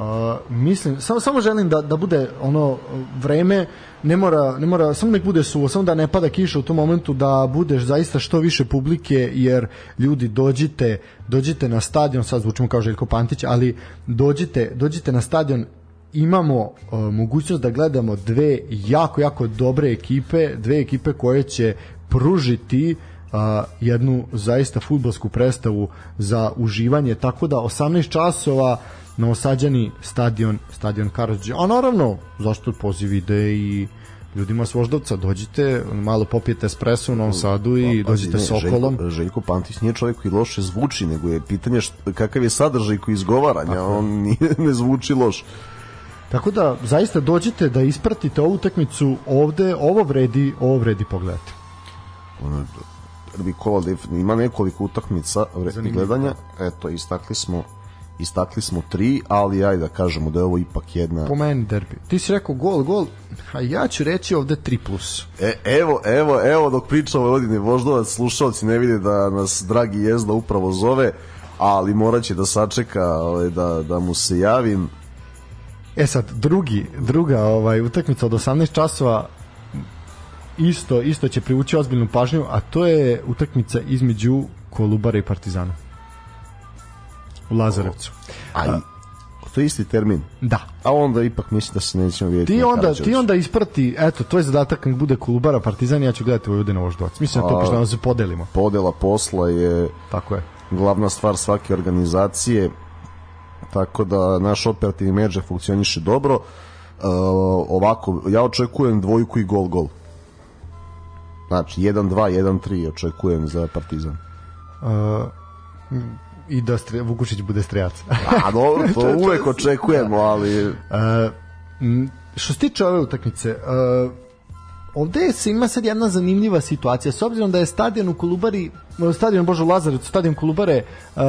mislim, samo, samo želim da, da bude ono vreme, ne mora, ne mora, samo nek bude suvo, samo da ne pada kiša u tom momentu, da budeš zaista što više publike, jer ljudi dođite, dođite na stadion, sad zvučimo kao Željko Pantić, ali dođite, dođite na stadion, imamo uh, mogućnost da gledamo dve jako, jako dobre ekipe, dve ekipe koje će pružiti uh, jednu zaista futbolsku predstavu za uživanje, tako da 18 časova Novosađani stadion, stadion Karadžić. A naravno, zašto poziv ide i ljudima s Voždovca, dođite, malo popijete espresso u Novom Sadu i pa, dođite ne, Sokolom. Željko, Željko Pantić nije čovjek koji loše zvuči, nego je pitanje št, kakav je sadržaj koji izgovaranja, Tako. on nije, ne zvuči loš. Tako da, zaista dođite da ispratite ovu utakmicu ovde, ovo vredi, ovo vredi pogledati. Ono, Nikola ima nekoliko utakmica gledanja, eto, istakli smo istakli smo tri, ali ajde da kažemo da je ovo ipak jedna... Po meni derbi. Ti si rekao gol, gol, a ja ću reći ovde 3+. Plus. E, evo, evo, evo dok pričamo o Odini Voždovac, slušalci ne vide da nas dragi jezda upravo zove, ali morat će da sačeka ovaj, da, da mu se javim. E sad, drugi, druga ovaj, utakmica od 18 časova isto, isto će privući ozbiljnu pažnju, a to je utakmica između Kolubara i Partizana u Lazarevcu. A, to je isti termin. Da. A onda ipak mislim da se nećemo vidjeti. Ti onda, ti onda isprati, eto, to je zadatak kad bude Kolubara Partizan, ja ću gledati Vojvodina Voždovac. Mislim da to pošto da se podelimo. Podela posla je Tako je. glavna stvar svake organizacije, tako da naš operativni menadžer funkcioniše dobro. Uh, ovako, ja očekujem dvojku i gol gol. Znači, 1-2, 1-3 očekujem za Partizan. Uh, i da stre, Vukušić bude strejac. A dobro, to uvek očekujemo, ali... Uh, što se tiče ove utakmice, uh, ovde se ima sad jedna zanimljiva situacija s obzirom da je stadion u Kolubari stadion Božo Lazarevac stadion Kolubare uh,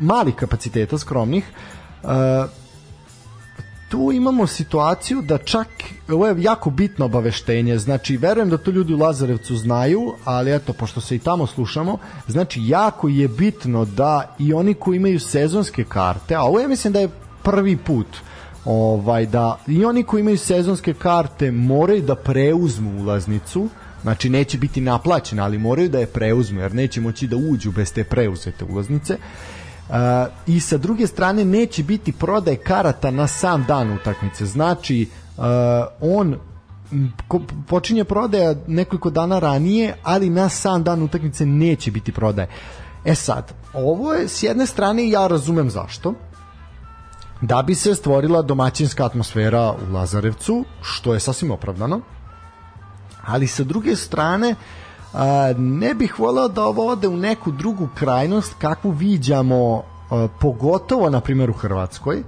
mali kapaciteta skromnih uh, tu imamo situaciju da čak, ovo je jako bitno obaveštenje, znači verujem da to ljudi u Lazarevcu znaju, ali eto, pošto se i tamo slušamo, znači jako je bitno da i oni koji imaju sezonske karte, a ovo ja mislim da je prvi put, ovaj da i oni koji imaju sezonske karte moraju da preuzmu ulaznicu, znači neće biti naplaćena, ali moraju da je preuzmu, jer neće moći da uđu bez te preuzete ulaznice i sa druge strane neće biti prodaj karata na sam dan utakmice. Znači, on počinje prodaja nekoliko dana ranije, ali na sam dan utakmice neće biti prodaje. E sad, ovo je s jedne strane ja razumem zašto, da bi se stvorila domaćinska atmosfera u Lazarevcu, što je sasvim opravdano, ali sa druge strane uh, ne bih voleo da ovo ode u neku drugu krajnost kakvu viđamo a, pogotovo na primjer u Hrvatskoj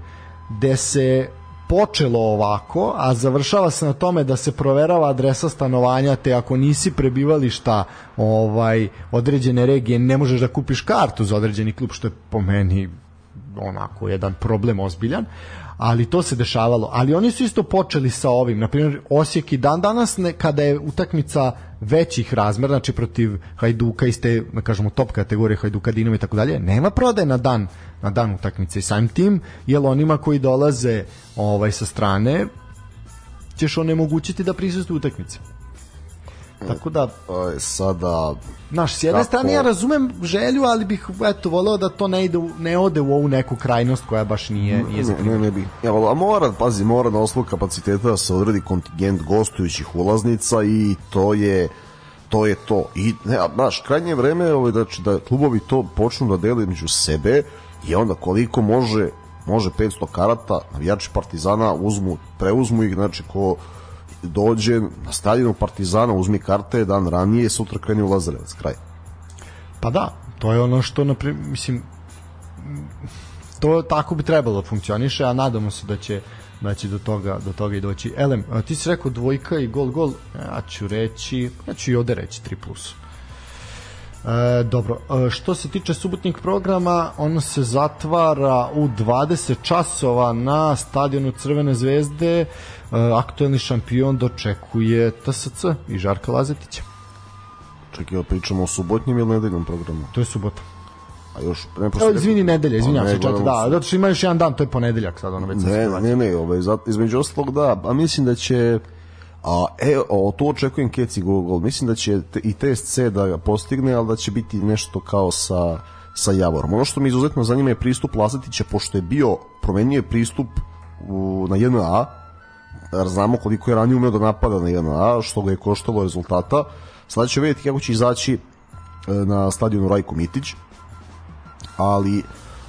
gde se počelo ovako, a završava se na tome da se proverava adresa stanovanja, te ako nisi prebivališta ovaj određene regije, ne možeš da kupiš kartu za određeni klub, što je po meni onako jedan problem ozbiljan ali to se dešavalo. Ali oni su isto počeli sa ovim, na primjer Osijek i dan danas ne, kada je utakmica većih razmera, znači protiv Hajduka iz te, da kažemo, top kategorije Hajduka, Dinamo i tako dalje, nema prodaje na dan na dan utakmice i samim tim, jel onima koji dolaze ovaj sa strane ćeš onemogućiti da prisustuju utakmice. Tako da sada naš s jedne kako... strane ja razumem želju, ali bih eto voleo da to ne ide ne ode u ovu neku krajnost koja baš nije nije ne, ne, ne bi. Ja, a mora, pazi, mora na osnovu kapaciteta da se odredi kontingent gostujućih ulaznica i to je to je to. I ne, znaš, krajnje vreme ovaj, da, da klubovi to počnu da dele među sebe i onda koliko može može 500 karata, navijači Partizana uzmu, preuzmu ih, znači ko dođe na stadionu Partizana, uzmi karte dan ranije sutra kreni u Lazarevac, kraj. Pa da, to je ono što, naprim, mislim, to tako bi trebalo da funkcioniše, a nadamo se da će da će do toga, do toga i doći. Elem, ti si rekao dvojka i gol gol, ja ću reći, ja ću i ovde reći 3+. plus. E, dobro, e, što se tiče subotnjeg programa, on se zatvara u 20 časova na stadionu Crvene zvezde. E, aktuelni šampion dočekuje TSC i Žarka Lazetića. Čekaj, pričamo o subotnjem ili nedeljnom programu? To je subota. a još ne Evo, izvini, nedelja, izvinjam Pa, se, gledamo da, zato što ima još jedan dan, to je ponedeljak sad, ono već Ne, ne, ne, ovaj, između ostalog da, a mislim da će a, e, o, to očekujem Keci Google, mislim da će te, i TSC da ga postigne, ali da će biti nešto kao sa, sa Javorom. Ono što mi izuzetno zanima je pristup Lazetića, pošto je bio, promenio je pristup u, na JNA, jer znamo koliko je ranije umeo da napada na JNA, što ga je koštalo rezultata. Sada će vidjeti kako će izaći e, na stadionu Rajko Mitić, ali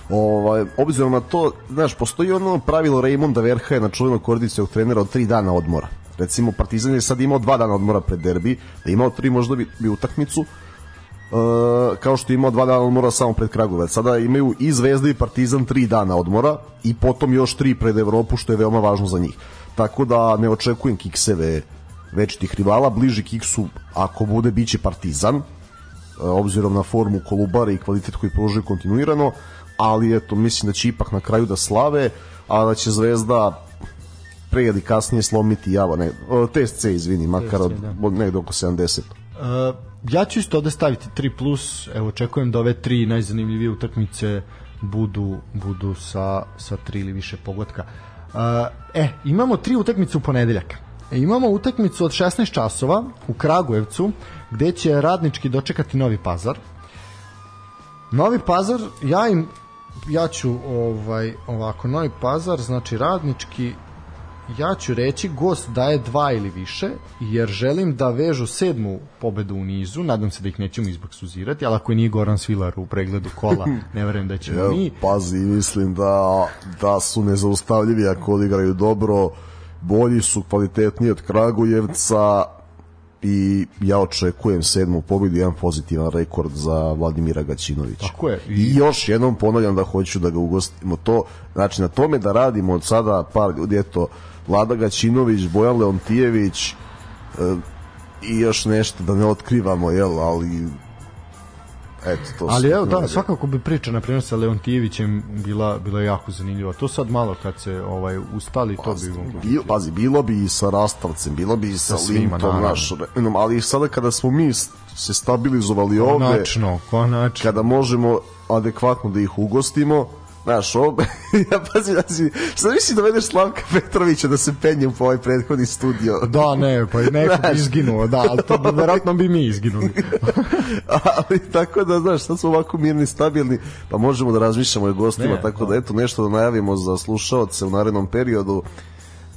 ovaj, obzirom na to, znaš, postoji ono pravilo Raymonda Verha na čuvenog koordinacijog trenera od tri dana odmora. Recimo, Partizan je sad imao dva dana odmora pred derbi, da je imao tri možda bi, bi utakmicu, Uh, kao što je imao dva dana odmora samo pred Kragujevac. Sada imaju i Zvezda i Partizan tri dana odmora i potom još tri pred Evropu, što je veoma važno za njih. Tako da ne očekujem kikseve večitih rivala, bliži kiksu, ako bude, biće Partizan, uh, obzirom na formu Kolubara i kvalitet koji pružaju kontinuirano, ali eto, mislim da će ipak na kraju da slave, a da će Zvezda pre ili kasnije slomiti Java, ne, uh, TSC, izvini, makar od, da. od negde oko 70. Uh, ja ću isto ovde staviti 3 plus, evo očekujem da ove tri najzanimljivije utakmice budu budu sa sa tri ili više pogotka. Uh, e, imamo tri utakmice u ponedeljak. E, imamo utakmicu od 16 časova u Kragujevcu gde će radnički dočekati Novi Pazar. Novi Pazar, ja im ja ću ovaj ovako Novi Pazar, znači radnički ja ću reći gost daje dva ili više, jer želim da vežu sedmu pobedu u nizu, nadam se da ih nećemo izbaksuzirati, ali ako nije Goran Svilar u pregledu kola, ne verujem da ćemo Evo, mi. pazi, mislim da, da su nezaustavljivi ako odigraju dobro, bolji su, kvalitetniji od Kragujevca i ja očekujem sedmu pobedu i jedan pozitivan rekord za Vladimira Gaćinovića. Tako je. I još jednom ponavljam da hoću da ga ugostimo to, znači na tome da radimo od sada par ljudi, eto, Vlada Gaćinović, Bojan Leontijević e, i još nešto da ne otkrivamo, jel, ali eto, to Ali evo da, svakako bi priča na primjer sa Leontijevićem bila bila jako zanimljiva. To sad malo kad se ovaj ustali to bi moglo. Bil, pazi, bilo bi i sa Rastavcem, bilo bi i sa, Sa Lintom, naš, ali sada kada smo mi se stabilizovali ovde, Konačno, konačno. kada možemo adekvatno da ih ugostimo, Znaš, ovo, ja pazi, pazi, šta misli da vedeš Slavka Petrovića da se penje u ovaj prethodni studio? Da, ne, pa i neko bi Znaš. izginuo, da, ali to bi, verovatno bi mi izginuli. ali tako da, znaš, sad smo ovako mirni, stabilni, pa možemo da razmišljamo o gostima, Ne, tako da. da, eto, nešto da najavimo za slušaoce u narednom periodu,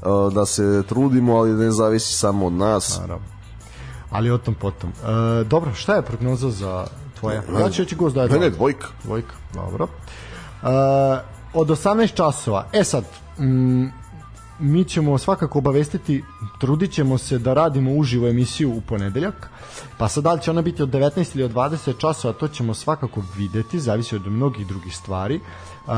uh, da se trudimo, ali ne zavisi samo od nas. Naravno. Ali o tom potom. E, dobro, šta je prognoza za tvoja? Ja ću reći gost da je Ne, ne, dvojka. Dvojka, dobro. E, od 18 časova, e sad, mm, mi ćemo svakako obavestiti, trudit ćemo se da radimo uživo emisiju u ponedeljak, pa sad da li će ona biti od 19 ili od 20 časova, to ćemo svakako videti, zavisi od mnogih drugih stvari. Uh,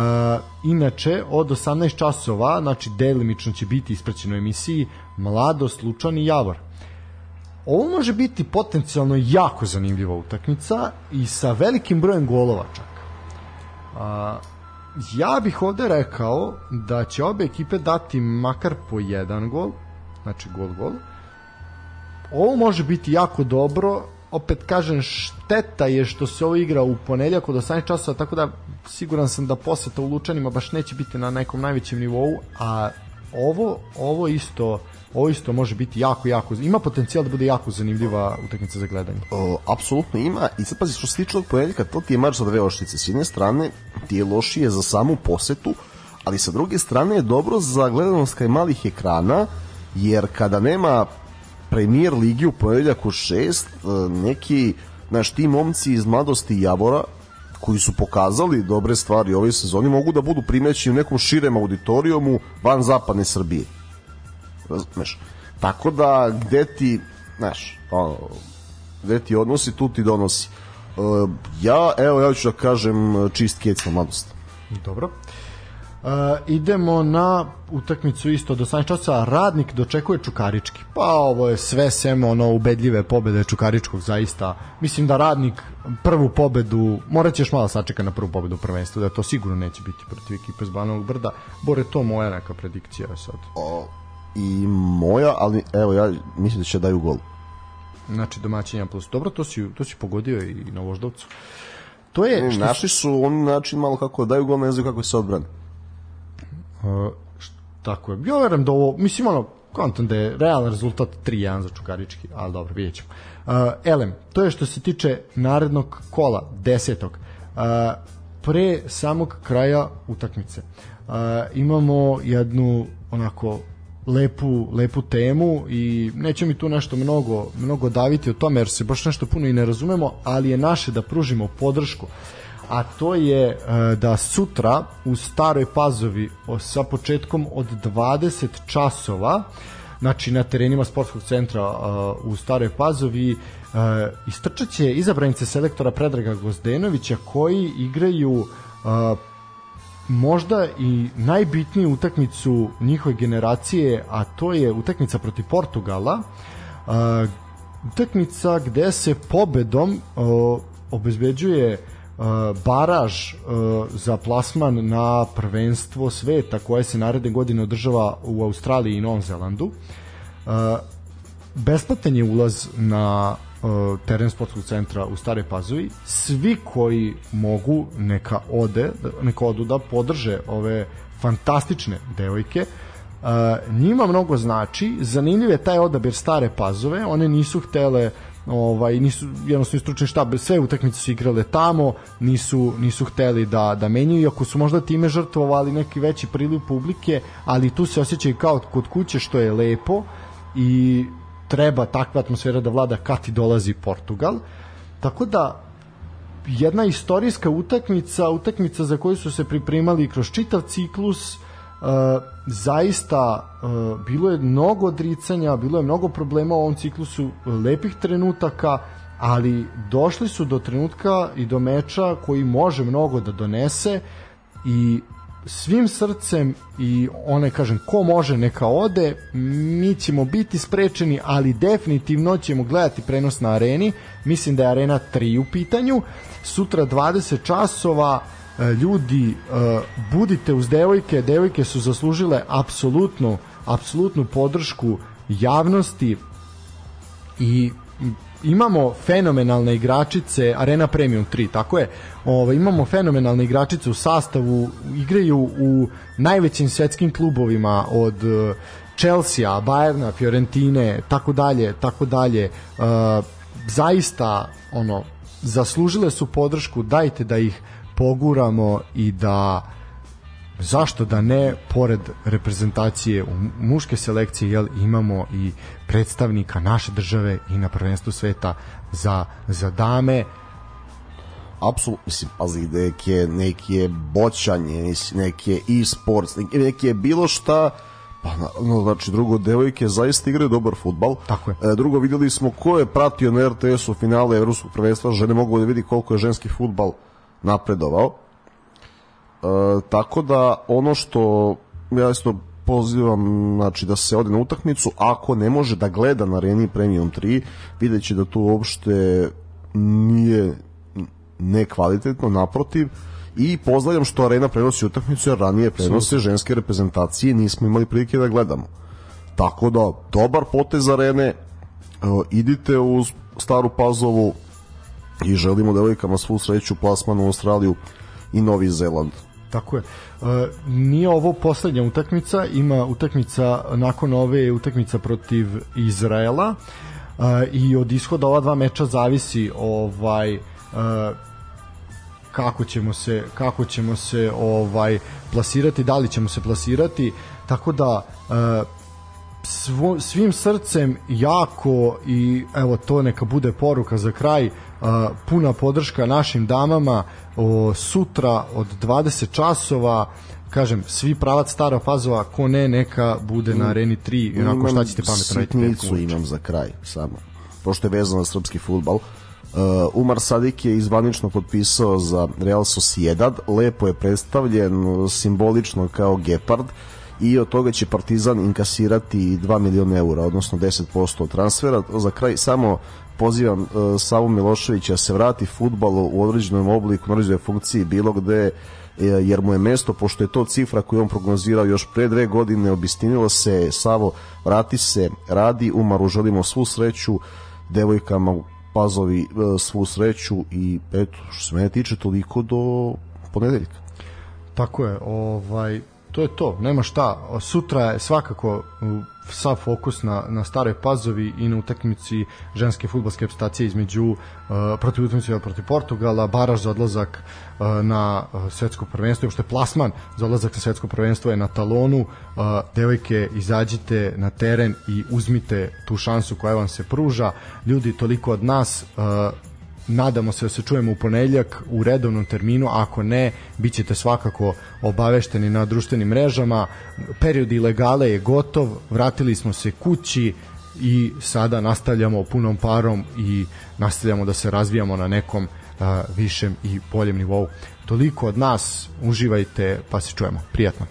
inače, od 18 časova, znači delimično će biti ispraćeno emisiji Mladost, Lučan i Javor. Ovo može biti potencijalno jako zanimljiva utakmica i sa velikim brojem golova čak. A, ja bih ovde rekao da će obe ekipe dati makar po jedan gol, znači gol gol. Ovo može biti jako dobro, opet kažem šteta je što se ovo igra u ponedjeljak od 18 časova, tako da siguran sam da poseta u Lučanima baš neće biti na nekom najvećem nivou, a ovo ovo isto ovo isto može biti jako jako ima potencijal da bude jako zanimljiva utakmica za gledanje. O, apsolutno ima. I sad pazi što se tiče ovog ponedeljka to ti je mač za dve oštice s jedne strane ti je lošije za samu posetu ali sa druge strane je dobro za gledanost kaj malih ekrana jer kada nema premier ligi u ponedeljak u šest e, neki znaš ti momci iz mladosti Javora koji su pokazali dobre stvari ovoj sezoni mogu da budu primećeni u nekom širem auditorijumu van zapadne Srbije Razumeš? Tako da gde ti, znaš, ono, gde ti odnosi, tu ti donosi. Uh, ja, evo, ja ću da kažem čist kec na mladost. Dobro. Uh, idemo na utakmicu isto od 18 časa. Radnik dočekuje Čukarički. Pa ovo je sve sem ono ubedljive pobede Čukaričkog zaista. Mislim da Radnik prvu pobedu, morat ćeš malo sačeka na prvu pobedu u prvenstvu, da to sigurno neće biti protiv ekipe z Banovog Brda. Bore, to moja neka predikcija sad. O, I moja, ali evo, ja mislim da će daju gol. Znači domaćin 1 plus. Dobro, to si, to si pogodio i na Voždovcu. to je... Što... Naši su oni način malo kako daju gol, ne znaju kako se odbrane. Uh, tako je. Ja verujem da ovo, mislim ono, kontam da je realan rezultat 3-1 za Čukarički, ali dobro, vidjet ćemo. Uh, Elem, to je što se tiče narednog kola, desetog. Uh, pre samog kraja utakmice uh, imamo jednu onako lepu, lepu temu i neće mi tu nešto mnogo, mnogo daviti o tome jer se baš nešto puno i ne razumemo, ali je naše da pružimo podršku a to je e, da sutra u Staroj Pazovi sa početkom od 20 časova znači na terenima sportskog centra e, u Staroj Pazovi e, istrčaće izabranice selektora Predraga Gozdenovića koji igraju možda i najbitniju utakmicu njihove generacije, a to je utakmica protiv Portugala. Uh, utakmica gde se pobedom uh, obezbeđuje uh, baraž uh, za plasman na prvenstvo sveta koje se naredne godine održava u Australiji i Novom Zelandu. Uh, besplatan je ulaz na teren sportskog centra u Stare Pazovi. Svi koji mogu neka ode, neka odu da podrže ove fantastične devojke. Uh, njima mnogo znači, zanimljiv je taj odabir Stare Pazove, one nisu htele ovaj nisu jednostavno stručni štab sve utakmice su igrale tamo nisu nisu hteli da da menjaju iako su možda time žrtvovali neki veći priliv publike ali tu se osjećaju kao kod kuće što je lepo i treba takva atmosfera da vlada kad ti dolazi Portugal. Tako da jedna istorijska utakmica, utakmica za koju su se pripremali kroz čitav ciklus, Uh, zaista uh, bilo je mnogo odricanja, bilo je mnogo problema u ovom ciklusu, lepih trenutaka, ali došli su do trenutka i do meča koji može mnogo da donese i svim srcem i one kažem ko može neka ode. Mi ćemo biti sprečeni ali definitivno ćemo gledati prenos na areni. Mislim da je arena 3 u pitanju. Sutra 20 časova e, ljudi e, budite uz devojke. Devojke su zaslužile apsolutnu apsolutnu podršku javnosti i imamo fenomenalne igračice Arena Premium 3, tako je. Ovo, imamo fenomenalne igračice u sastavu, igraju u najvećim svetskim klubovima od e, Chelsea, Bayerna, Fiorentine, tako dalje, tako dalje. Uh, zaista ono zaslužile su podršku, dajte da ih poguramo i da zašto da ne pored reprezentacije u muške selekcije jel imamo i predstavnika naše države i na prvenstvu sveta za, za dame apsolutno, mislim, pazi, neke, neke boćanje, neke e-sports, neke, neke bilo šta, Pa, no, znači, drugo, devojke zaista igraju dobar futbal. Tako je. E, drugo, videli smo ko je pratio na RTS-u finale Evropskog prvenstva, žene mogu da vidi koliko je ženski futbal napredovao. E, tako da ono što ja isto pozivam znači da se ode na utakmicu ako ne može da gleda na Areni Premium 3 videće da to uopšte nije nekvalitetno naprotiv i pozdravljam što Arena prenosi utakmicu jer ranije prenose ženske reprezentacije nismo imali prilike da gledamo. Tako da dobar potez Arene uh, idite u Staru Pazovu i želimo devojkama svu sreću plasmanu u Australiju i Novi Zeland Tako je. E, nije ovo poslednja utakmica, ima utakmica nakon ove utakmica protiv Izraela e, i od ishoda ova dva meča zavisi ovaj e, kako ćemo se kako ćemo se ovaj plasirati, da li ćemo se plasirati, tako da e, svo, svim srcem jako i evo to neka bude poruka za kraj puna podrška našim damama o, sutra od 20 časova kažem, svi pravac Stara Pazova, ko ne, neka bude na Areni 3 i onako šta ćete pametno raditi. Sitnicu imam za kraj, samo. Pošto je vezano na srpski futbal. Uh, Umar Sadik je izvanično potpisao za Real Sociedad, lepo je predstavljen simbolično kao Gepard i od toga će Partizan inkasirati 2 miliona eura, odnosno 10% transfera. Za kraj samo pozivam uh, Savu Miloševića da se vrati futbalu u određenom obliku, u određenoj funkciji bilo gde e, jer mu je mesto, pošto je to cifra koju on prognozirao još pre dve godine, obistinilo se, Savo, vrati se, radi, Umaru, želimo svu sreću, devojkama pazovi e, svu sreću i eto, što se mene tiče toliko do ponedeljka. Tako je, ovaj, to je to, nema šta. Sutra je svakako sav fokus na, na staroj pazovi i na utakmici ženske futbolske reprezentacije između uh, protiv utakmice protiv Portugala, baraž za odlazak uh, na uh, svetsko prvenstvo, uopšte plasman za odlazak na svetsko prvenstvo je na talonu. Uh, devojke, izađite na teren i uzmite tu šansu koja vam se pruža. Ljudi, toliko od nas uh, nadamo se da se čujemo u ponedljak u redovnom terminu, ako ne, bit ćete svakako obavešteni na društvenim mrežama. Period ilegale je gotov, vratili smo se kući i sada nastavljamo punom parom i nastavljamo da se razvijamo na nekom a, višem i boljem nivou. Toliko od nas, uživajte, pa se čujemo. Prijatno.